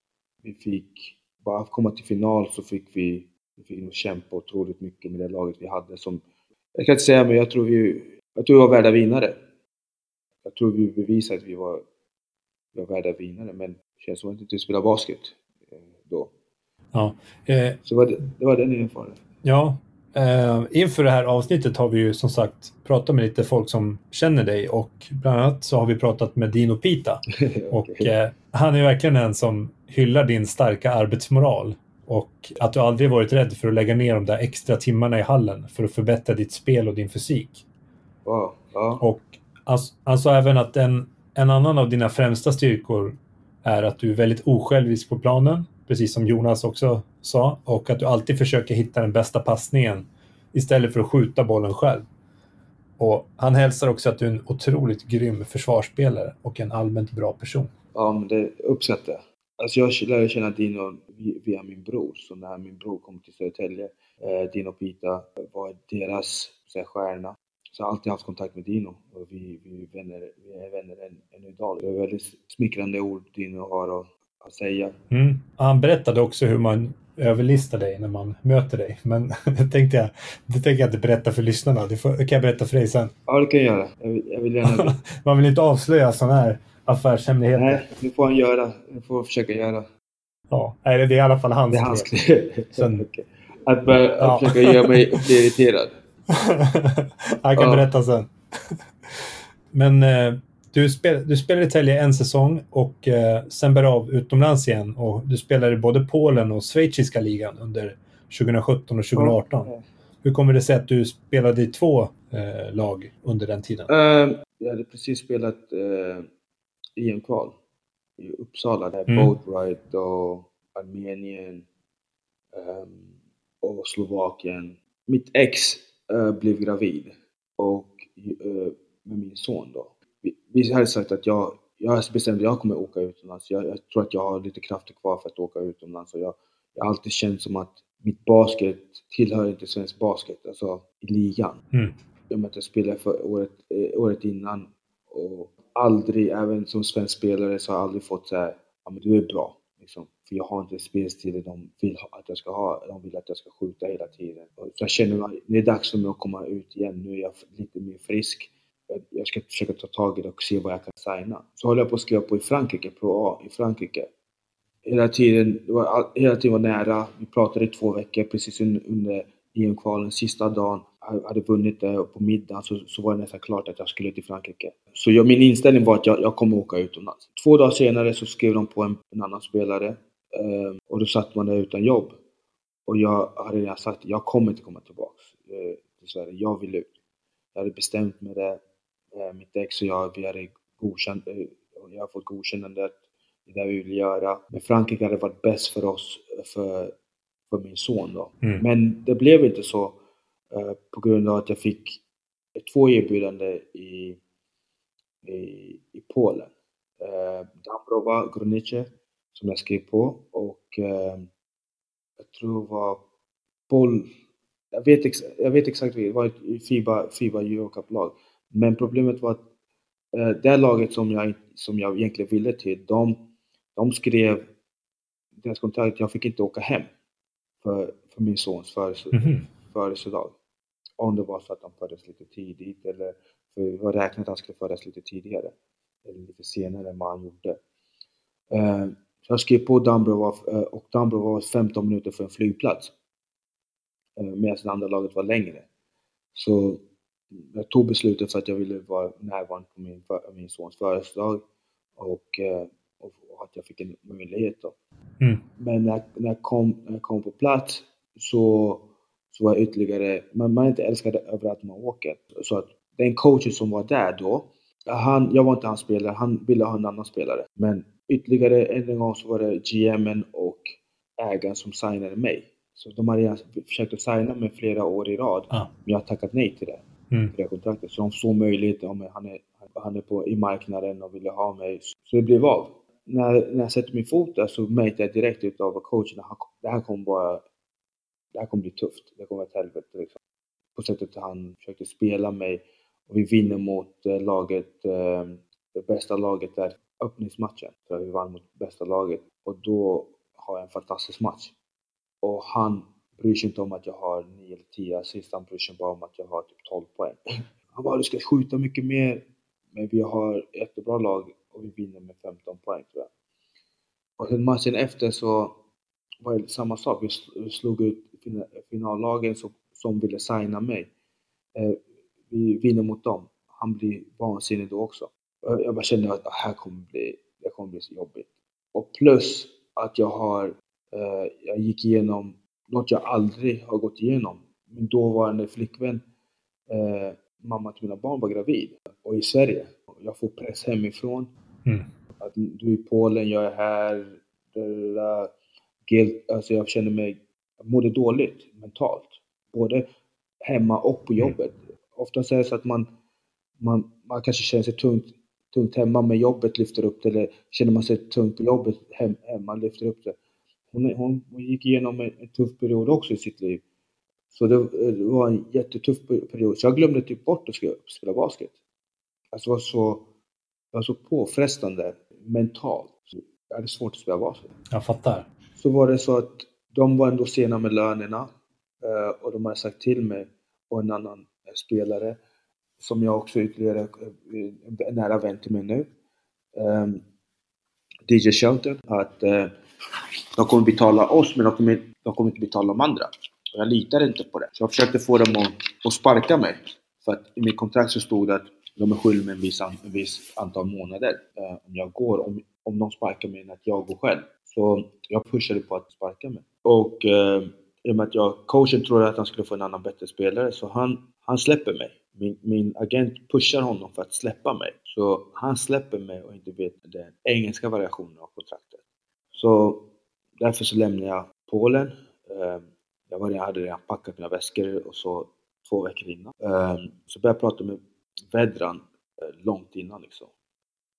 Vi fick, bara att komma till final så fick vi, vi fick kämpa otroligt mycket med det laget vi hade som, jag kan inte säga men jag tror vi, jag tror vi var värda vinnare. Jag tror vi bevisade att vi var, vi var värda vinnare men det känns som att vi inte spela basket eh, då. ja. Eh, Så det var, det, det var den erfarenheten. Ja, eh, inför det här avsnittet har vi ju som sagt pratat med lite folk som känner dig och bland annat så har vi pratat med Dino Pita. Och eh, han är verkligen en som hyllar din starka arbetsmoral och att du aldrig varit rädd för att lägga ner de där extra timmarna i hallen för att förbättra ditt spel och din fysik. Wow, ja. Och han, han sa även att en, en annan av dina främsta styrkor är att du är väldigt osjälvisk på planen, precis som Jonas också sa, och att du alltid försöker hitta den bästa passningen istället för att skjuta bollen själv. Och han hälsar också att du är en otroligt grym försvarsspelare och en allmänt bra person. Ja, men det uppskattar jag. Alltså jag lärde känna Dino via min bror. Så när min bror kom till Södertälje, eh, Dino Pita var deras så här, stjärna. Så jag har alltid haft kontakt med Dino och vi, vi, är vänner, vi är vänner än, än idag. Det är väldigt smickrande ord Dino har och att säga. Mm. Han berättade också hur man överlistar dig när man möter dig. Men det tänkte jag, det tänker jag inte berätta för lyssnarna. Det, får, det kan jag berätta för dig sen. Ja, det kan jag göra. Jag vill, jag vill gärna... Man vill inte avslöja sådana här affärshemligheter. Nej, det får han göra. Det får jag försöka göra. Ja, det är i alla fall hans Det är hans. Sen- Okej. Att, börja, Ja. försöka göra mig bli irriterad. Han kan Ja. berätta sen. Men eh, du, spel, du spelade i Tälje en säsong och eh, sen bär av utomlands igen. Och du spelade i både Polen och schweiziska ligan under 2017 och 2018. Ja. Hur kommer det sig att du spelade i två eh, lag under den tiden? Uh, jag hade precis spelat uh, EM-kval i Uppsala. Där Mm. Boat Ride och Armenien ehm, och Slovakien. Mitt ex eh, blev gravid och med min son då. Vi, hade sagt att jag, jag bestämde att jag kommer åka utomlands. Jag, jag tror att jag har lite krafter kvar för att åka utomlands. Och jag, jag har alltid känt som att mitt basket tillhör inte svensk basket, alltså i ligan. Mm. Jag spelade för året, eh, året innan och aldrig, även som svensk spelare, så har jag aldrig fått så här, ja men du är bra. Liksom. För jag har inte spelstilen de vill att jag ska ha. De vill att jag ska skjuta hela tiden. Så jag känner att det är dags för mig att komma ut igen. Nu är jag lite mer frisk jag ska försöka ta tag i det och se vad jag kan signa. Så håller jag på att skriva på i Frankrike, Pro A i Frankrike. Hela tiden, det var, hela tiden var nära. Vi pratade i två veckor precis under EM-kvalen, sista dagen. Jag hade vunnit det och på middagen så, så var det nästan klart att jag skulle till Frankrike. Så jag, min inställning var att jag, jag kommer åka utomlands. Två dagar senare så skrev de på en, en annan spelare eh, och då satt man där utan jobb. Och jag hade redan sagt att jag kommer inte komma tillbaks eh, till Sverige. Jag vill ut. Jag hade bestämt mig det. Mitt ex och jag, vi hade godkänt, eh, jag har fått godkännandet. Det är det vi vill göra. Men Frankrike hade varit bäst för oss, för, för min son då. Mm. Men det blev inte så eh, på grund av att jag fick två erbjudanden i, i, i Polen. Eh, Dąbrowa Grunice som jag skrev på och eh, jag tror det var Boll... Jag vet, ex, jag vet exakt vilket, det var ett Fiba, Fiba Eurocup-lag. Men problemet var att eh, det laget som jag, som jag egentligen ville till, de, de skrev deras kontrakt, jag fick inte åka hem för, för min sons Mhm. födelsedag. Om det var så att han föddes lite tidigt eller för det var räknat att han skulle födas lite tidigare. Eller lite senare än vad han gjorde. Eh, så jag skrev på Dumbrova eh, och Dumbrova var 15 minuter från en flygplats. Eh, medan det andra laget var längre. Så jag tog beslutet för att jag ville vara närvarande på min, min sons födelsedag och, eh, och, och att jag fick en möjlighet. Då. Mm. Men när, när, jag kom, när jag kom på plats så, så var jag ytterligare, man, man är inte älskad över att man åker. Så att den coachen som var där då, han, jag var inte hans spelare, han ville ha en annan spelare. Men ytterligare en gång så var det GMen och ägaren som signade mig. Så de hade försökt att signa mig flera år i rad, Ah. men jag har tackat nej till det Mm. det kontraktet. Så de såg möjligheten. han är, han är på, i marknaden och ville ha mig. Så det blev av. När, när jag sätter min fot där så märkte jag direkt utav coachen att det här kommer bara, det här kommer bli tufft. Det kommer vara ett helvete liksom. På sättet han försökte spela mig och vi vinner mot eh, laget, eh, det bästa laget där, öppningsmatchen. För vi vann mot bästa laget och då har jag en fantastisk match. Och han bryr sig inte om att jag har 9 eller 10 assist, han bryr sig bara om att jag har typ 12 poäng. Han bara, du ska skjuta mycket mer, men vi har jättebra lag och vi vinner med 15 poäng tror jag. Och sen matchen efter så var det samma sak, vi slog ut finallagen som, som ville signa mig. Eh, vi vinner mot dem. Han blir vansinnig då också. Jag bara kände att det här kommer bli, det kommer bli så jobbigt. Och plus att jag har, eh, jag gick igenom något jag aldrig har gått igenom. Min dåvarande flickvän, eh, mamma till mina barn var gravid och i Sverige. Jag får press hemifrån. Mm. Att du är i Polen, jag är här. Det där, guilt, alltså jag känner mig, jag mådde dåligt mentalt. Både hemma och på jobbet. Oftast är det så att man, man, man kanske känner sig tungt, tungt hemma men jobbet lyfter upp det. Eller känner man sig tungt på jobbet hem, hemma lyfter upp det. Hon, hon, hon gick igenom en, en tuff period också i sitt liv. Så det, det var en jättetuff period. Så jag glömde typ bort att spela basket. Alltså det var så, det var så påfrestande mentalt. Jag hade svårt att spela basket. Jag fattar. Så var det så att de var ändå sena med lönerna. eh, Och de hade sagt till mig och en annan eh, spelare som jag också ytterligare eh, nära vän till mig nu. eh, DJ Shelton att de kommer betala oss men de kommer, de kommer inte betala de andra. Och jag litar inte på det. Så jag försökte få dem att, att sparka mig. För att i mitt kontrakt så stod det att de är skyldiga mig en viss, en viss antal månader eh, om jag går. Om, om de sparkar mig att jag går själv. Så jag pushade på att sparka mig. Och eh, i och med att jag, coachen trodde att han skulle få en annan bättre spelare så han, han släpper mig. Min, min agent pushar honom för att släppa mig. Så han släpper mig och inte vet den engelska variationen av kontraktet. Så därför så lämnade jag Polen. Eh, Jag var, jag hade redan packat mina väskor och så två veckor innan. Eh, Så började jag prata med Vedran eh, långt innan liksom.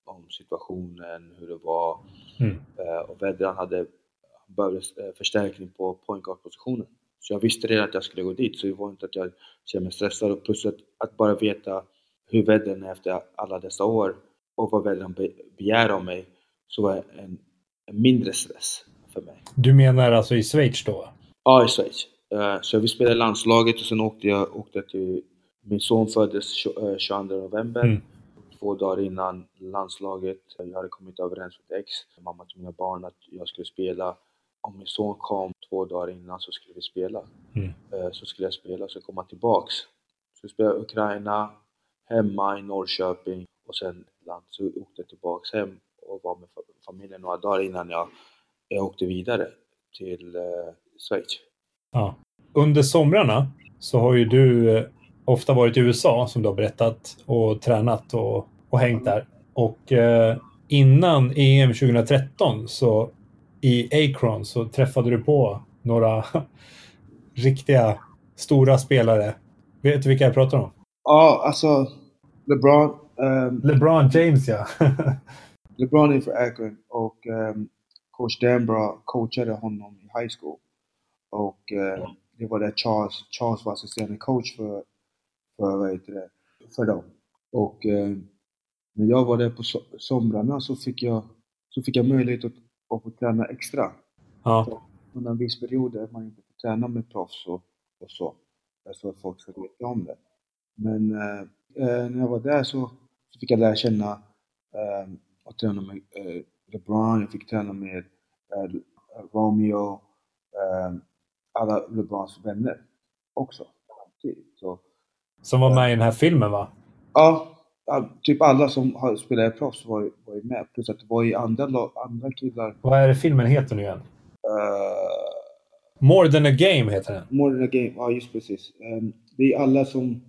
Om situationen, hur det var. Mm. Eh, Och Vedran hade behövde eh, förstärkning på point guard-positionen. Så jag visste redan att jag skulle gå dit, så det var inte att jag kände mig stressad. Och plus att, att bara veta hur Vedran är efter alla dessa år och vad Vedran be, begär av mig, så var en, en mindre stress för mig. Du menar alltså i Schweiz då? Ja, i Schweiz. Eh, Så vi spelade i landslaget och sen åkte jag åkte till Min son föddes tjo- eh, 22 november. Mm. Två dagar innan landslaget. Jag hade kommit överens med ex, mamma till mina barn, att jag skulle spela. Om min son kom två dagar innan så skulle vi spela. Mm. Eh, Så skulle jag spela, så komma tillbaks. Så spelade jag Ukraina, hemma i Norrköping och sen land. Så åkte jag tillbaks hem och var med fa- familjen några dagar innan jag, jag åkte vidare till eh, Schweiz. Ja. Under somrarna så har ju du eh, ofta varit i USA, som du har berättat, och tränat och, och hängt där. Och eh, innan EM 2013 så i Akron så träffade du på några riktiga stora spelare. Vet du vilka jag pratar om? Ja, alltså LeBron, ehm, LeBron James, ja. LeBron är för Akron och ehm, coach Danbra coachade honom i high school. Och ehm, det var där Charles, Charles var assisterande coach för, för, vad heter det, för dem. Och ehm, när jag var där på so- somrarna så fick jag, så fick jag möjlighet att, att få träna extra. ja. Under en viss period där man inte får träna med proffs och, och så. Så att folk ska veta om det. Men eh, eh, när jag var där så, så fick jag lära känna eh, och träna med eh, LeBron, jag fick träna med eh, Romeo, eh, alla LeBrons vänner också. Så, Som var med i den här filmen, va? ja, typ alla som i proffs var, var ju med. Plus att det var ju andra, andra killar. Vad är det filmen heter nu igen? eh, More than a game heter den. More than a game, ja just precis. Ehm, det är alla som,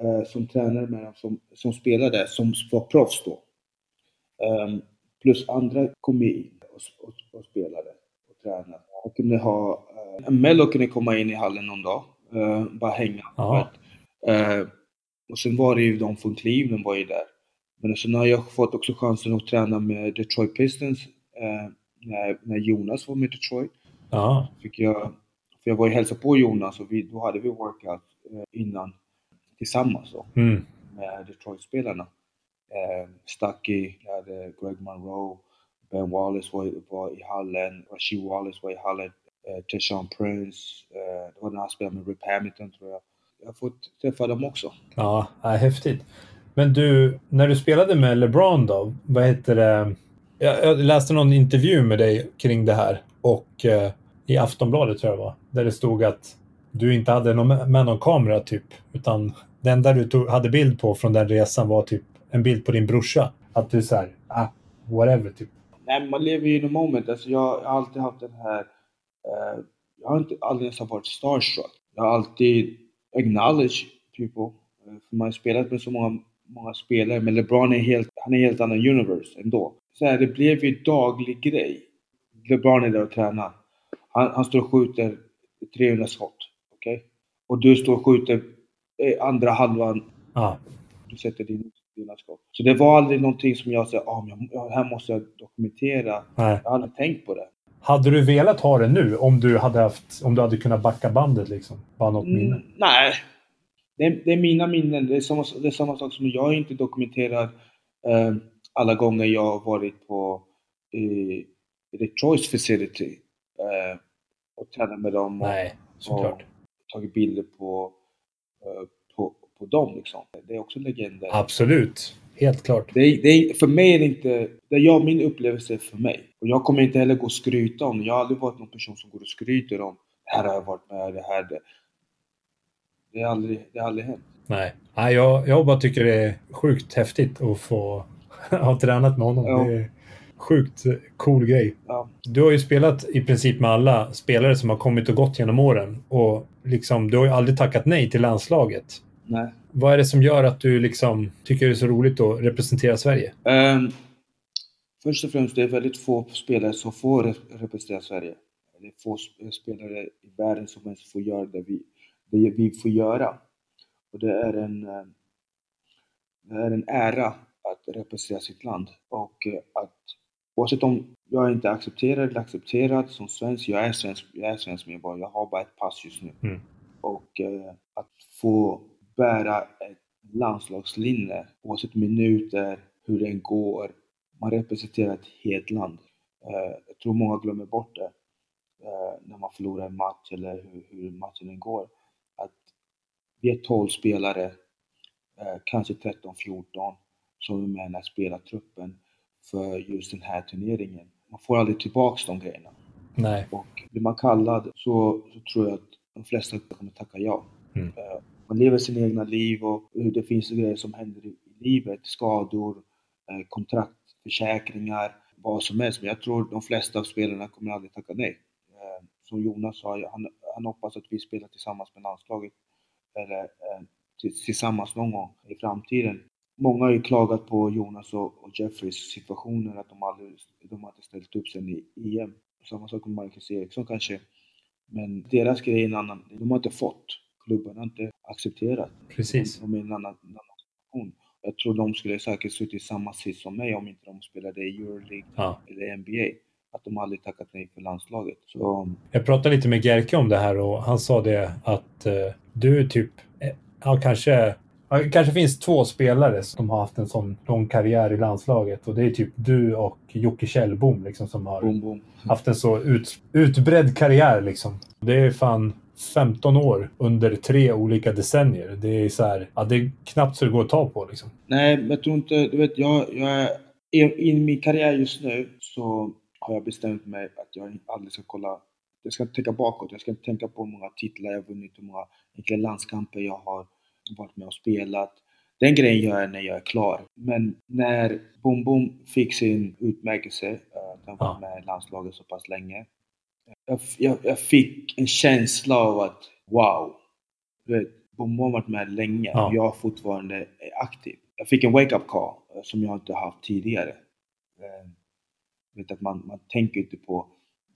eh, som tränar med dem, som, som spelar där, som var proffs då. Ehm, plus andra kom in och, och, och spelade och tränade. Och kunde ha, uh, Mello kunde komma in i hallen någon dag, eh, bara hänga. Ja. Eh, och sen var det ju de från Cleveland var ju där. Men sen har jag fått också chansen att träna med Detroit Pistons eh, när, när Jonas var med Detroit Ja. fick jag, för jag var ju hälsade på Jonas och vi, då hade vi workout eh, innan tillsammans då, Mm. med Detroit-spelarna. Eh, Stucky, jag hade Greg Monroe, Ben Wallace var, var i hallen, Rasheed Wallace var i hallen, eh, Teshaun Prince, eh, det var när han spelade med Rip Hamilton tror jag. Jag har fått träffa dem också. Ja, ja, häftigt. Men du, när du spelade med LeBron då, vad heter det? Jag, jag läste någon intervju med dig kring det här och eh, i Aftonbladet tror jag det var, där det stod att du inte hade någon, med någon kamera typ, utan det enda du tog, hade bild på från den resan var typ en bild på din brorsa. Att du såhär, ah, whatever typ. Nej, man lever ju i the moment. Alltså jag har alltid haft den här... Eh, jag har inte aldrig nästan varit starstruck. Jag har alltid acknowledged people. Eh, för man har spelat med så många, många spelare. Men LeBron är helt, han är helt annan universe ändå. Så här, det blev ju daglig grej. LeBron är där och tränar. Han, han står och skjuter 300 skott. Okej? Och du står och skjuter eh, andra halvan Ja, du sätter din, skott. Så det var aldrig någonting som jag sa, ah, men här måste jag dokumentera. nej. Jag har aldrig tänkt på det. Hade du velat ha det nu om du hade haft, om du hade kunnat backa bandet liksom? Bara något minne? Mm, nej. Det är, det är mina minnen. Det är samma, det är samma sak som jag inte dokumenterat eh, alla gånger jag har varit på i, i Detroits facility eh, och tränat med dem och, Nej, såklart. och tagit bilder på, eh, på, dem. Liksom. Det är också legender. Absolut. Helt klart. Det är, det är, för mig är det inte... Det är jag, min upplevelse är för mig. Och jag kommer inte heller gå och skryta om. Jag har aldrig varit någon person som går och skryter om det här har jag varit med, det här... Det, det har aldrig, det har aldrig hänt. Nej, Nej jag, jag bara tycker det är sjukt häftigt att få ha tränat med honom. Ja. Det är sjukt cool grej. Ja. Du har ju spelat i princip med alla spelare som har kommit och gått genom åren och liksom, du har ju aldrig tackat nej till landslaget. Nej. Vad är det som gör att du liksom tycker det är så roligt att representera Sverige? Ehm, först och främst, det är väldigt få spelare som får rep- representera Sverige. Det är få sp- spelare i världen som ens får göra det vi, det vi får göra. Och det är en, eh, det är en ära att representera sitt land. Och eh, att oavsett om jag är inte accepterad eller accepterad som svensk, jag är svensk, jag är svensk medborgare, jag har bara ett pass just nu. Mm. Och eh, att få bära ett landslagslinne, oavsett minuter, hur den går. Man representerar ett helt land. Eh, jag tror många glömmer bort det eh, när man förlorar en match eller hur, matchen går. Att vi är 12 spelare eh, kanske 13-14 som är med i den här spelartruppen för just den här turneringen. Man får aldrig tillbaks de grejerna. Nej. Och blir man kallad så, så tror jag att de flesta kommer tacka ja. Mm. Man lever sina egna liv och det finns grejer som händer i livet. Skador, eh, kontrakt, försäkringar, vad som helst. Men jag tror de flesta av spelarna kommer aldrig tacka nej. Eh, som Jonas sa, han, han hoppas att vi spelar tillsammans med landslaget eller eh, tillsammans någon gång i framtiden. Många har ju klagat på Jonas och, och Jeffreys situationer, att de aldrig de har inte ställt upp sen i EM. Samma sak med Marcus Eriksson kanske. Men deras grej är en annan. De har inte fått. Klubben inte accepterat. Precis. De, är i en annan, annan situation. Jag tror de skulle säkert suttit i samma sits som mig om inte de spelade i Euroleague Ja. eller NBA. Att de aldrig tackat nej för landslaget. Så Jag pratade lite med Gerke om det här och han sa det att eh, du är typ, eh, ja kanske, det kanske finns två spelare som har haft en sån lång karriär i landslaget och det är typ du och Jocke Kjellbom liksom som har boom, boom. haft en så ut, utbredd karriär liksom. Det är fan 15 år under tre olika decennier. Det är så här, ja det är knappt så det går att ta på liksom. Nej, men jag tror inte, du vet, jag, jag är, i, i min karriär just nu så har jag bestämt mig att jag aldrig ska kolla, jag ska inte tänka bakåt, jag ska inte tänka på hur många titlar jag har vunnit, hur många landskamper jag har varit med och spelat. Den grejen gör jag när jag är klar. Men när Bom Bom fick sin utmärkelse, eh, att han var med i landslaget så pass länge, jag, jag, jag fick en känsla av att wow, du vet, Bom Bom har varit med länge Ja. och jag fortfarande är aktiv. Jag fick en wake-up call eh, som jag inte haft tidigare. Eh, vet att man, man tänker inte på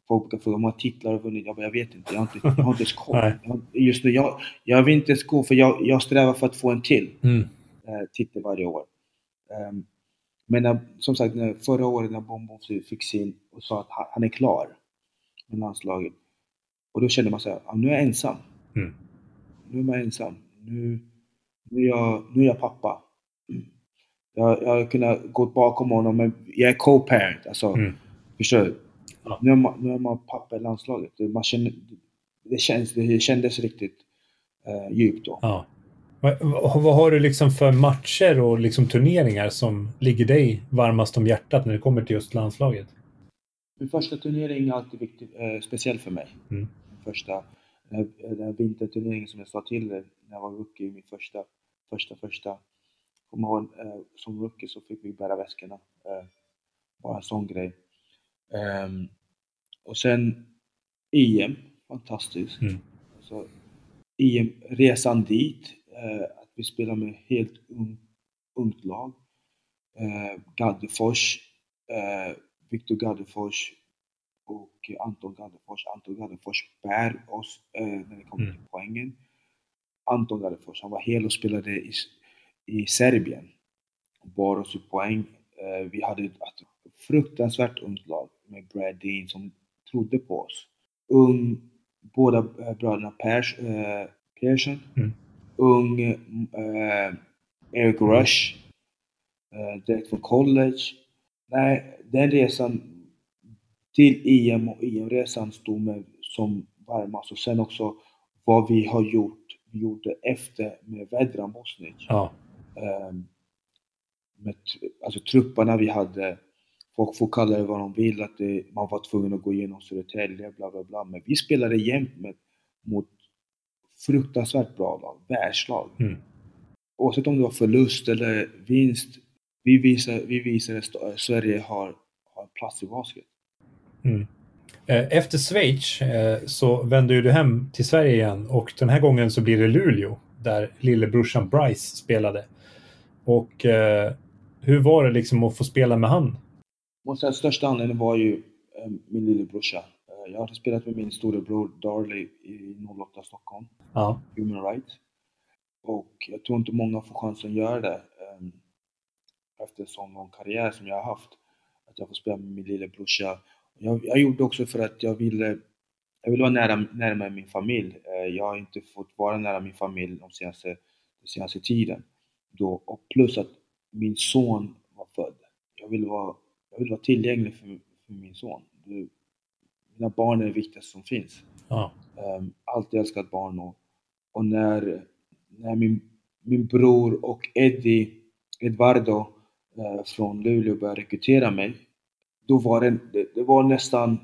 Folk brukar fråga hur många titlar har vunnit? Jag bara, jag vet inte. Jag har inte, jag har inte ens koll. Just nu, jag, jag vill inte ens gå för jag, jag strävar för att få en till Mm. eh, titel varje år. Ehm, men när, som sagt, när, förra året när Bom fick sin och sa att han, han är klar med landslaget. Och då kände man så här, nu är jag ensam. Mm. Nu är man ensam. Nu, nu, är, jag, nu är jag pappa. Mm. Jag, jag har kunnat gå bakom honom, men jag är co-parent. Alltså, Mm. Förstår du? Ja. Nu, är man, nu är man pappa i landslaget. Det- Man känner, det, känns, det kändes riktigt eh, djupt då. Ja. Vad har du liksom för matcher och liksom turneringar som ligger dig varmast om hjärtat när det kommer till just landslaget? Min första turnering är alltid viktig, eh, speciell för mig. Mm. Första, den här, den här vinterturneringen som jag sa till dig när jag var rookie, min första, första, första. Kommer ihåg, eh, som rookie så fick vi bära väskorna. Eh, bara en sån grej. Ehm, och sen EM, fantastiskt. Mm. Alltså, EM, resan dit, eh, att vi spelar med helt ung, ungt lag. Eh, Gaddefors, eh, Viktor Gaddefors och Anton Gaddefors. Anton Gaddefors bär oss eh, när det kommer Mm. till poängen. Anton Gaddefors, han var hel och spelade i, i Serbien. Bar oss i poäng. Eh, vi hade ett fruktansvärt ungt lag med Brad Dean som trodde på oss. Ung, båda eh, bröderna Pers, eh, Persson. Mm. Ung eh, Eric Rush. Eh, direkt från college. Nej, den resan till EM och EM-resan stod mig som varmast. Och sen också vad vi har gjort, vi gjorde efter med Vedran Bosnic. Ja. Ehm, med, alltså trupperna vi hade, folk får kalla det vad de vill, att det, man var tvungen att gå igenom Södertälje, bla bla bla. Men vi spelade jämt med, mot fruktansvärt bra lag, världslag. Mm. Oavsett om det var förlust eller vinst, vi visade, vi visade att Sverige har, har plats i basket. Mm. Eh, Efter Schweiz eh, så vände ju du hem till Sverige igen och den här gången så blir det Luleå där lillebrorsan Bryce spelade. Och eh, hur var det liksom att få spela med han? Måste säga, största anledningen var ju min lillebrorsa. Jag hade spelat med min storebror Darley i 08 Stockholm. Ja. Human Rights. Och jag tror inte många får chansen att göra det efter en sån lång karriär som jag har haft. Att jag får spela med min lillebrorsa. Jag, jag gjorde också för att jag ville, jag ville vara nära, närmare min familj. Eh, jag har inte fått vara nära min familj de senaste, den senaste tiden. Då, och plus att min son var född. Jag ville vara, jag ville vara tillgänglig för, för min son. Du, mina barn är det viktigaste som finns. Ja. Um, alltid älskat barn och, och när, när min min bror och Eddie, Edvardo eh, från Luleå började rekrytera mig, då var det, det, var nästan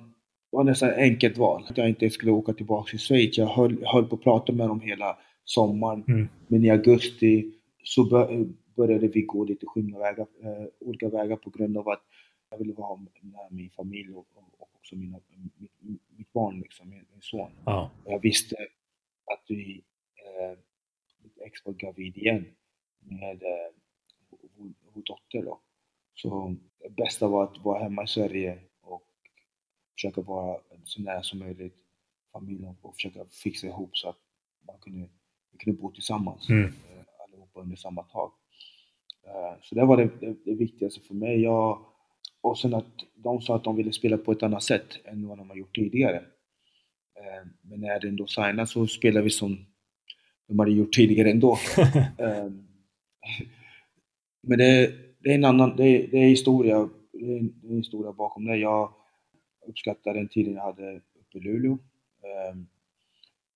det var nästan ett enkelt val. Att jag inte skulle åka tillbaka till Schweiz. Jag höll, höll på att prata med dem hela sommaren. Mm. Men i augusti så bör, började vi gå lite skilda vägar, eh, olika vägar på grund av att jag ville vara med min familj och, och, också mina, mitt, mitt barn, liksom, min, min son. Och jag visste att vi, eh, mitt ex var gravid igen med eh, dotter. Då. Så det bästa var att vara hemma i Sverige och försöka vara så nära som möjligt familjen och försöka fixa ihop så att man kunde, vi kunde bo tillsammans Mm. eh, allihopa under samma tak. Eh, Så det var det, det, det viktigaste för mig. Jag, och sen att de sa att de ville spela på ett annat sätt än vad de har gjort tidigare. Eh, Men när den då signade så spelade vi som de hade gjort tidigare ändå. Men det, det är en annan, det det är historia, det är en, det är en historia bakom det. Jag uppskattar den tiden jag hade uppe i Luleå. Jag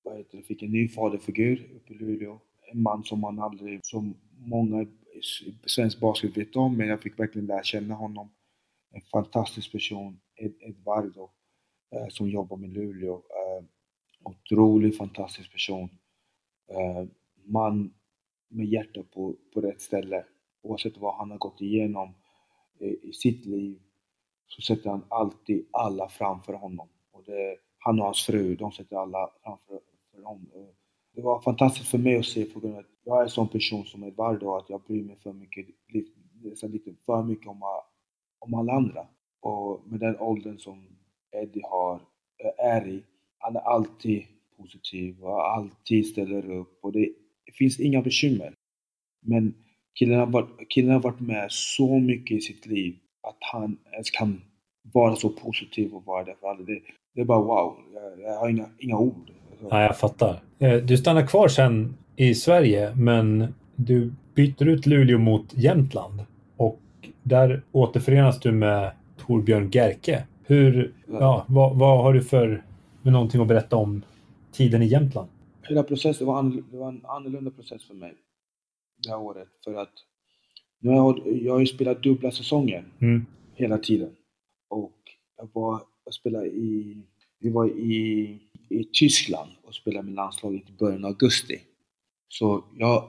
vad heter det, fick en ny faderfigur uppe i Luleå. En man som man aldrig, som många i svensk basket vet om, men jag fick verkligen lära känna honom. En fantastisk person, Ed, Edvardo, eh, som jobbar med Luleå. Ehm, otrolig, otroligt fantastisk person. Ehm, man med hjärtat på, på rätt ställe. Oavsett vad han har gått igenom eh, i sitt liv så sätter han alltid alla framför honom. Och det, han och hans fru, de sätter alla framför för eh, Det var fantastiskt för mig att se på grund av att jag är en sån person som Edvardo, att jag bryr mig för mycket, lite, lite för mycket om, om alla andra. Och med den åldern som Eddie har, eh, är i, han är alltid positiv och alltid ställer upp och det, det finns inga bekymmer. Men killen har, varit, killen har varit med så mycket i sitt liv att han ens kan vara så positiv och vara där för alla. Det, det är bara wow, jag, jag har inga, inga ord. ja, jag fattar. Eh, Du stannar kvar sen i Sverige, men du byter ut Luleå mot Jämtland. Och där återförenas du med Torbjörn Gerke. Hur, ja, vad, vad har du för med någonting att berätta om tiden i Jämtland? Hela processen var, annorl- det var en annorlunda process för mig det här året. För att nu har jag, jag har ju spelat dubbla säsonger Mm. hela tiden. Och jag, var, jag spelade i, vi var i, i Tyskland och spelade med landslaget i början av augusti. Så jag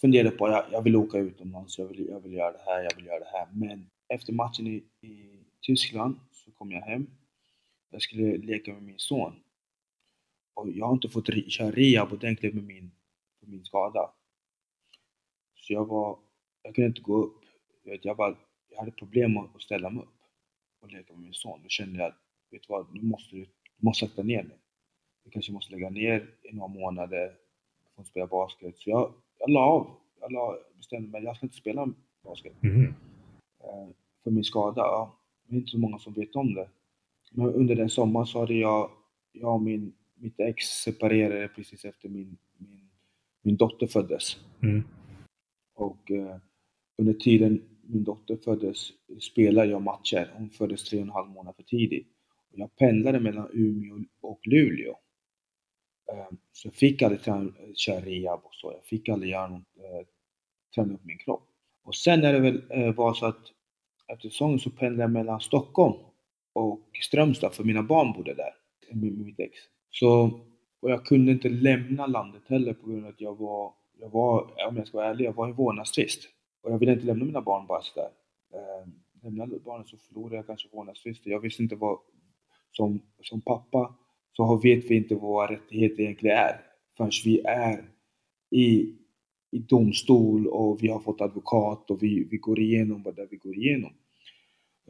funderade på, jag, jag vill åka utomlands, jag vill, jag vill göra det här, jag vill göra det här. Men efter matchen i, i Tyskland så kom jag hem. Jag skulle leka med min son. Och jag har inte fått köra rehab ordentligt med min, med min skada. Så jag var, jag kunde inte gå upp. Jag, jag, bara, jag hade problem att att ställa mig upp och leka med min son. Då kände jag, vet du vad, nu måste du, du måste sätta ner dig. Du kanske måste lägga ner i några månader från att spela basket. Så jag, jag la av. Jag la, bestämde mig, jag ska inte spela basket. Eh, för min skada. Ja. Det är inte så många som vet om det. Men under den sommaren så hade jag, jag och min, mitt ex separerade precis efter min, min, min dotter föddes. Mm. Och eh, under tiden min dotter föddes spelade jag matcher. Hon föddes tre och en halv månad för tidigt. Och jag pendlade mellan Umeå och Luleå. Eh, så jag fick aldrig träna, eh, köra rehab och så. Jag fick aldrig göra något, eh, träna upp min kropp. Och sen när det väl eh, var så att efter säsongen så pendlade jag mellan Stockholm och Strömstad för mina barn bodde där med mitt ex. Så, och jag kunde inte lämna landet heller på grund av att jag var, jag var, om jag ska vara ärlig, jag var i vårdnadstvist. Och jag ville inte lämna mina barn bara sådär. Eh, lämna barnen så förlorade jag kanske vårdnadstvisten. Jag visste inte vad, som, som pappa så vet vi inte vad våra rättigheter egentligen är förrän vi är i, i domstol och vi har fått advokat och vi, vi går igenom vad det är vi går igenom.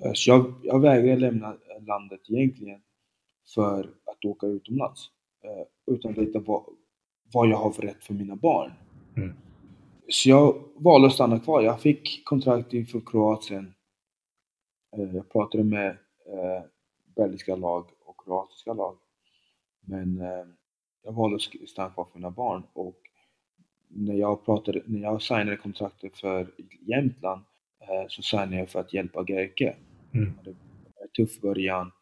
Ehm, så jag, jag vägrade lämna landet egentligen för att åka utomlands ehm, utan att veta vad, vad jag har för rätt för mina barn. Mm. Så jag valde att stanna kvar. Jag fick kontrakt inför Kroatien. Eh, Jag pratade med eh, belgiska lag och kroatiska lag. Men eh, jag valde att stanna kvar för mina barn och när jag, pratade, när jag signade kontraktet för Jämtland eh, så signade jag för att hjälpa Gerke. Mm. Det var en tuff början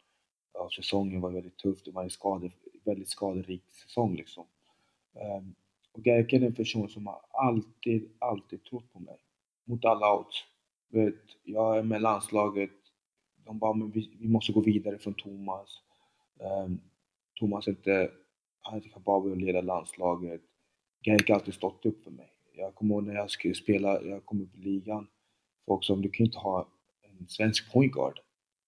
av säsongen var väldigt tuff. Det var en skade, väldigt skaderik säsong liksom. Ehm, och Gerke är en person som har alltid, alltid trott på mig. Mot alla odds. Vet, jag är med landslaget. De bara, men vi, vi måste gå vidare från Thomas. Um, Thomas är inte, han är inte kapabel att leda landslaget. Gerke har alltid stått upp för mig. Jag kommer ihåg när jag skulle spela, jag kom upp i ligan. Folk sa, du kan ju inte ha en svensk point guard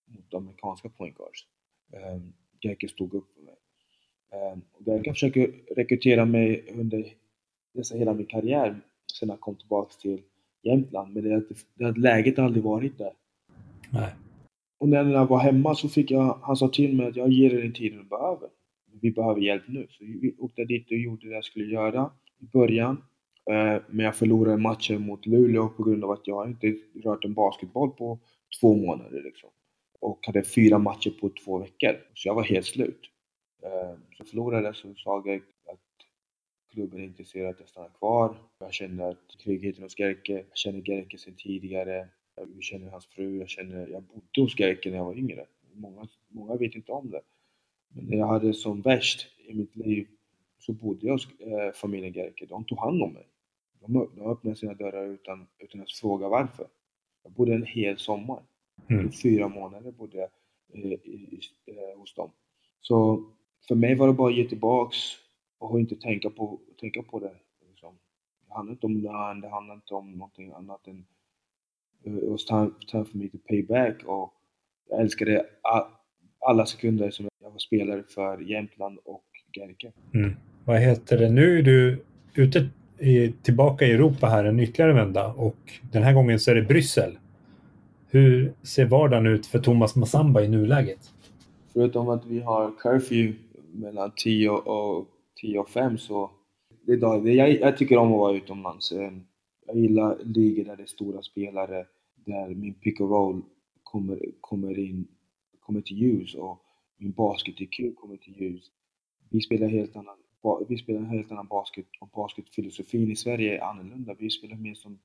mot amerikanska point guards. Ehm, um, Gerke stod upp för mig. Um, och Gerke försöker rekrytera mig under nästan hela min karriär sen jag kom tillbaka till Jämtland. Men det, det, läget har aldrig varit där. Nej. Och när jag var hemma så fick jag, han sa till mig att jag ger dig den tiden du behöver. Vi behöver hjälp nu. Så vi åkte dit och gjorde det jag skulle göra i början. Eh, men jag förlorade matchen mot Luleå på grund av att jag inte rört en basketboll på två månader. Liksom. Och hade fyra matcher på två veckor. Så jag var helt slut. Eh, så förlorade jag så sa jag att klubben är intresserad att jag stannar kvar. Jag känner att tryggheten hos Gerke, jag känner Gerke sedan tidigare. Jag känner hans fru, jag känner, jag bodde hos Gerke när jag var yngre. Många, många vet inte om det. Men när jag hade som värst i mitt liv så bodde jag hos eh, familjen Gerke. De tog hand om mig. De, de öppnade sina dörrar utan, utan att fråga varför. Jag bodde en hel sommar. Mm. Fyra månader bodde jag eh, i, eh, hos dem. Så för mig var det bara att ge tillbaks och inte tänka på, tänka på det. Liksom. Det handlar inte om lön, det handlar inte om någonting annat än it was time, time for me to pay back. Och jag älskade alla sekunder som jag var spelare för Jämtland och Gerke. Mm. Vad heter det? Nu är du ute i, tillbaka i Europa här en ytterligare vända och den här gången så är det Bryssel. Hur ser vardagen ut för Thomas Massamba i nuläget? Förutom att vi har curfew mellan 10 och 10 och 5 så det är jag, jag tycker om att vara utomlands. Ehm, jag gillar ligor där det är stora spelare, där min pick and roll kommer, kommer in, kommer till ljus och min basket IQ kommer till ljus. Vi spelar helt annan, vi spelar en helt annan basket och basketfilosofin i Sverige är annorlunda. Vi spelar mer som,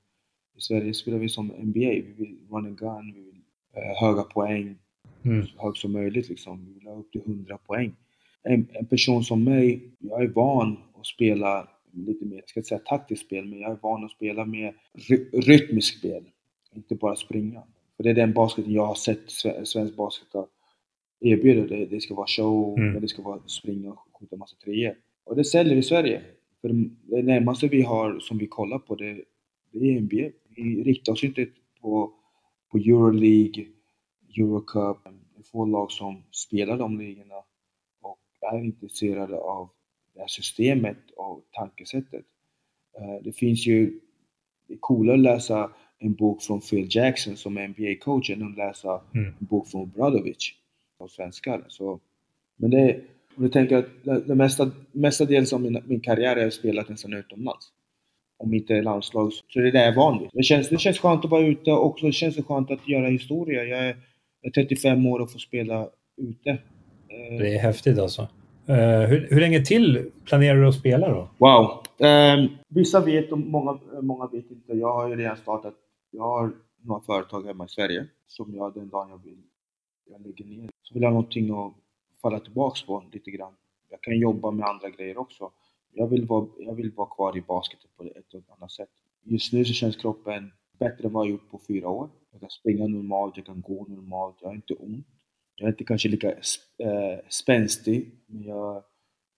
i Sverige spelar vi som NBA. Vi vill run and gun, vi vill eh, höga poäng, mm. så högt som möjligt liksom. Vi vill ha upp till 100 poäng en, en person som mig, jag är van att spela lite mer, jag ska inte säga taktiskt spel, men jag är van att spela mer ry rytmiskt spel. Inte bara springa. För det är den basketen jag har sett svensk basket erbjuda. Det, det ska vara show, mm. det ska vara springa och skjuta massa treor. Och det säljer i Sverige. För det närmaste vi har som vi kollar på det, det är NBA. Vi riktar oss inte på, på Euroleague, Eurocup. Det är få lag som spelar de ligorna är intresserade av det här systemet och tankesättet. Eh, det finns ju, det är coolare att läsa en bok från Phil Jackson som är NBA-coach än att läsa mm. en bok från Bradovic på svenskar. Så, men det, om du tänker att det mesta, mestadels av min, min karriär har jag spelat nästan utomlands. Om inte landslag, så det är det jag är van vid. Det känns, det känns skönt att vara ute och också känns det skönt att göra historia. Jag är, jag är 35 år och får spela ute. Det är häftigt alltså. Uh, hur, hur länge till planerar du att spela då? Wow! Um, vissa vet och många, många vet inte. Jag har ju redan startat. Jag har några företag hemma i Sverige som jag den dagen jag vill jag lägger ner så vill jag ha någonting att falla tillbaks på lite grann. Jag kan jobba med andra grejer också. Jag vill vara, jag vill vara kvar i basketen på ett eller annat sätt. Just nu så känns kroppen bättre än vad jag gjort på fyra år. Jag kan springa normalt, jag kan gå normalt, jag har inte ont. Jag är inte kanske lika äh, spänstig, men jag,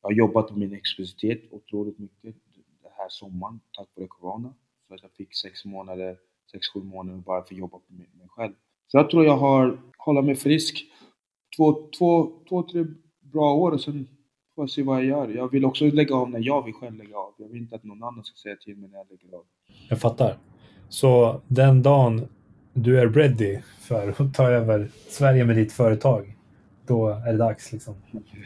jag har jobbat med min explosivitet otroligt mycket den här sommaren tack vare Corona. Så att jag fick sex månader, sex, sju månader bara för att jobba med mig, mig själv. Så jag tror jag har hållit mig frisk två, två, två, tre bra år och sen får jag se vad jag gör. Jag vill också lägga av när jag vill själv lägga av. Jag vill inte att någon annan ska säga till mig när jag lägger av. Jag fattar. Så den dagen du är ready för att ta över Sverige med ditt företag, då är det dags liksom.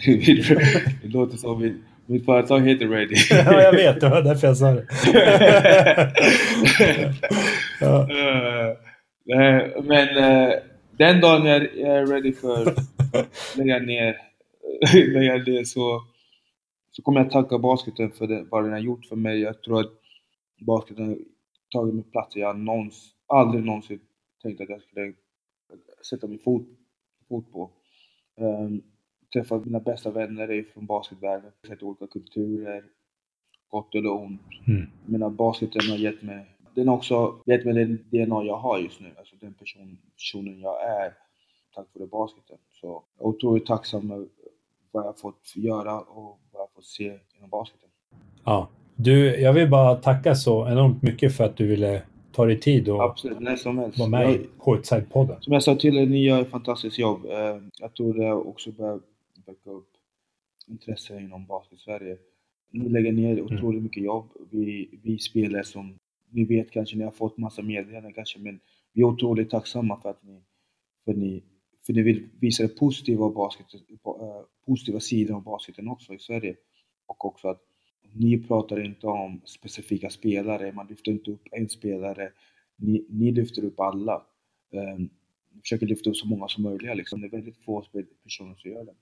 det låter som mitt, mitt företag heter Ready. ja, jag vet. Det var därför jag sa det. ja. uh, men uh, den dagen jag är ready för att lägga ner, lägga ner så, så kommer jag tacka basketen för det, vad den har gjort för mig. Jag tror att basketen har tagit mig platser jag någonsin, aldrig någonsin tänkte att jag skulle sätta min fot, fot på. Um, träffat mina bästa vänner från basketvärlden, sett olika kulturer, gott eller ont. Mm. Menar, basketen har gett mig, den har också gett mig den DNA jag har just nu. Alltså den person, personen jag är, tack vare basketen. Så jag är otroligt tacksam över vad jag fått göra och vad jag fått se inom basketen. Ja. Du, jag vill bara tacka så enormt mycket för att du ville ta dig tid och Absolut, när som helst. vara med Jag- i Courtside-podden. Som jag sa till er, ni gör ett fantastiskt jobb. Eh, Jag tror det också börjar väcka upp intresse inom basket-Sverige. Ni lägger ner otroligt mycket jobb. Vi, vi spelare som, ni vet kanske, ni har fått massa meddelanden kanske, men vi är otroligt tacksamma för att ni, för ni, för ni vill visa det positiva, basket, eh, positiva sidan av basketen också i Sverige. Och också att ni pratar inte om specifika spelare, man lyfter inte upp en spelare. Ni, ni lyfter upp alla. Um, försöker lyfta upp så många som möjligt. Liksom. Det är väldigt få personer som gör det.